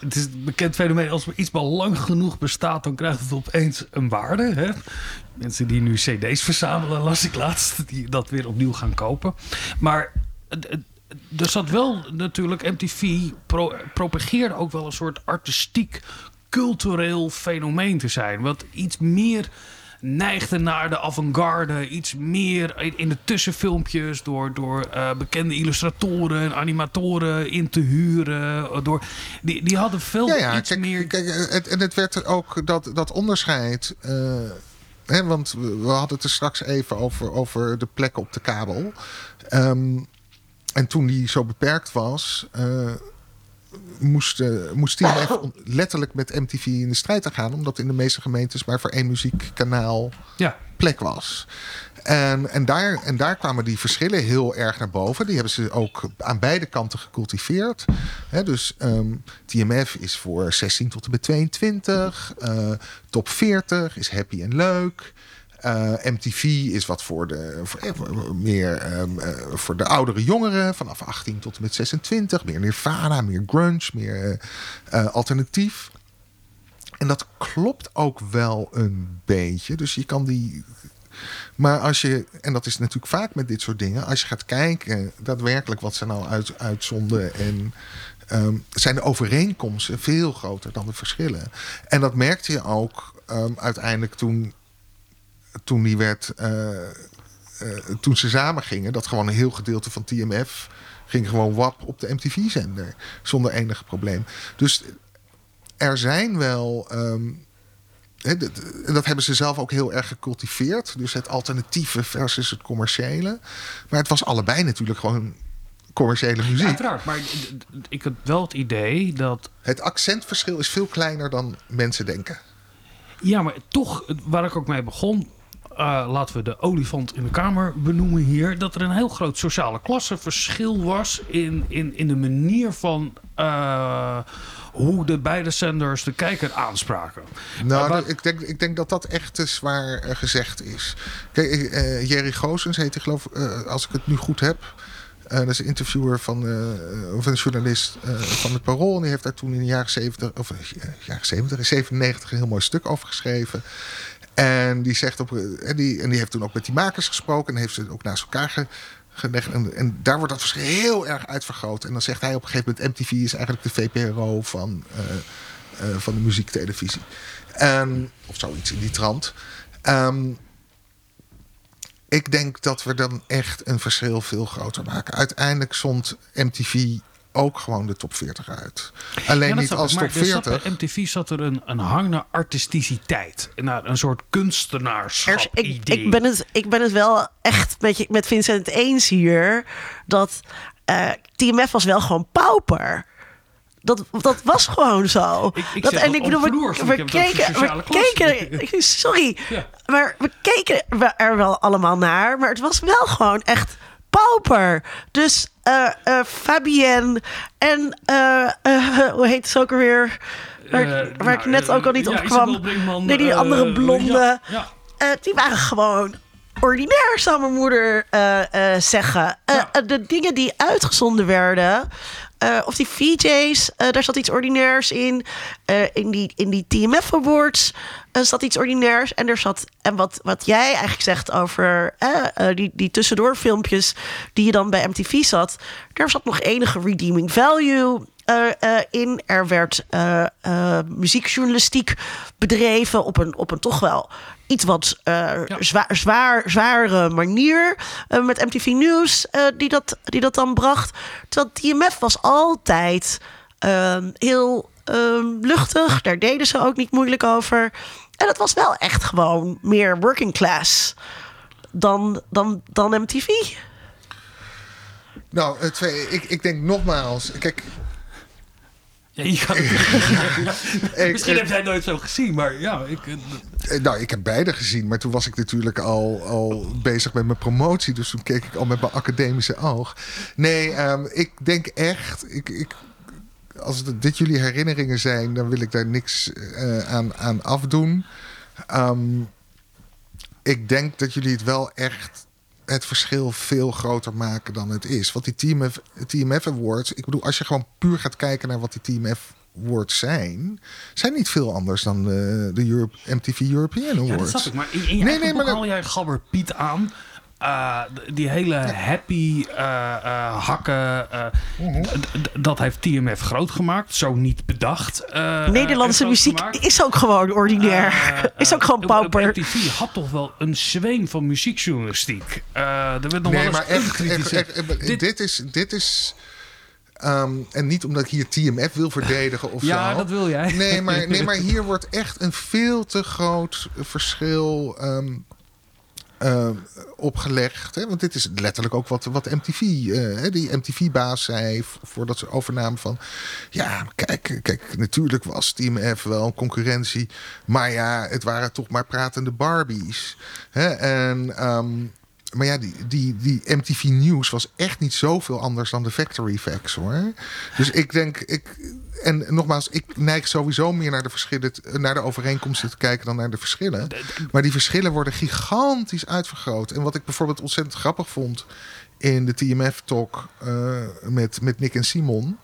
het is een bekend fenomeen. Als iets maar lang genoeg bestaat, dan krijgt het opeens een waarde. Hè? Mensen die nu CD's verzamelen, las ik laatst, die dat weer opnieuw gaan kopen. Maar er zat wel natuurlijk, MTV pro, propageerde ook wel een soort artistiek, cultureel fenomeen te zijn. Wat iets meer neigde naar de avant-garde. Iets meer in- de tussenfilmpjes door, door eh, bekende illustratoren en animatoren in te huren. eh, Door, die, die hadden veel Ja, ja, iets kijk, meer... kijk eh, het, en het werd ook dat, dat onderscheid. hè, want we, hadden het er straks even over, over de plekken op de kabel. Ehm, en toen die zo beperkt was, moest, eh, moest on- letterlijk met MTV in de strijd te gaan. Omdat in de meeste gemeentes maar voor één muziekkanaal ja, plek was. En, en, daar, en daar kwamen die verschillen heel erg naar boven. Die hebben ze ook aan beide kanten gecultiveerd. Dus ehm, TMF is voor 16 tot en met 22. eh, top 40 is happy en leuk. Eh, MTV is wat voor de, voor, eh, meer ehm, eh, voor de oudere jongeren, vanaf 18 tot en met 26. Meer Nirvana, meer grunge, meer alternatief. En dat klopt ook wel een beetje. Dus je kan die. Maar als je, en dat is natuurlijk vaak met dit soort dingen, als je gaat kijken daadwerkelijk wat ze nou uit, uitzonden en ehm, zijn de overeenkomsten veel groter dan de verschillen. En dat merkte je ook ehm, uiteindelijk toen, toen die werd, eh, eh, toen ze samen gingen, dat gewoon een heel gedeelte van TMF ging gewoon wap op de MTV-zender zonder enig probleem. Dus er zijn wel. hè, dat, en dat hebben ze zelf ook heel erg gecultiveerd. Dus het alternatieve versus het commerciële. Maar het was allebei natuurlijk gewoon commerciële muziek. uiteraard. Maar ik had wel het idee dat Het accentverschil is veel kleiner dan mensen denken. Ja, maar toch, waar ik ook mee begon. Eh, laten we de olifant in de kamer benoemen hier. Dat er een heel groot sociale klassenverschil was. In, in, in de manier van. eh, hoe de beide zenders de kijker aanspraken. Nou, ik, denk, ik denk dat dat echt te zwaar eh, gezegd is. Kijk, Jerry Goossens heet hij geloof eh, als ik het nu goed heb. Dat is een interviewer van, of een journalist van het Parool. En die heeft daar toen in de jaren 70, of jaren 70, in 97 een heel mooi stuk over geschreven. En die zegt op, eh, en, die, en die heeft toen ook met die makers gesproken en heeft ze ook naast elkaar ge- gelegd. En, daar wordt dat verschil heel erg uitvergroot. En dan zegt hij op een gegeven moment: MTV is eigenlijk de VPRO van, eh, eh, van de muziektelevisie. En, of zoiets in die trant. Ehm, ik denk dat we dan echt een verschil veel groter maken. Uiteindelijk zond MTV ook gewoon de top 40 uit. Alleen Ja, niet als top er zat 40. bij MTV zat er een, een hang naar artisticiteit. Naar een soort kunstenaarschap Er- ik, idee. ik, ben het, ik ben het wel echt met, je, met Vincent eens hier. Dat eh, TMF was wel gewoon pauper. Dat, dat was gewoon zo. Ik- ik dat, en op- ik bedoel, op we, we keken, we keken, (laughs) sorry, Ja. maar we keken er wel allemaal naar, maar het was wel gewoon echt pauper. Dus Fabienne en eh, eh, (laughs) hoe heet ze ook alweer? Waar, Eh, waar nou, ik net eh, ook al niet op kwam. Brinkman, Nee, die eh, andere blonde. ja, ja. Eh, die waren gewoon ordinair, zou mijn moeder eh, eh, zeggen. Eh, eh, de dingen die uitgezonden werden, eh, of die VJ's, eh, daar zat iets ordinairs in. Eh, in, die, in die TMF Awards zat iets ordinairs. En er zat, en wat, wat jij eigenlijk zegt over die, die tussendoorfilmpjes die je dan bij MTV zat, daar zat nog enige redeeming value in. Er werd muziekjournalistiek bedreven op een, op een toch wel iets wat eh, zwaar, zwaar, zware manier. eh, met MTV News eh, die, dat, die dat dan bracht. Terwijl TMF was altijd ehm, heel ehm, luchtig. Daar deden ze ook niet moeilijk over. En het was wel echt gewoon meer working class dan, dan, dan MTV. Nou, twee, ik, ik denk nogmaals. Kijk, Ja, je kan- (laughs) ik, Misschien heb jij nooit zo gezien, maar ja, ik, eh, Eh, Nou, ik heb beide gezien, maar toen was ik natuurlijk al, al bezig met mijn promotie. Dus toen keek ik al met mijn academische oog. Nee, ehm, ik denk echt. Ik, ik, als het, dit jullie herinneringen zijn, dan wil ik daar niks eh, aan, aan afdoen. Ehm, ik denk dat jullie het wel echt het verschil veel groter maken dan het is. Want die TMF, TMF Awards, ik bedoel, als je gewoon puur gaat kijken naar wat die TMF Awards zijn, zijn niet veel anders dan de, de Europe, MTV European ja, dat Awards. snap ik. Maar in, Nee, nee, maar haal jij Gabber Piet aan. Uh, die hele happy uh, uh, hakken, -huh. dat heeft TMF groot gemaakt. Zo niet bedacht. Nederlandse muziek gemaakt. is ook gewoon ordinair. (laughs) is ook gewoon pauper. MTV had toch wel een zweem van muziekjournalistiek. er werd nog nee, wel maar echt, echt, echt, dit, dit, is... Dit is Um, en niet omdat ik hier TMF wil verdedigen of (laughs) ja, zo. dat wil jij. Nee maar, nee, (laughs) maar hier wordt echt een veel te groot verschil um, uh, opgelegd. Hè? Want dit is letterlijk ook wat, wat MTV, uh, die MTV-baas zei voordat ze overnamen van... Ja, kijk, kijk, natuurlijk was Team F wel een concurrentie. Maar ja, het waren toch maar pratende Barbies. Hè? En um, maar ja, die, die, die MTV News was echt niet zoveel anders dan de Factory Facts hoor. Dus ik denk, ik, en nogmaals, ik neig sowieso meer naar de verschillen, naar de overeenkomsten te kijken dan naar de verschillen. Maar die verschillen worden gigantisch uitvergroot. En wat ik bijvoorbeeld ontzettend grappig vond in de TMF-talk uh, met, met Nick en Simon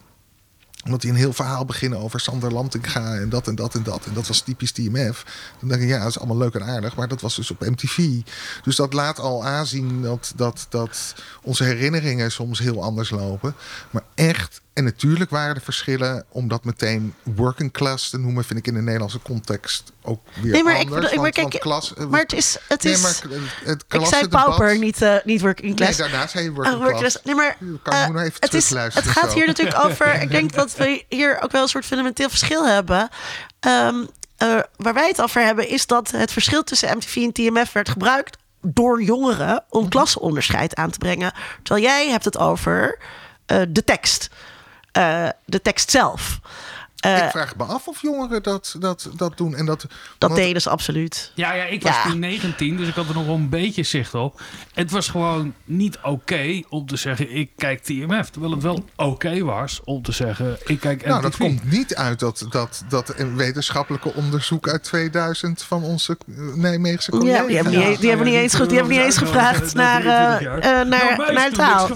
omdat die een heel verhaal beginnen over Sander Lantinga en dat en dat en dat. En dat was typisch TMF. Dan denk ik, ja, dat is allemaal leuk en aardig. Maar dat was dus op MTV. Dus dat laat al aanzien dat, dat, dat onze herinneringen soms heel anders lopen. Maar echt en natuurlijk waren er verschillen om dat meteen working class te noemen, vind ik in de Nederlandse context ook weer nee, maar anders. Ik, maar, kijk, klas, maar het is, het is. Nee, maar het, ik zei pauper, niet, uh, niet working class. Nee, daarna zei je working, uh, class. Nee, maar kan uh, even het, is, het gaat hier natuurlijk over. (laughs) Ik denk dat we hier ook wel een soort fundamenteel verschil hebben. Um, waar wij het over hebben, is dat het verschil tussen MTV en TMF werd gebruikt door jongeren om mhm. klassenonderscheid aan te brengen. Terwijl jij hebt het over de tekst. Uh, de tekst zelf. Ik vraag me af of jongeren dat, dat, dat doen. En dat, dat deden ze absoluut. Ja, ja ik was toen 19, dus ik had er nog wel een beetje zicht op. Het was gewoon niet oké om te zeggen: ik kijk TMF. Terwijl het wel oké was om te zeggen: ik kijk MTV. Nou, dat komt niet uit dat, dat, dat een wetenschappelijke onderzoek uit 2000 van onze Nijmeegse collega's. Ja, die hebben niet, die hebben niet eens, goed, die hebben niet eens gevraagd naar, uh, naar, naar taal.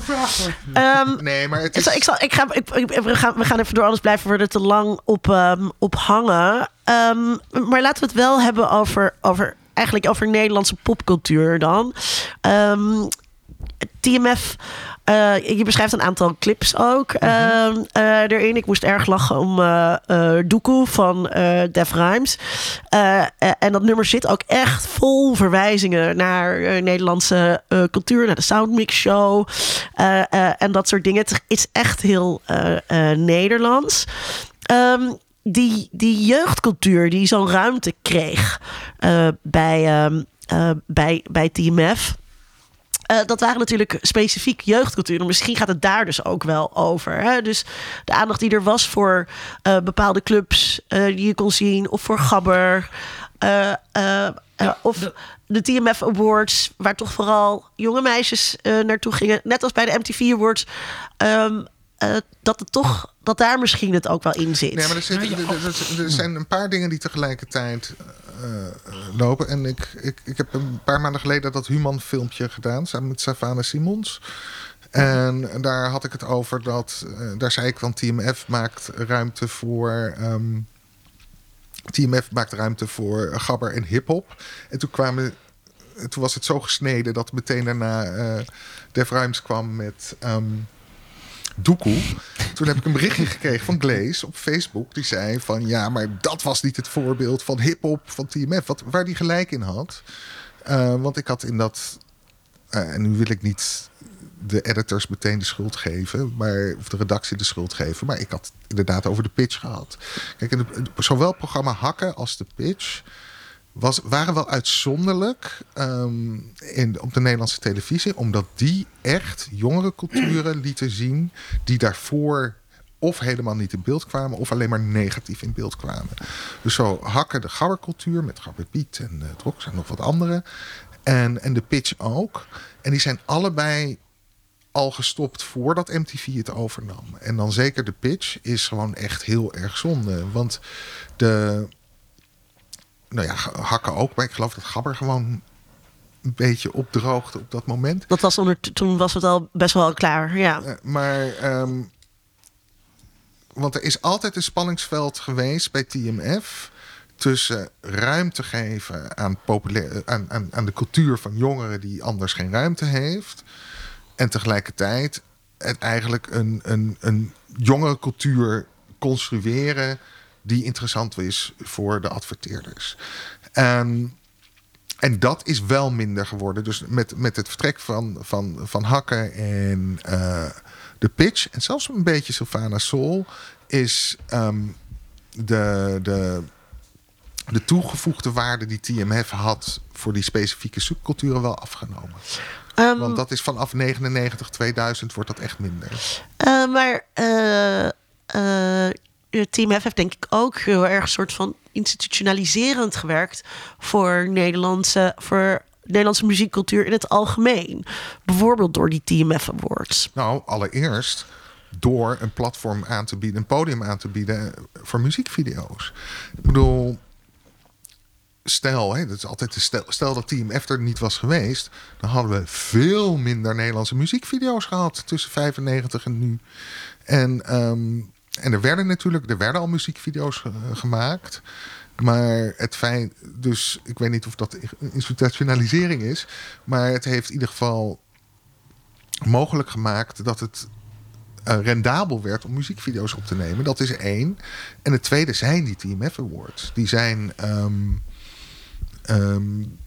Um, nee, maar het is... ik, zal, ik ga, ik, we, gaan, we gaan even door, anders blijven we er te lang op, um, op hangen. Um, maar laten we het wel hebben over, over, eigenlijk over Nederlandse popcultuur dan. Um, TMF uh, je beschrijft een aantal clips ook uh, uh, erin. Ik moest erg lachen om uh, Doekoe van Def Rhymes. en dat nummer zit ook echt vol verwijzingen naar Nederlandse cultuur, naar de Soundmix Show en dat soort dingen. Het is echt heel Nederlands. Um, die, die jeugdcultuur die zo'n ruimte kreeg uh, bij, um, uh, bij, bij TMF. Uh, dat waren natuurlijk specifiek jeugdcultuur. Misschien gaat het daar dus ook wel over. Hè? Dus de aandacht die er was voor bepaalde clubs die je kon zien, of voor Gabber. of de TMF Awards, waar toch vooral jonge meisjes naartoe gingen. Net als bij de MTV Awards. Um, uh, dat het toch dat daar misschien het ook wel in zit. Nee, maar er, zit, er, er zijn een paar dingen die tegelijkertijd uh, lopen. En ik, ik, ik heb een paar maanden geleden dat Human filmpje gedaan samen met Savannah Simons. En daar had ik het over dat, uh, daar zei ik van TMF maakt ruimte voor. Um, TMF maakt ruimte voor gabber en hip-hop. En toen kwamen toen was het zo gesneden dat meteen daarna uh, Def Rhymes kwam met um, doekoe. Toen heb ik een berichtje gekregen van Glaze op Facebook. Die zei van ja, maar dat was niet het voorbeeld van hip-hop van TMF. Wat, waar die gelijk in had. Uh, want ik had in dat. Uh, en nu wil ik niet de editors meteen de schuld geven, maar, of de redactie de schuld geven. Maar ik had inderdaad over de pitch gehad. Kijk, in zowel programma Hakken als de pitch was, waren wel uitzonderlijk um, in, op de Nederlandse televisie, omdat die echt jongere culturen (clears throat) lieten zien die daarvoor of helemaal niet in beeld kwamen, of alleen maar negatief in beeld kwamen. Dus zo hakken de gabbercultuur met Gabber Piet en uh, Trox en nog wat andere. En, en de pitch ook. En die zijn allebei al gestopt voordat MTV het overnam. En dan zeker de pitch is gewoon echt heel erg zonde. Want de, nou ja, hakken ook. Maar ik geloof dat Gabber gewoon een beetje opdroogde op dat moment. Dat was onder, toen was het al best wel klaar, ja. Uh, maar, um, want er is altijd een spanningsveld geweest bij TMF tussen ruimte geven aan, populair, aan, aan, aan de cultuur van jongeren die anders geen ruimte heeft. En tegelijkertijd het eigenlijk een, een, een jongere cultuur construeren die interessant is voor de adverteerders. En, en dat is wel minder geworden. Dus met, met het vertrek van, van, van Hakken en uh, de pitch, en zelfs een beetje Sylvana Soul, is um, de, de, de toegevoegde waarde die TMF had voor die specifieke subculturen wel afgenomen. Um, Want dat is vanaf 99, 2000 wordt dat echt minder. Uh, maar uh, Team F heeft denk ik ook heel erg soort van institutionaliserend gewerkt voor Nederlandse, voor Nederlandse muziekcultuur in het algemeen. Bijvoorbeeld door die TMF Awards. Nou, allereerst door een platform aan te bieden, een podium aan te bieden voor muziekvideo's. Ik bedoel, stel, hè, dat is altijd de stel, stel dat Team F er niet was geweest, dan hadden we veel minder Nederlandse muziekvideo's gehad tussen 95 en nu. En, um, en er werden natuurlijk, er werden al muziekvideo's gemaakt. Maar het feit, dus ik weet niet of dat institutionalisering is, maar het heeft in ieder geval mogelijk gemaakt dat het uh, rendabel werd om muziekvideo's op te nemen. Dat is één. En het tweede zijn die TMF Awards. Die zijn. Um, um,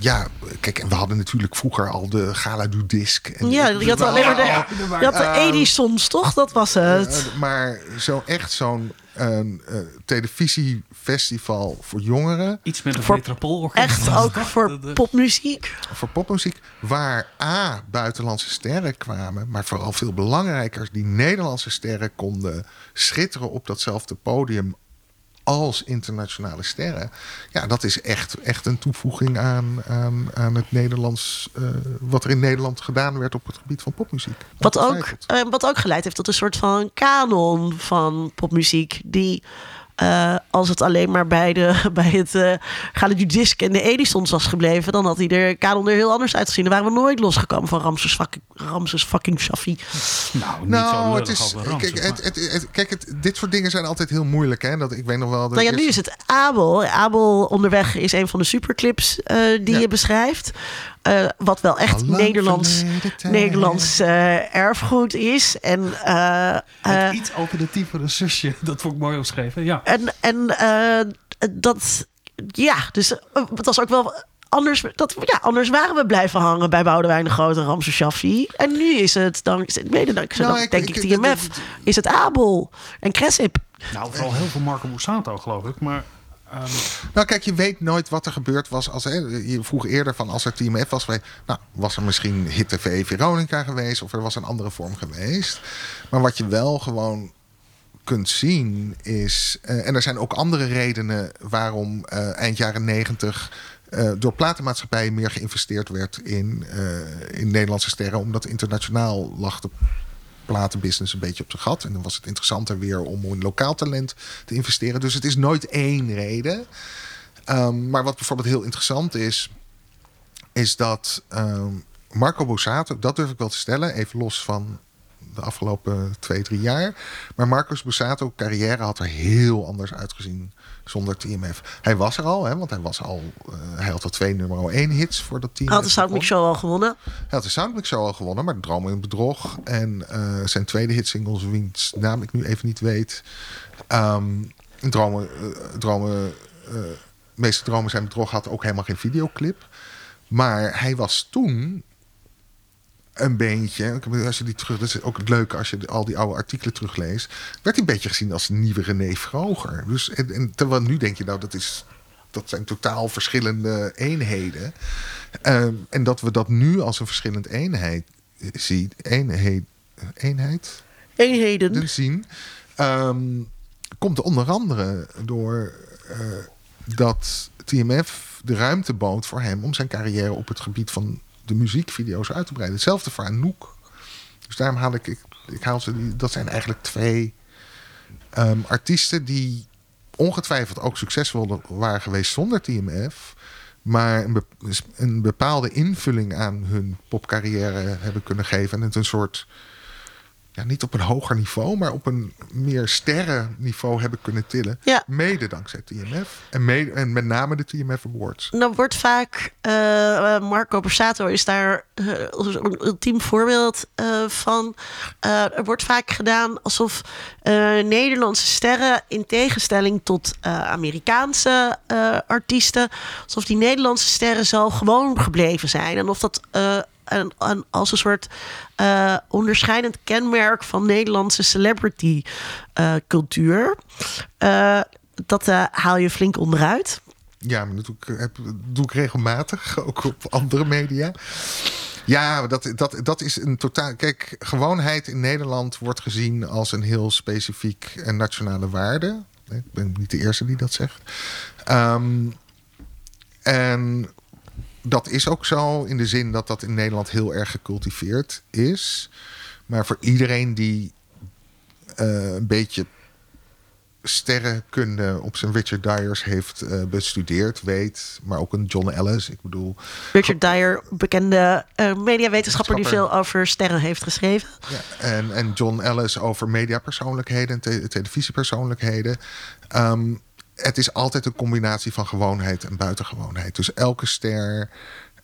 ja, kijk, we hadden natuurlijk vroeger al de Gala du Disc. En ja, je had alleen maar de, je had de Edisons, toch? Dat was het. Uh, maar zo echt zo'n een uh, televisiefestival voor jongeren. Iets met een voor metropool. Echt ook voor popmuziek. Voor popmuziek, waar A, buitenlandse sterren kwamen, maar vooral veel belangrijker, die Nederlandse sterren konden schitteren op datzelfde podium als internationale sterren. Ja, dat is echt, echt een toevoeging aan, aan, aan het Nederlands. Uh, wat er in Nederland gedaan werd op het gebied van popmuziek. Wat ook, uh, wat ook geleid heeft tot een soort van kanon van popmuziek. Die. Uh, als het alleen maar bij, de, (laughs) bij het uh, en de Edisons was gebleven, dan had hij er kanon er heel anders uitgezien. Dan waren we nooit losgekomen van Ramses fucking, Ramses fucking Shaffi. Nou, niet nou, zo het is, Ramses, kijk, het, het, het, kijk het, dit soort dingen zijn altijd heel moeilijk. Hè? Dat, ik weet nog wel. Dat nou ja, nu is het Abel. Abel onderweg is een van de superclips uh, die ja. je beschrijft. Uh, wat wel echt Nederlands, Nederlands uh, erfgoed is. En, uh, Het iets alternatievere zusje, dat vond ik mooi omschreven. Ja. En, en dat, ja, dus het was ook wel anders, dat, ja, anders waren we blijven hangen bij Boudewijn de Grote Ramses Shaffi. En nu is het, dan is het mede dankzij, nou, ik, denk ik, ik TMF, ik, is het Abel en Cressip. Nou, vooral heel veel Marco Bussato, geloof ik. Maar Um... Nou, kijk, je weet nooit wat er gebeurd was. Als, hè, je vroeg eerder van als er Team F was geweest. Nou, was er misschien Hit TV Veronica geweest. Of er was een andere vorm geweest. Maar wat je wel gewoon kunt zien is. Uh, en er zijn ook andere redenen waarom uh, eind jaren negentig. Uh, door platenmaatschappijen meer geïnvesteerd werd in, in Nederlandse sterren. Omdat internationaal lag de platenbusiness een beetje op zijn gat. En dan was het interessanter weer om in lokaal talent te investeren. Dus het is nooit één reden. Um, maar wat bijvoorbeeld heel interessant is, is dat um, Marco Borsato, dat durf ik wel te stellen, even los van de afgelopen twee, drie jaar. Maar Marcos Borsato carrière had er heel anders uitgezien zonder TMF. Hij was er al, hè, want hij was al. Uh, hij had al twee nummer 1 hits voor dat team. Hij had de Soundmix Show al gewonnen. Hij had de Soundmix Show al gewonnen, maar Dromen in Bedrog en uh, zijn tweede hit singles, wiens naam ik nu even niet weet. Um, dromen, uh, dromen, meeste dromen zijn bedrog had ook helemaal geen videoclip. Maar hij was toen een beetje, als je die terug, dat is ook het leuke als je al die oude artikelen terugleest, werd hij een beetje gezien als een nieuwe René Vroger. Dus en, en terwijl nu denk je nou dat is dat zijn totaal verschillende eenheden. Um, en dat we dat nu als een verschillend eenheid zien, eenheid, eenheid, eenheden zien, um, komt onder andere door uh, dat TMF de ruimte bood voor hem om zijn carrière op het gebied van de muziekvideo's uit te breiden. Hetzelfde voor Anouk. Dus daarom haal ik, ik, haal ze, dat zijn eigenlijk twee um, artiesten die ongetwijfeld ook succesvol waren geweest zonder TMF. Maar een bepaalde invulling aan hun popcarrière hebben kunnen geven. En het een soort ja, niet op een hoger niveau, maar op een meer sterrenniveau hebben kunnen tillen. Ja. Mede dankzij TMF. En, mede, en met name de TMF Awards. Dan wordt vaak, uh, Marco Borsato is daar uh, een ultiem voorbeeld uh, van. er wordt vaak gedaan alsof Nederlandse sterren, in tegenstelling tot Amerikaanse artiesten, alsof die Nederlandse sterren zo gewoon gebleven zijn. En of dat en, en als een soort uh, onderscheidend kenmerk van Nederlandse celebrity uh, cultuur. Uh, dat haal je flink onderuit. Ja, maar dat doe ik, heb, doe ik regelmatig, (laughs) ook op andere media. Ja, dat, dat, dat is een totaal. Kijk, gewoonheid in Nederland wordt gezien als een heel specifiek en nationale waarde. Ik ben niet de eerste die dat zegt. Um, en dat is ook zo in de zin dat dat in Nederland heel erg gecultiveerd is. Maar voor iedereen die uh, een beetje sterrenkunde op zijn Richard Dyers heeft uh, bestudeerd, weet. Maar ook een John Ellis, ik bedoel... Richard Dyer, bekende uh, mediawetenschapper die veel over sterren heeft geschreven. Ja, en, en John Ellis over mediapersoonlijkheden en te televisiepersoonlijkheden. Um, het is altijd een combinatie van gewoonheid en buitengewoonheid. Dus elke ster.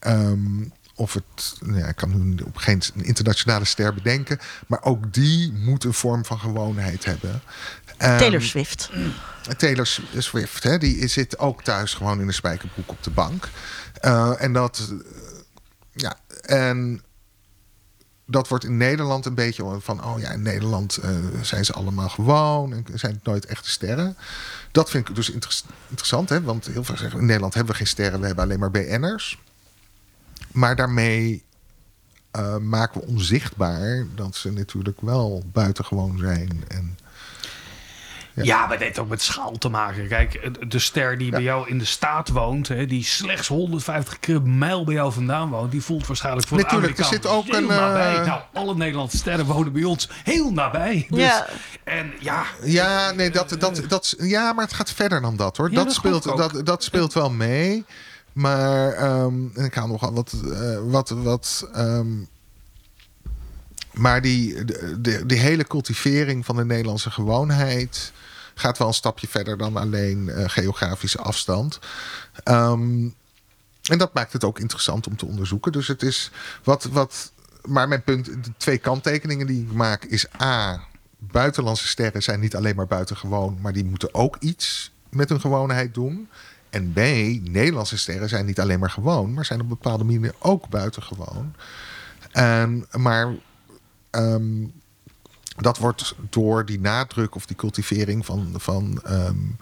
Um, of het, nou ja, ik kan nu op geen internationale ster bedenken. Maar ook die moet een vorm van gewoonheid hebben. Um, Taylor Swift. Taylor Swift, hè, die zit ook thuis gewoon in een spijkerbroek op de bank. Uh, en dat. Ja, en dat wordt in Nederland een beetje van, oh ja, in Nederland uh, zijn ze allemaal gewoon en zijn het nooit echte sterren. Dat vind ik dus inter interessant, hè? want heel veel zeggen in Nederland hebben we geen sterren, we hebben alleen maar BN'ers. Maar daarmee uh, maken we onzichtbaar dat ze natuurlijk wel buitengewoon zijn en ja. ja, maar dat heeft ook met schaal te maken. Kijk, de ster die bij jou in de staat woont, hè, die slechts 150 mijl bij jou vandaan woont, die voelt waarschijnlijk voor Natuurlijk, de er zit ook heel een. Nabij. Uh... Nou, alle Nederlandse sterren wonen bij ons heel nabij. Dus, ja. En ja. Ja, nee, dat, dat, dat, ja, maar het gaat verder dan dat hoor. Ja, dat, dat speelt, dat, dat speelt wel mee. Maar um, en ik ga nogal wat. Uh, wat, wat um, maar die, de, de, die hele cultivering van de Nederlandse gewoonheid gaat wel een stapje verder dan alleen uh, geografische afstand. Um, en dat maakt het ook interessant om te onderzoeken. Dus het is wat. wat maar mijn punt, de twee kanttekeningen die ik maak, is A. Buitenlandse sterren zijn niet alleen maar buitengewoon, maar die moeten ook iets met hun gewoonheid doen. En B, Nederlandse sterren zijn niet alleen maar gewoon, maar zijn op bepaalde manier ook buitengewoon. En, maar um, dat wordt door die nadruk of die cultivering van, van um,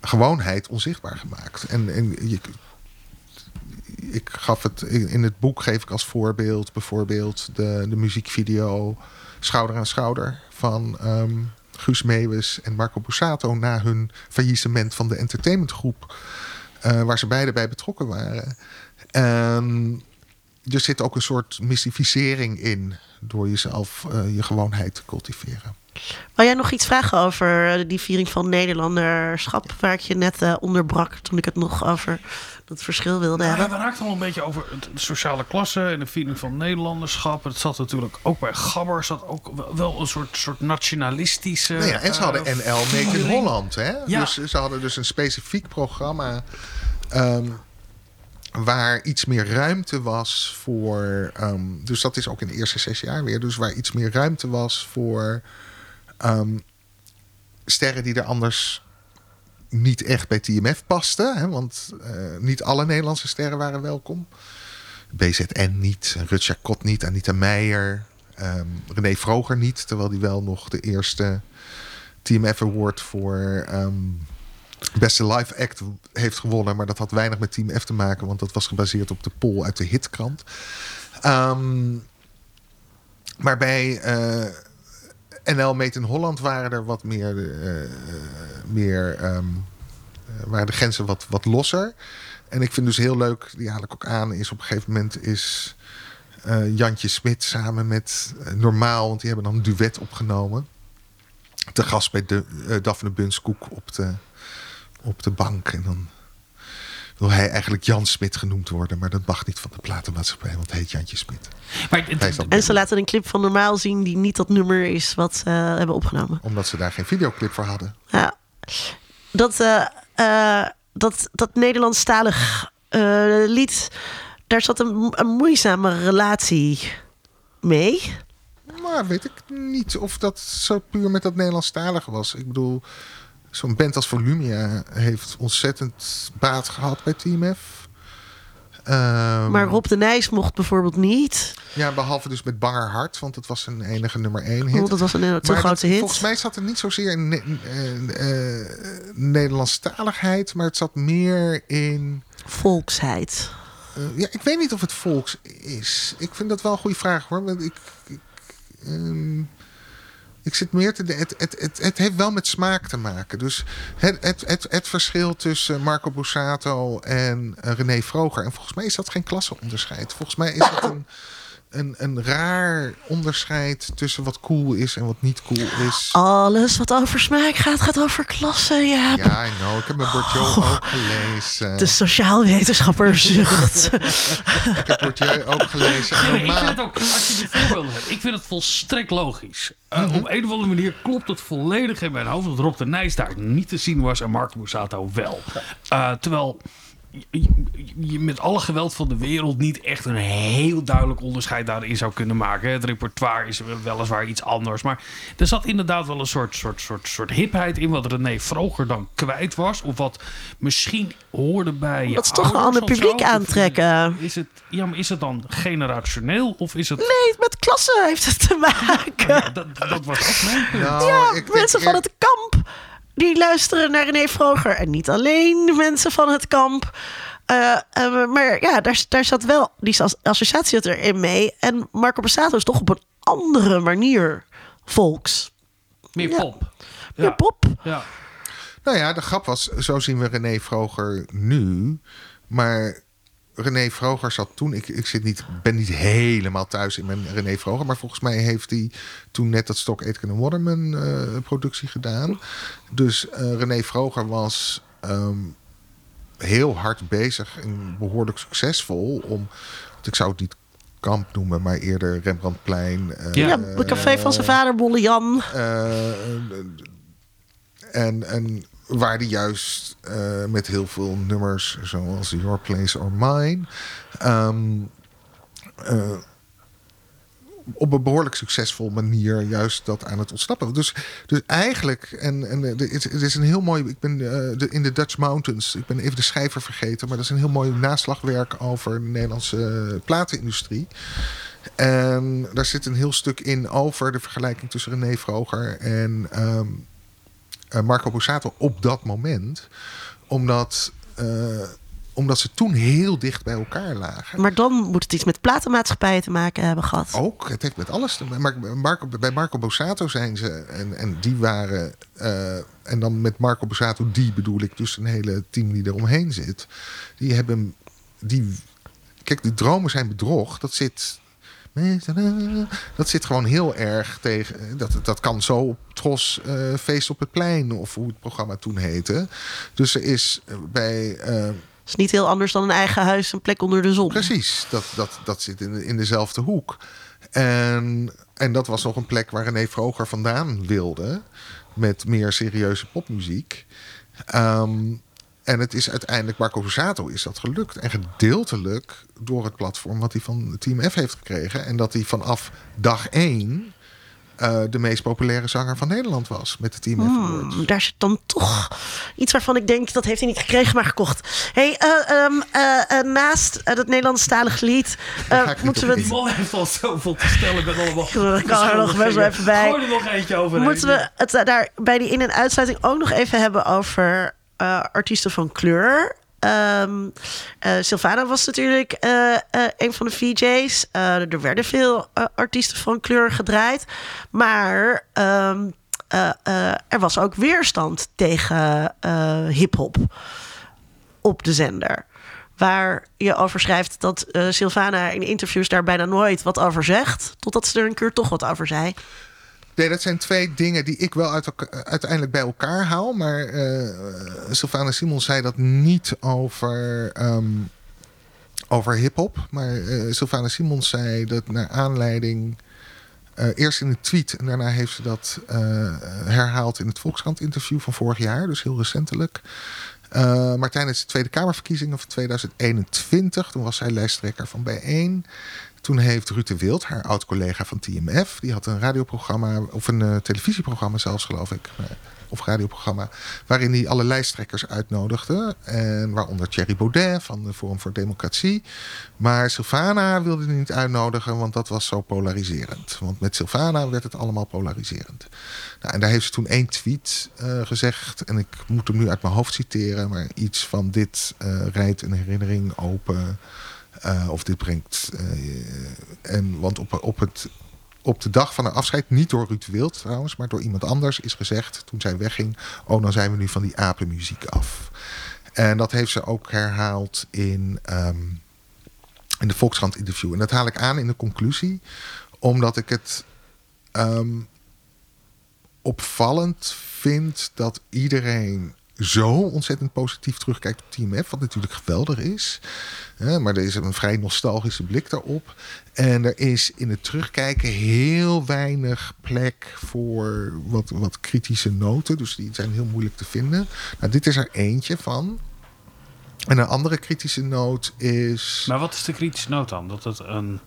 gewoonheid onzichtbaar gemaakt. En, en ik gaf het in het boek geef ik als voorbeeld bijvoorbeeld de, de muziekvideo Schouder aan Schouder van um, Guus Meeuwis en Marco Borsato na hun faillissement van de entertainmentgroep. Uh, waar ze beide bij betrokken waren. En er zit ook een soort mystificering in door jezelf uh, je gewoonheid te cultiveren. Wil jij nog iets vragen over die viering van Nederlanderschap, waar ik je net uh, onderbrak toen ik het nog over het verschil wilde nou, hebben? Ja, we raakten al een beetje over de sociale klasse en de viering van Nederlanderschap. Het zat natuurlijk ook bij Gabber, zat ook wel een soort, soort nationalistische. Nou ja, en ze hadden uh, NL Make in Holland, hè? Ja. Dus ze hadden dus een specifiek programma. Um, waar iets meer ruimte was voor. Um, dus dat is ook in de eerste zes jaar weer. Dus waar iets meer ruimte was voor um, sterren die er anders niet echt bij TMF pasten. Hè, want uh, niet alle Nederlandse sterren waren welkom. BZN niet, Rutja Kot niet, Anita Meijer, um, René Vroger niet. Terwijl die wel nog de eerste TMF Award voor beste live act heeft gewonnen. Maar dat had weinig met Team F te maken. Want dat was gebaseerd op de poll uit de hitkrant. Um, maar bij uh, NL Meet in Holland waren er wat meer... Uh, meer um, waren de grenzen wat, wat losser. En ik vind dus heel leuk, die haal ik ook aan, is op een gegeven moment is uh, Jantje Smit samen met Normaal, want die hebben dan een duet opgenomen. Te gast bij de, Daphne Bunskoek op de, op de bank. En dan wil hij eigenlijk Jan Smit genoemd worden. Maar dat mag niet van de platenmaatschappij, want hij heet Jantje Smit. En ze laten een clip van Normaal zien die niet dat nummer is wat ze hebben opgenomen. Omdat ze daar geen videoclip voor hadden. Ja. Dat, eh, eh, dat, dat Nederlandstalig eh, lied, daar zat een, een moeizame relatie mee. Maar weet ik niet of dat zo puur met dat Nederlandstalige was. Ik bedoel, zo'n band als Volumia heeft ontzettend baat gehad bij Team F. Ehm, Maar Rob de Nijs mocht bijvoorbeeld niet. Ja, behalve dus met Banger Hart, want het was een enige nummer één hit. Oh, dat was een te Maar grote dat- hit. Volgens mij zat er niet zozeer in ne- eh, eh, Nederlandstaligheid, maar het zat meer in. Volksheid. eh, ja, ik weet niet of het volks is. Ik vind dat wel een goede vraag hoor. Want ik, ik, ehm, ik zit meer te. Het, het, het, het heeft wel met smaak te maken. Dus het, het, het, het verschil tussen Marco Borsato en eh, René Vroger. En volgens mij is dat geen klasseonderscheid. Volgens mij is het een, een, een raar onderscheid tussen wat cool is en wat niet cool is. Alles wat over smaak gaat, gaat over klasse, ja. Ja, I know. Ik heb mijn Bourdieu ook gelezen. De sociaalwetenschapper zucht. (laughs) Ik heb Bourdieu ook gelezen. Nee, ik normaal- vind het ook, als je die voorbeelden hebt, ik vind het volstrekt logisch. Uh, Mhm. Op een of andere manier klopt het volledig in mijn hoofd dat Rob de Nijs daar niet te zien was en Marco Borsato wel. Uh, terwijl je, met alle geweld van de wereld niet echt een heel duidelijk onderscheid daarin zou kunnen maken. Het repertoire is weliswaar iets anders, maar er zat inderdaad wel een soort, soort, soort, soort hipheid in wat René vroeger dan kwijt was. Of wat misschien hoorde bij je Dat is toch een ander publiek aantrekken. Is het, ja, maar is het dan generationeel of is het... Nee, met klasse heeft het te maken. Ja, dat, dat was ook mijn punt. Nou, Ja, ik denk mensen van het kamp die luisteren naar René Vroger. En niet alleen de mensen van het kamp. Eh, eh, maar ja, daar, daar zat wel die as- associatie zat erin mee. En Marco Borsato is toch op een andere manier volks. Meer Ja. pop. Meer Ja. pop. Ja. Nou ja, de grap was, zo zien we René Vroger nu. Maar René Vroger zat toen, ik, ik zit niet, ben niet helemaal thuis in mijn René Vroger. Maar volgens mij heeft hij toen net dat Stock Aitken en Waterman eh, productie gedaan. Dus eh, René Vroger was ehm, heel hard bezig en behoorlijk succesvol. Om, want ik zou het niet kamp noemen, maar eerder Rembrandtplein. eh, Ja. Het café van zijn vader, Bolle Jan. eh, en, en waar die juist eh, met heel veel nummers, zoals Your Place or Mine, ehm, eh, op een behoorlijk succesvol manier juist dat aan het ontsnappen. Dus, dus eigenlijk, en, en eh, het is een heel mooi. Ik ben in de Dutch Mountains. Ik ben even de schrijver vergeten, maar dat is een heel mooi naslagwerk over de Nederlandse platenindustrie. En daar zit een heel stuk in over de vergelijking tussen René Vroger en ehm, eh, Marco Borsato op dat moment. Omdat, eh, omdat ze toen heel dicht bij elkaar lagen. Maar dan moet het iets met platenmaatschappijen te maken hebben gehad. Ook, het heeft met alles te maken. Maar Marco, bij Marco Borsato zijn ze, en, en die waren, eh, en dan met Marco Borsato, die bedoel ik dus een hele team die eromheen zit. Die hebben, die, kijk, die dromen zijn bedrog, dat zit, dat zit gewoon heel erg tegen, dat, dat kan zo op Tros eh, Feest op het Plein, of hoe het programma toen heette. Dus er is eh, bij... eh, is niet heel anders dan een eigen huis, een plek onder de zon. Precies, dat, dat, dat zit in, in dezelfde hoek. En, en dat was nog een plek waar René Vroger vandaan wilde. Met meer serieuze popmuziek. Ehm, en het is uiteindelijk, Marco Borsato is dat gelukt. En gedeeltelijk door het platform wat hij van Team F heeft gekregen. En dat hij vanaf dag één eh, de meest populaire zanger van Nederland was. Met de Team F. Hmm, daar zit dan toch iets waarvan ik denk dat heeft hij niet gekregen, maar gekocht. Hey, eh, ehm, eh, naast dat Nederlandstalige lied eh, moeten we. Die man heeft al zoveel te stellen met allemaal. Ik kan er nog best wel even bij. Gooi er nog eentje over. moeten we het daar bij die in- en uitsluiting ook nog even hebben over eh, artiesten van kleur. Ehm eh, Sylvana was natuurlijk eh, een van de VJ's. Er werden veel artiesten van kleur gedraaid. Maar ehm, eh, eh, er was ook weerstand tegen hip-hop op de zender. Waar je over schrijft dat eh Sylvana in interviews daar bijna nooit wat over zegt. Totdat ze er een keer toch wat over zei. Nee, dat zijn twee dingen die ik wel uiteindelijk bij elkaar haal. Maar eh Sylvana Simons zei dat niet over, ehm, over hip-hop. Maar Sylvana Simons zei dat naar aanleiding. eh, eerst in een tweet en daarna heeft ze dat herhaald in het Volkskrant-interview van vorig jaar, dus heel recentelijk. Maar tijdens de Tweede Kamerverkiezingen van 2021, toen was zij lijsttrekker van Bijeen. Toen heeft Ruud Wild, haar oud-collega van TMF, die had een radioprogramma, of een eh, televisieprogramma zelfs, geloof ik, eh, of radioprogramma, waarin hij alle lijsttrekkers uitnodigde. En waaronder Thierry Baudet van de Forum voor Democratie. Maar Sylvana wilde hij niet uitnodigen, want dat was zo polariserend. Want met Sylvana werd het allemaal polariserend. Nou, en daar heeft ze toen één tweet eh, gezegd. En ik moet hem nu uit mijn hoofd citeren. Maar iets van dit rijdt een herinnering open. Eh, of dit brengt. eh, en, want op, op, het, op de dag van haar afscheid, niet door Ruud Wild trouwens, maar door iemand anders, is gezegd toen zij wegging: Oh, dan zijn we nu van die apenmuziek af. En dat heeft ze ook herhaald in, ehm, in de Volkskrant interview. En dat haal ik aan in de conclusie, omdat ik het ehm, opvallend vind dat iedereen zo ontzettend positief terugkijkt op TMF, wat natuurlijk geweldig is. Maar er is een vrij nostalgische blik daarop. En er is in het terugkijken heel weinig plek voor wat, wat kritische noten. Dus die zijn heel moeilijk te vinden. Nou, dit is er eentje van. En een andere kritische noot is. Maar wat is de kritische noot dan? Dat het een.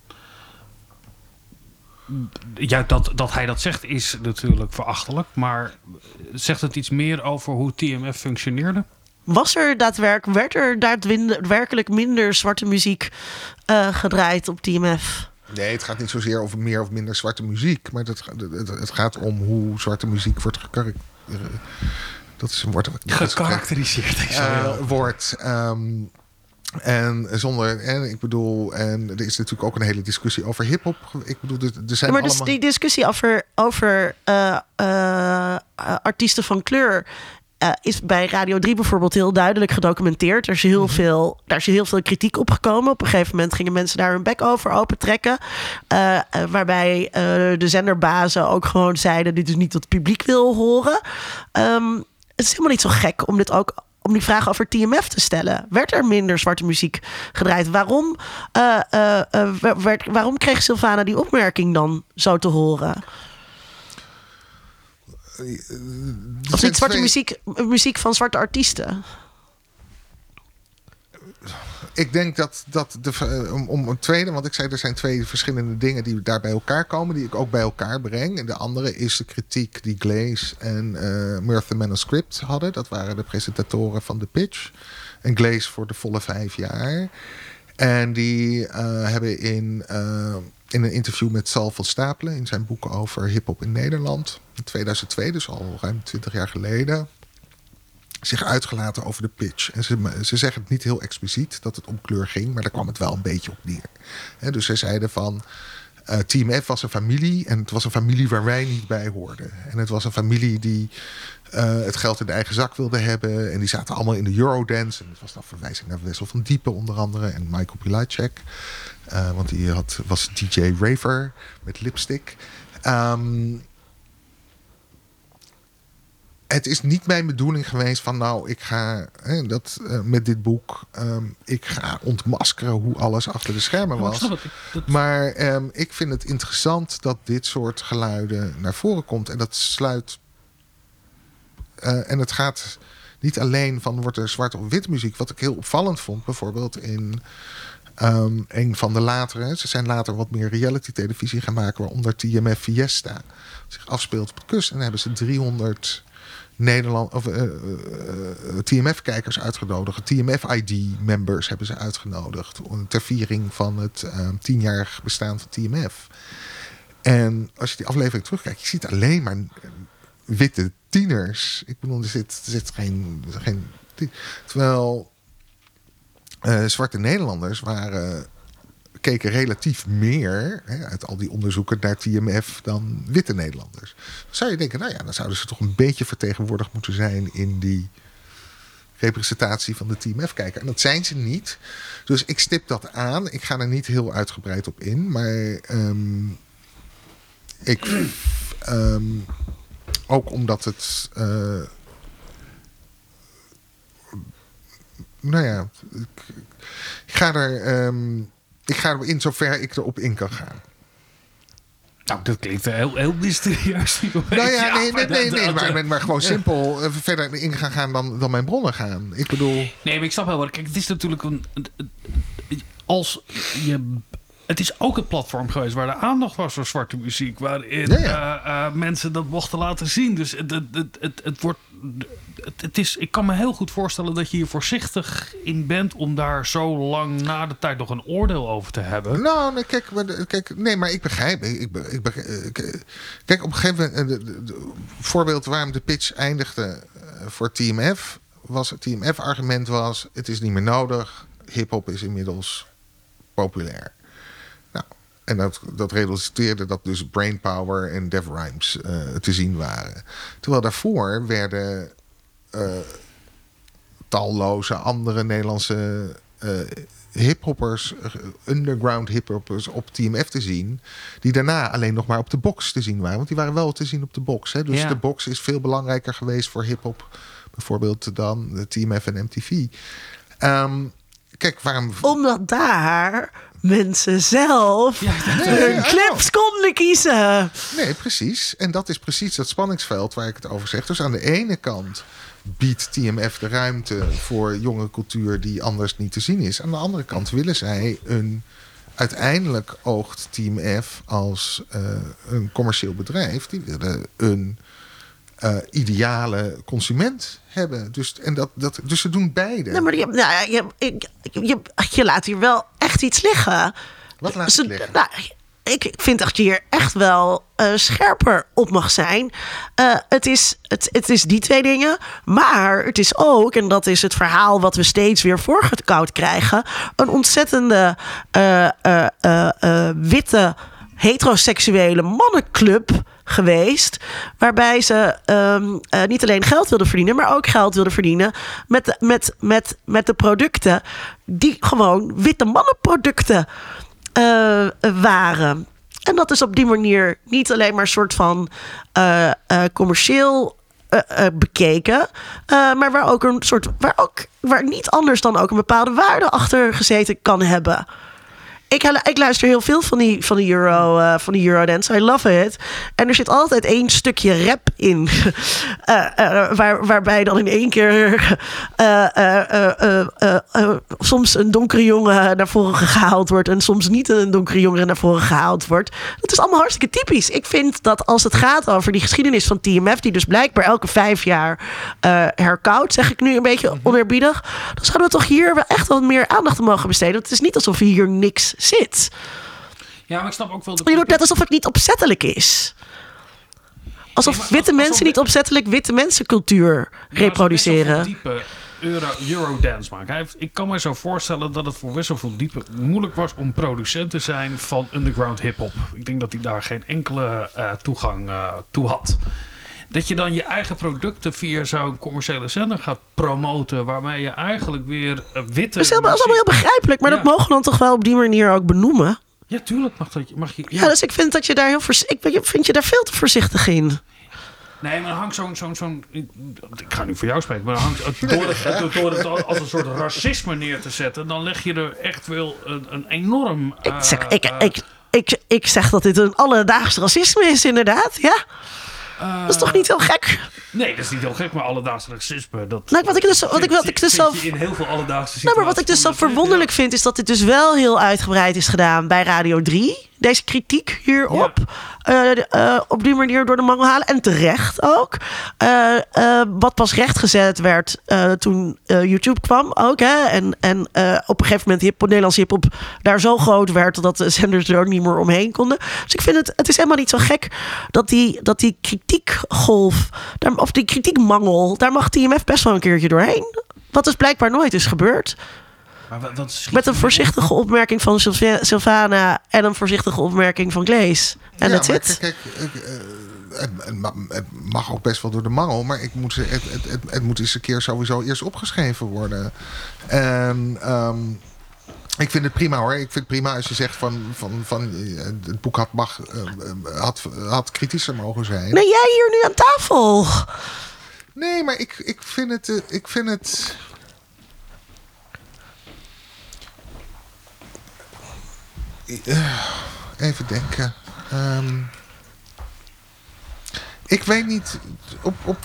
Ja, dat, dat hij dat zegt is natuurlijk verachtelijk. Maar zegt het iets meer over hoe TMF functioneerde? Was er daadwerkelijk, werd er daadwerkelijk minder zwarte muziek eh, gedraaid op TMF? Nee, het gaat niet zozeer over meer of minder zwarte muziek. Maar het, het, het gaat om hoe zwarte muziek wordt gekarakteriseerd. Dat is een woord. Gekarakteriseerd. Eh, ehm, en zonder, en ik bedoel, en er is natuurlijk ook een hele discussie over hip-hop. Ik bedoel, er, zijn Ja, maar dus allemaal. die discussie over, over eh, eh, artiesten van kleur eh, is bij Radio 3 bijvoorbeeld heel duidelijk gedocumenteerd. Er is, heel veel, daar is heel veel kritiek op gekomen. Op een gegeven moment gingen mensen daar hun bek over opentrekken. Eh, waarbij de zenderbazen ook gewoon zeiden... dit is niet wat het publiek wil horen. Ehm, het is helemaal niet zo gek om dit ook... Om die vraag over TMF te stellen. Werd er minder zwarte muziek gedraaid? Waarom, eh, eh, eh, werd, waarom kreeg Sylvana die opmerking dan zo te horen? Of niet zwarte twee- muziek, muziek van zwarte artiesten? Ik denk dat, dat de, eh, om, om een tweede, want ik zei er zijn twee verschillende dingen die daar bij elkaar komen, die ik ook bij elkaar breng. En de andere is de kritiek die Glaze en eh Murtha Manuscript hadden. Dat waren de presentatoren van de pitch. En Glaze voor de volle vijf jaar. En die eh, hebben in, in een interview met Sal van Stapelen in zijn boek over hip-hop in Nederland, in 2002, dus al ruim 20 jaar geleden, zich uitgelaten over de pitch. En ze, ze zeggen het niet heel expliciet dat het om kleur ging, maar daar kwam het wel een beetje op neer. Dus ze zeiden van. eh, Team F was een familie en het was een familie waar wij niet bij hoorden. En het was een familie die eh, het geld in de eigen zak wilde hebben. En die zaten allemaal in de Eurodance. En het was dan verwijzing naar Wessel van Diepen onder andere en Michael Pilacek. Eh, want die had, was DJ Raver met lipstick. Ehm, het is niet mijn bedoeling geweest van nou, ik ga hè, dat, eh, met dit boek, ehm, ik ga ontmaskeren hoe alles achter de schermen was. Maar ehm, ik vind het interessant dat dit soort geluiden naar voren komt. En dat sluit. eh, en het gaat niet alleen van wordt er zwart of wit muziek. Wat ik heel opvallend vond, bijvoorbeeld in ehm, een van de latere. Ze zijn later wat meer reality televisie gaan maken, waaronder TMF Fiesta zich afspeelt op de kust. En dan hebben ze 300 Nederland of eh, TMF-kijkers uitgenodigd. TMF-ID-members hebben ze uitgenodigd ter viering van het ehm, tienjarig bestaan van TMF. En als je die aflevering terugkijkt, je ziet alleen maar eh, witte tieners. Ik bedoel, er zit, geen, geen. Terwijl eh, zwarte Nederlanders waren keken relatief meer hè, uit al die onderzoeken naar TMF dan witte Nederlanders. Dan zou je denken, nou ja, dan zouden ze toch een beetje vertegenwoordigd moeten zijn in die representatie van de TMF-kijker. En dat zijn ze niet. Dus ik stip dat aan. Ik ga er niet heel uitgebreid op in. Maar ehm, ik, ehm, ook omdat het. eh, nou ja, ik, ik ga er. ehm, ik ga er in zover ik erop in kan gaan. Nou, dat klinkt heel, heel mysterieus. (laughs) Nou ja, nee, nee, maar nee, nee maar, maar, gewoon simpel eh, verder in gaan gaan dan, dan mijn bronnen gaan. Ik bedoel, Nee, maar ik snap wel. wat- Kijk, het is natuurlijk een. Als je. Het is ook een platform geweest waar de aandacht was voor zwarte muziek. Waarin Ja, ja. eh, eh, mensen dat mochten laten zien. Dus het, het, het, het, het wordt. Het, is, ik kan me heel goed voorstellen dat je hier voorzichtig in bent om daar zo lang na de tijd nog een oordeel over te hebben. Nou, nee, kijk, kijk, nee, maar ik begrijp. Ik, ik, eh, kijk, op een gegeven moment, eh, voorbeeld waarom de pitch eindigde eh, voor TMF, was het TMF-argument was: het is niet meer nodig. Hip-hop is inmiddels populair. En dat, dat resulteerde dat dus Brainpower en Dev Rhymes eh, te zien waren. Terwijl daarvoor werden eh, talloze andere Nederlandse eh hiphoppers, underground hiphoppers op TMF te zien. Die daarna alleen nog maar op de box te zien waren. Want die waren wel te zien op de box. Hè? Dus Ja. de box is veel belangrijker geweest voor hiphop. Bijvoorbeeld dan de TMF en MTV. Ehm, kijk, waarom... Omdat daar mensen zelf Nee, hun I clips konden kiezen. Nee, precies. En dat is precies dat spanningsveld waar ik het over zeg. Dus aan de ene kant biedt TMF de ruimte voor jonge cultuur die anders niet te zien is. Aan de andere kant willen zij een. Uiteindelijk oogt TMF als eh, een commercieel bedrijf. Die willen een eh, ideale consument hebben. Dus, en dat, dat, dus ze doen beide. Nee, maar je, nou, je, je, je laat hier wel echt iets liggen. Wat laat Ze- ik liggen? Nou, ik vind dat je hier echt wel eh, scherper op mag zijn. Eh, het, is, het, het is die twee dingen. Maar het is ook, en dat is het verhaal wat we steeds weer voorgekoud krijgen... een ontzettende witte heteroseksuele mannenclub geweest. Waarbij ze ehm, eh, niet alleen geld wilden verdienen, maar ook geld wilden verdienen met met, met, met de producten die gewoon witte mannenproducten eh, waren. En dat is op die manier niet alleen maar een soort van eh, commercieel bekeken, maar waar ook een soort waar ook waar niet anders dan ook een bepaalde waarde achter gezeten kan hebben. Ik, ik luister heel veel van die, van die, Euro, eh, van die Eurodance. I love it. En er zit altijd één stukje rap in. (laughs) Eh, eh, waar, waarbij dan in één keer soms een donkere jongen naar voren gehaald wordt. En soms niet een donkere jongen naar voren gehaald wordt. Dat is allemaal hartstikke typisch. Ik vind dat als het gaat over die geschiedenis van TMF, die dus blijkbaar elke vijf jaar herkoudt, zeg ik nu een beetje oneerbiedig. Dan zouden we toch hier wel echt wat meer aandacht aan mogen besteden. Want het is niet alsof hier niks zit. Ja, maar ik snap ook wel... de- Je doet net alsof het niet opzettelijk is. Alsof Nee, witte als- mensen alsof- niet opzettelijk witte mensencultuur reproduceren. diepe Euro, Eurodance maken. Hij heeft, ik kan me zo voorstellen dat het voor Wessel Diepe moeilijk was om producent te zijn van underground hip-hop. Ik denk dat hij daar geen enkele eh, toegang eh, toe had. Dat je dan je eigen producten via zo'n commerciële zender gaat promoten, waarmee je eigenlijk weer eh, witte. Dat is, is allemaal heel begrijpelijk, maar Ja. dat mogen we dan toch wel op die manier ook benoemen. Ja, tuurlijk mag, dat, mag je. Ja, dus ik vind dat je daar heel voorz- ik ik vind je daar veel te voorzichtig in. Nee, maar dan hangt zo'n... zo'n zo'n ik ga nu voor jou spreken, maar hangt, door, het, door, door het als een soort racisme neer te zetten... dan leg je er echt wel een, een enorm... Ik zeg, ik, eh, ik, ik, ik zeg dat dit een alledaags racisme is, inderdaad. Ja, eh, dat is toch niet heel gek? Nee, dat is niet heel gek, maar alledaags racisme... Dat, Nou, wat ik dus- wat ik- wat ik dus zo- je in heel veel alledaagse situaties... Nou, maar wat ik dus zo verwonderlijk vind, is dat dit dus wel heel uitgebreid is gedaan bij Radio 3. Deze kritiek hierop. eh, eh, op die manier door de mangel halen. En terecht ook. Eh, wat pas rechtgezet werd toen YouTube kwam ook. Hè? En, en op een gegeven moment hip, Nederlands hiphop daar zo groot werd... dat de (laughs) zenders er ook niet meer omheen konden. Dus ik vind het, het is helemaal niet zo gek dat die, dat die kritiekgolf... Daar, of die kritiekmangel, daar mag TMF best wel een keertje doorheen. Wat dus blijkbaar nooit is gebeurd. Maar wat, Met een voorzichtige opmerking van Sylvia- Sylvana en een voorzichtige opmerking van Glees. En ja, that's maar it. Kijk, kijk, ik, eh, het, het ma- het mag ook best wel door de mangel, maar ik moet, ze- het, het, het, het moet eens een keer sowieso eerst opgeschreven worden. En ehm, Ik vind het prima hoor. Ik vind het prima als je zegt van, van, van eh, het boek had, mag, eh, had, had kritischer mogen zijn. Nee, jij hier nu aan tafel. Nee, maar ik, ik vind het. Ik vind het. (sighs) Even denken. Ehm, ik weet niet. Op, op,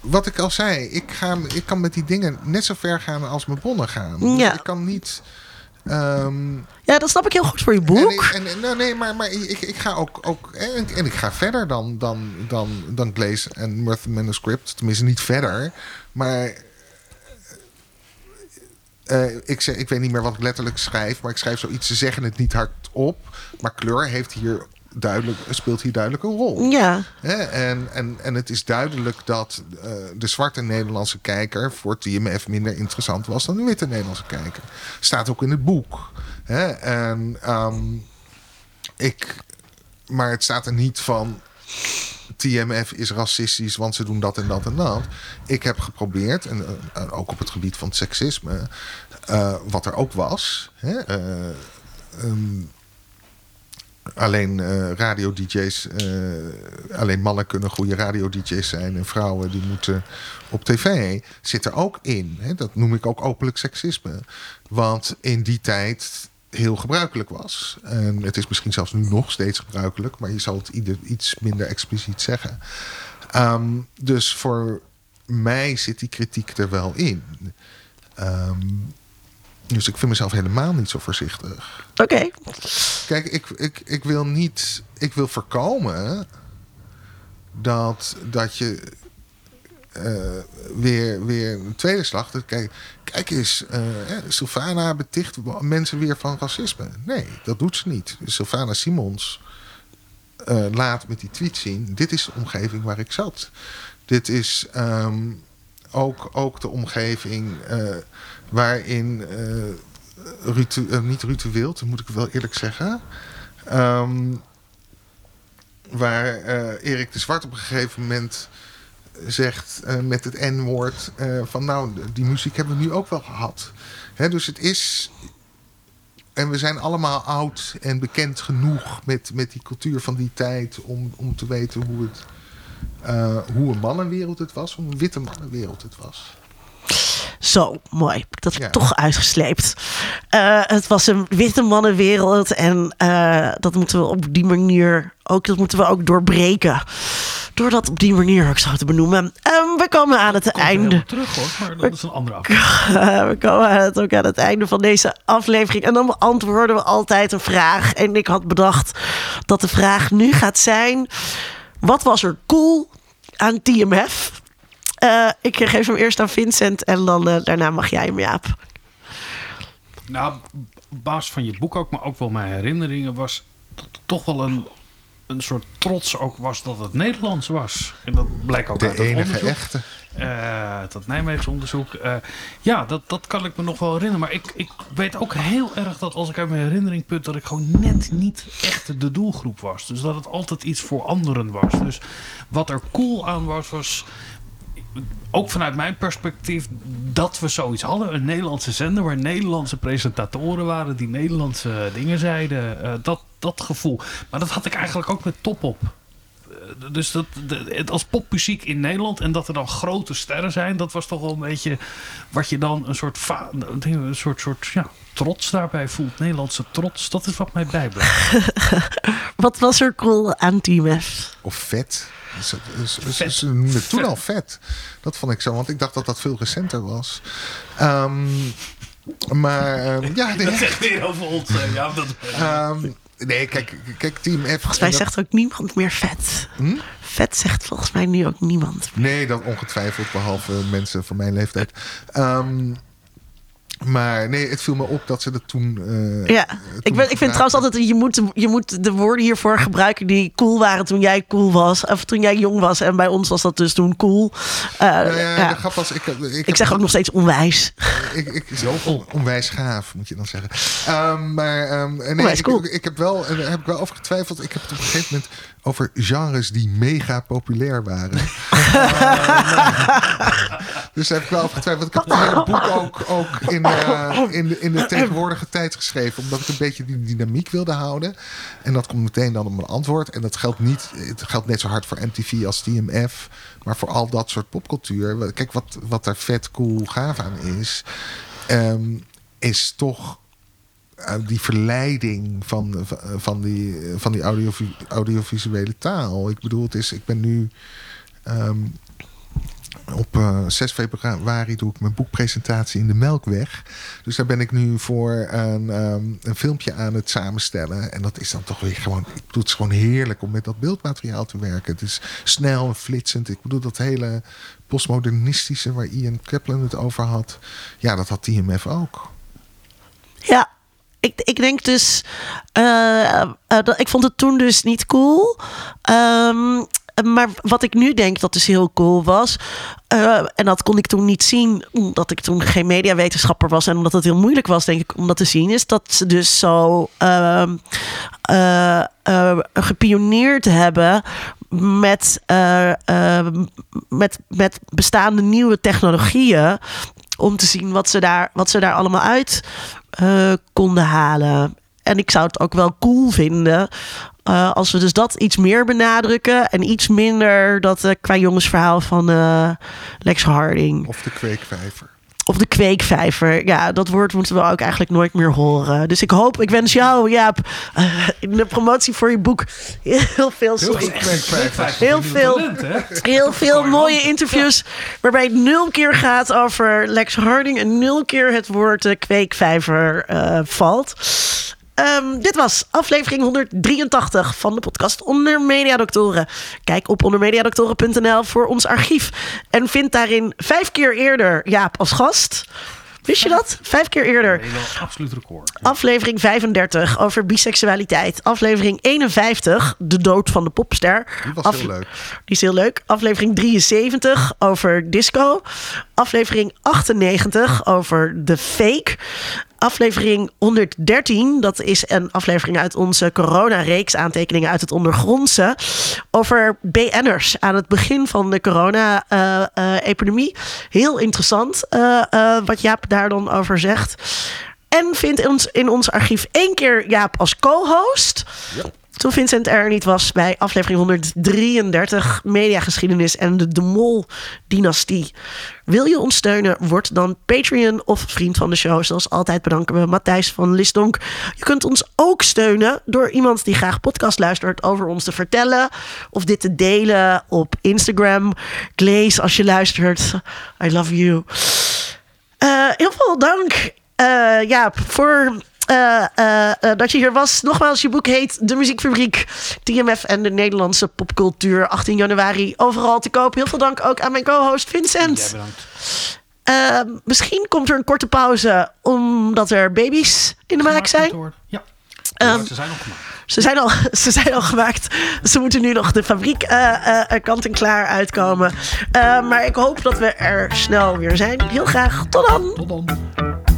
wat ik al zei, ik, ga, ik kan met die dingen net zo ver gaan als mijn bonnen gaan. Dus Ja. ik kan niet. ehm, Ja, dat snap ik heel goed voor je boek. en, nou, nee, maar, maar ik, ik ga ook, ook en, en ik ga verder dan, dan, dan, dan Glaze en Murphy Manuscript. Tenminste, niet verder. Maar eh, ik, zeg, ik weet niet meer wat ik letterlijk schrijf. Maar ik schrijf zoiets. Ze zeggen het niet hardop. Maar kleur heeft hier duidelijk, speelt hier duidelijk een rol. Ja, en, en, en het is duidelijk dat eh, de zwarte Nederlandse kijker voor TMF minder interessant was dan de witte Nederlandse kijker. Staat ook in het boek. En, ehm, ik, maar het staat er niet van. TMF is racistisch, want ze doen dat en dat en dat. Ik heb geprobeerd, en eh, ook op het gebied van seksisme, eh, wat er ook was. Hè, eh, ehm, alleen eh, radio-dj's, alleen mannen kunnen goede radio-dj's zijn en vrouwen die moeten op tv. Zit er ook in. Hè? Dat noem ik ook openlijk seksisme. Want in die tijd heel gebruikelijk was. En het is misschien zelfs nu nog steeds gebruikelijk, maar je zal het ieder iets minder expliciet zeggen. Ehm, dus voor mij zit die kritiek er wel in. Ehm, dus ik vind mezelf helemaal niet zo voorzichtig. oké. Kijk, ik, ik, ik wil niet. Ik wil voorkomen dat, dat je eh, weer, weer een tweede slag. Kijk, kijk eens, hè, Sylvana beticht mensen weer van racisme. Nee, dat doet ze niet. Sylvana Simons eh, laat met die tweet zien: dit is de omgeving waar ik zat. Dit is ehm, ook, ook de omgeving waarin. niet Ruud de Wild, dat moet ik wel eerlijk zeggen. Ehm, waar Erik de Zwart op een gegeven moment zegt eh, met het N-woord eh, van nou, die muziek hebben we nu ook wel gehad. Hè, dus het is. En we zijn allemaal oud en bekend genoeg met, met die cultuur van die tijd om, om te weten hoe het. eh, hoe een mannenwereld het was, hoe een witte mannenwereld het was. Zo, mooi. Dat heb ik Ja. toch uitgesleept. Het was een witte mannenwereld. En dat moeten we op die manier ook, dat moeten we ook doorbreken. Door dat op die manier ook zo te benoemen. Ehm, we komen aan het Komt einde. terug hoor, maar dat is een andere aflevering. (laughs) We komen aan het, ook aan het einde van deze aflevering. En dan beantwoorden we altijd een vraag. En ik had bedacht dat de vraag nu gaat zijn: wat was er cool aan TMF? Eh, ik geef hem eerst aan Vincent en dan eh, daarna mag jij hem, Jaap. Nou, op basis van je boek ook, maar ook wel mijn herinneringen, was toch wel een, een soort trots ook was dat het Nederlands was. En dat blijkt ook uit De het enige onderzoek. echte. Eh, dat Nijmeegse onderzoek. Eh, ja, dat, dat kan ik me nog wel herinneren. Maar ik, ik weet ook heel erg dat als ik uit mijn herinnering put... dat ik gewoon net niet echt de doelgroep was. Dus dat het altijd iets voor anderen was. Dus wat er cool aan was, was... Ook vanuit mijn perspectief dat we zoiets hadden. Een Nederlandse zender waar Nederlandse presentatoren waren... die Nederlandse dingen zeiden. Eh, dat, dat gevoel. Maar dat had ik eigenlijk ook met Top op. Eh, dus dat, de- het als popmuziek in Nederland en dat er dan grote sterren zijn, dat was toch wel een beetje wat je dan een soort, een soort, soort ja, trots daarbij voelt. Nederlandse trots, dat is wat mij bijblijft. (laughs) Wat was er cool aan TMF? Of vet. Ze, ze, ze- Vet. ze noemden het toen al vet. Dat vond ik zo, want ik dacht dat dat veel recenter was. Ehm, maar ehm, ja, nee, (laughs) Dat zegt weer over ons. ja, dat, ehm, nee, kijk, kijk, Team F. Volgens mij dat- zegt ook niemand meer vet. Hm? Vet zegt volgens mij nu ook niemand. Nee, dat ongetwijfeld, behalve mensen van mijn leeftijd. Ehm, maar nee, het viel me op dat ze dat toen. eh, Ja, toen ik, ben, ik vind trouwens altijd, dat je moet, je moet de woorden hiervoor gebruiken die cool waren toen jij cool was. Of toen jij jong was. En bij ons was dat dus toen cool. Eh, Nou ja, ja. de grap was, ik, ik, zeg ook nog steeds onwijs. ik, ik, zo onwijs gaaf, moet je dan zeggen. Ehm, maar ehm, nee, Onwijs ik, cool. ik, ik heb wel, daar heb ik wel over getwijfeld. Ik heb het op een gegeven moment over genres die mega populair waren. (laughs) Ehm, (laughs) dus daar heb ik wel over getwijfeld. Ik heb (laughs) het hele boek ook, ook in, eh, in, de, in de (clears throat) tegenwoordige tijd geschreven. Omdat ik een beetje die dynamiek wilde houden. En dat komt meteen dan op mijn antwoord. En dat geldt niet. Het geldt net zo hard voor MTV als TMF. Maar voor al dat soort popcultuur. Kijk, wat, wat daar vet cool gaaf aan is. ehm, is toch eh, die verleiding van, van die, van die audiovi- audiovisuele taal. Ik bedoel, het is, ik ben nu. ehm, op eh, 6 februari doe ik mijn boekpresentatie in de Melkweg. Dus daar ben ik nu voor een, ehm, een filmpje aan het samenstellen. En dat is dan toch weer gewoon. Ik bedoel, het gewoon heerlijk om met dat beeldmateriaal te werken. Het is snel en flitsend. Ik bedoel, dat hele postmodernistische waar Ian Kaplan het over had. Ja, dat had TMF ook. Ja, ik, ik denk dus. eh, eh, ik vond het toen dus niet cool. Ehm, maar wat ik nu denk dat dus heel cool was. eh, en dat kon ik toen niet zien, omdat ik toen geen mediawetenschapper was. En omdat het heel moeilijk was, denk ik, om dat te zien. Is dat ze dus zo ehm, eh, eh, gepioneerd hebben met, eh, eh, met, met bestaande nieuwe technologieën. Om te zien wat ze daar, wat ze daar allemaal uit eh, konden halen. En ik zou het ook wel cool vinden. Eh, als we dus dat iets meer benadrukken. En iets minder dat uh, qua jongensverhaal van eh, Lex Harding. Of de kweekvijver. Of de kweekvijver. Ja, dat woord moeten we ook eigenlijk nooit meer horen. Dus ik hoop, ik wens jou, Jaap, eh, in de promotie voor je boek heel veel kweekvijver. Heel veel, heel veel mooie interviews waarbij het nul keer gaat over Lex Harding en nul keer het woord eh, kweekvijver eh, valt. Ehm, dit was aflevering 183 van de podcast Onder Mediadoktoren. Kijk op ondermediadoktoren.nl voor ons archief. En vind daarin vijf keer eerder Jaap als gast. Wist je dat? Vijf keer eerder. Wel absoluut record. Aflevering 35 over biseksualiteit. Aflevering 51, de dood van de popster. Die was Af- heel leuk. Die is heel leuk. Aflevering 73 over disco. Aflevering 98 over The Fake. Aflevering 113, dat is een aflevering uit onze corona-reeks aantekeningen uit het ondergrondse. Over BN'ers aan het begin van de corona-epidemie. Heel interessant eh, eh, wat Jaap daar dan over zegt. En vindt ons in ons archief één keer Jaap als co-host. Toen Vincent er niet was bij aflevering 133 Mediageschiedenis en de De Mol-dynastie. Wil je ons steunen? Word dan Patreon of vriend van de show. Zoals altijd bedanken we Matthijs van Lisdonk. Je kunt ons ook steunen door iemand die graag podcast luistert over ons te vertellen. Of dit te delen op Instagram. Ik lees als je luistert. I love you. Eh, heel veel dank, Jaap, voor eh, eh, eh, dat je hier was. Nogmaals, je boek heet De Muziekfabriek, TMF en de Nederlandse popcultuur. 18 januari, overal te koop. Heel veel dank ook aan mijn co-host Vincent. Jij bedankt. Eh, misschien komt er een korte pauze omdat er baby's in de maak zijn. Ja. Ehm, ze zijn nog gemaakt. Ze zijn, al, (laughs) ze zijn al gemaakt. Ze moeten nu nog de fabriek eh, eh, eh, kant en klaar uitkomen. Eh, maar ik hoop dat we er snel weer zijn. Heel graag. Tot dan. Tot dan.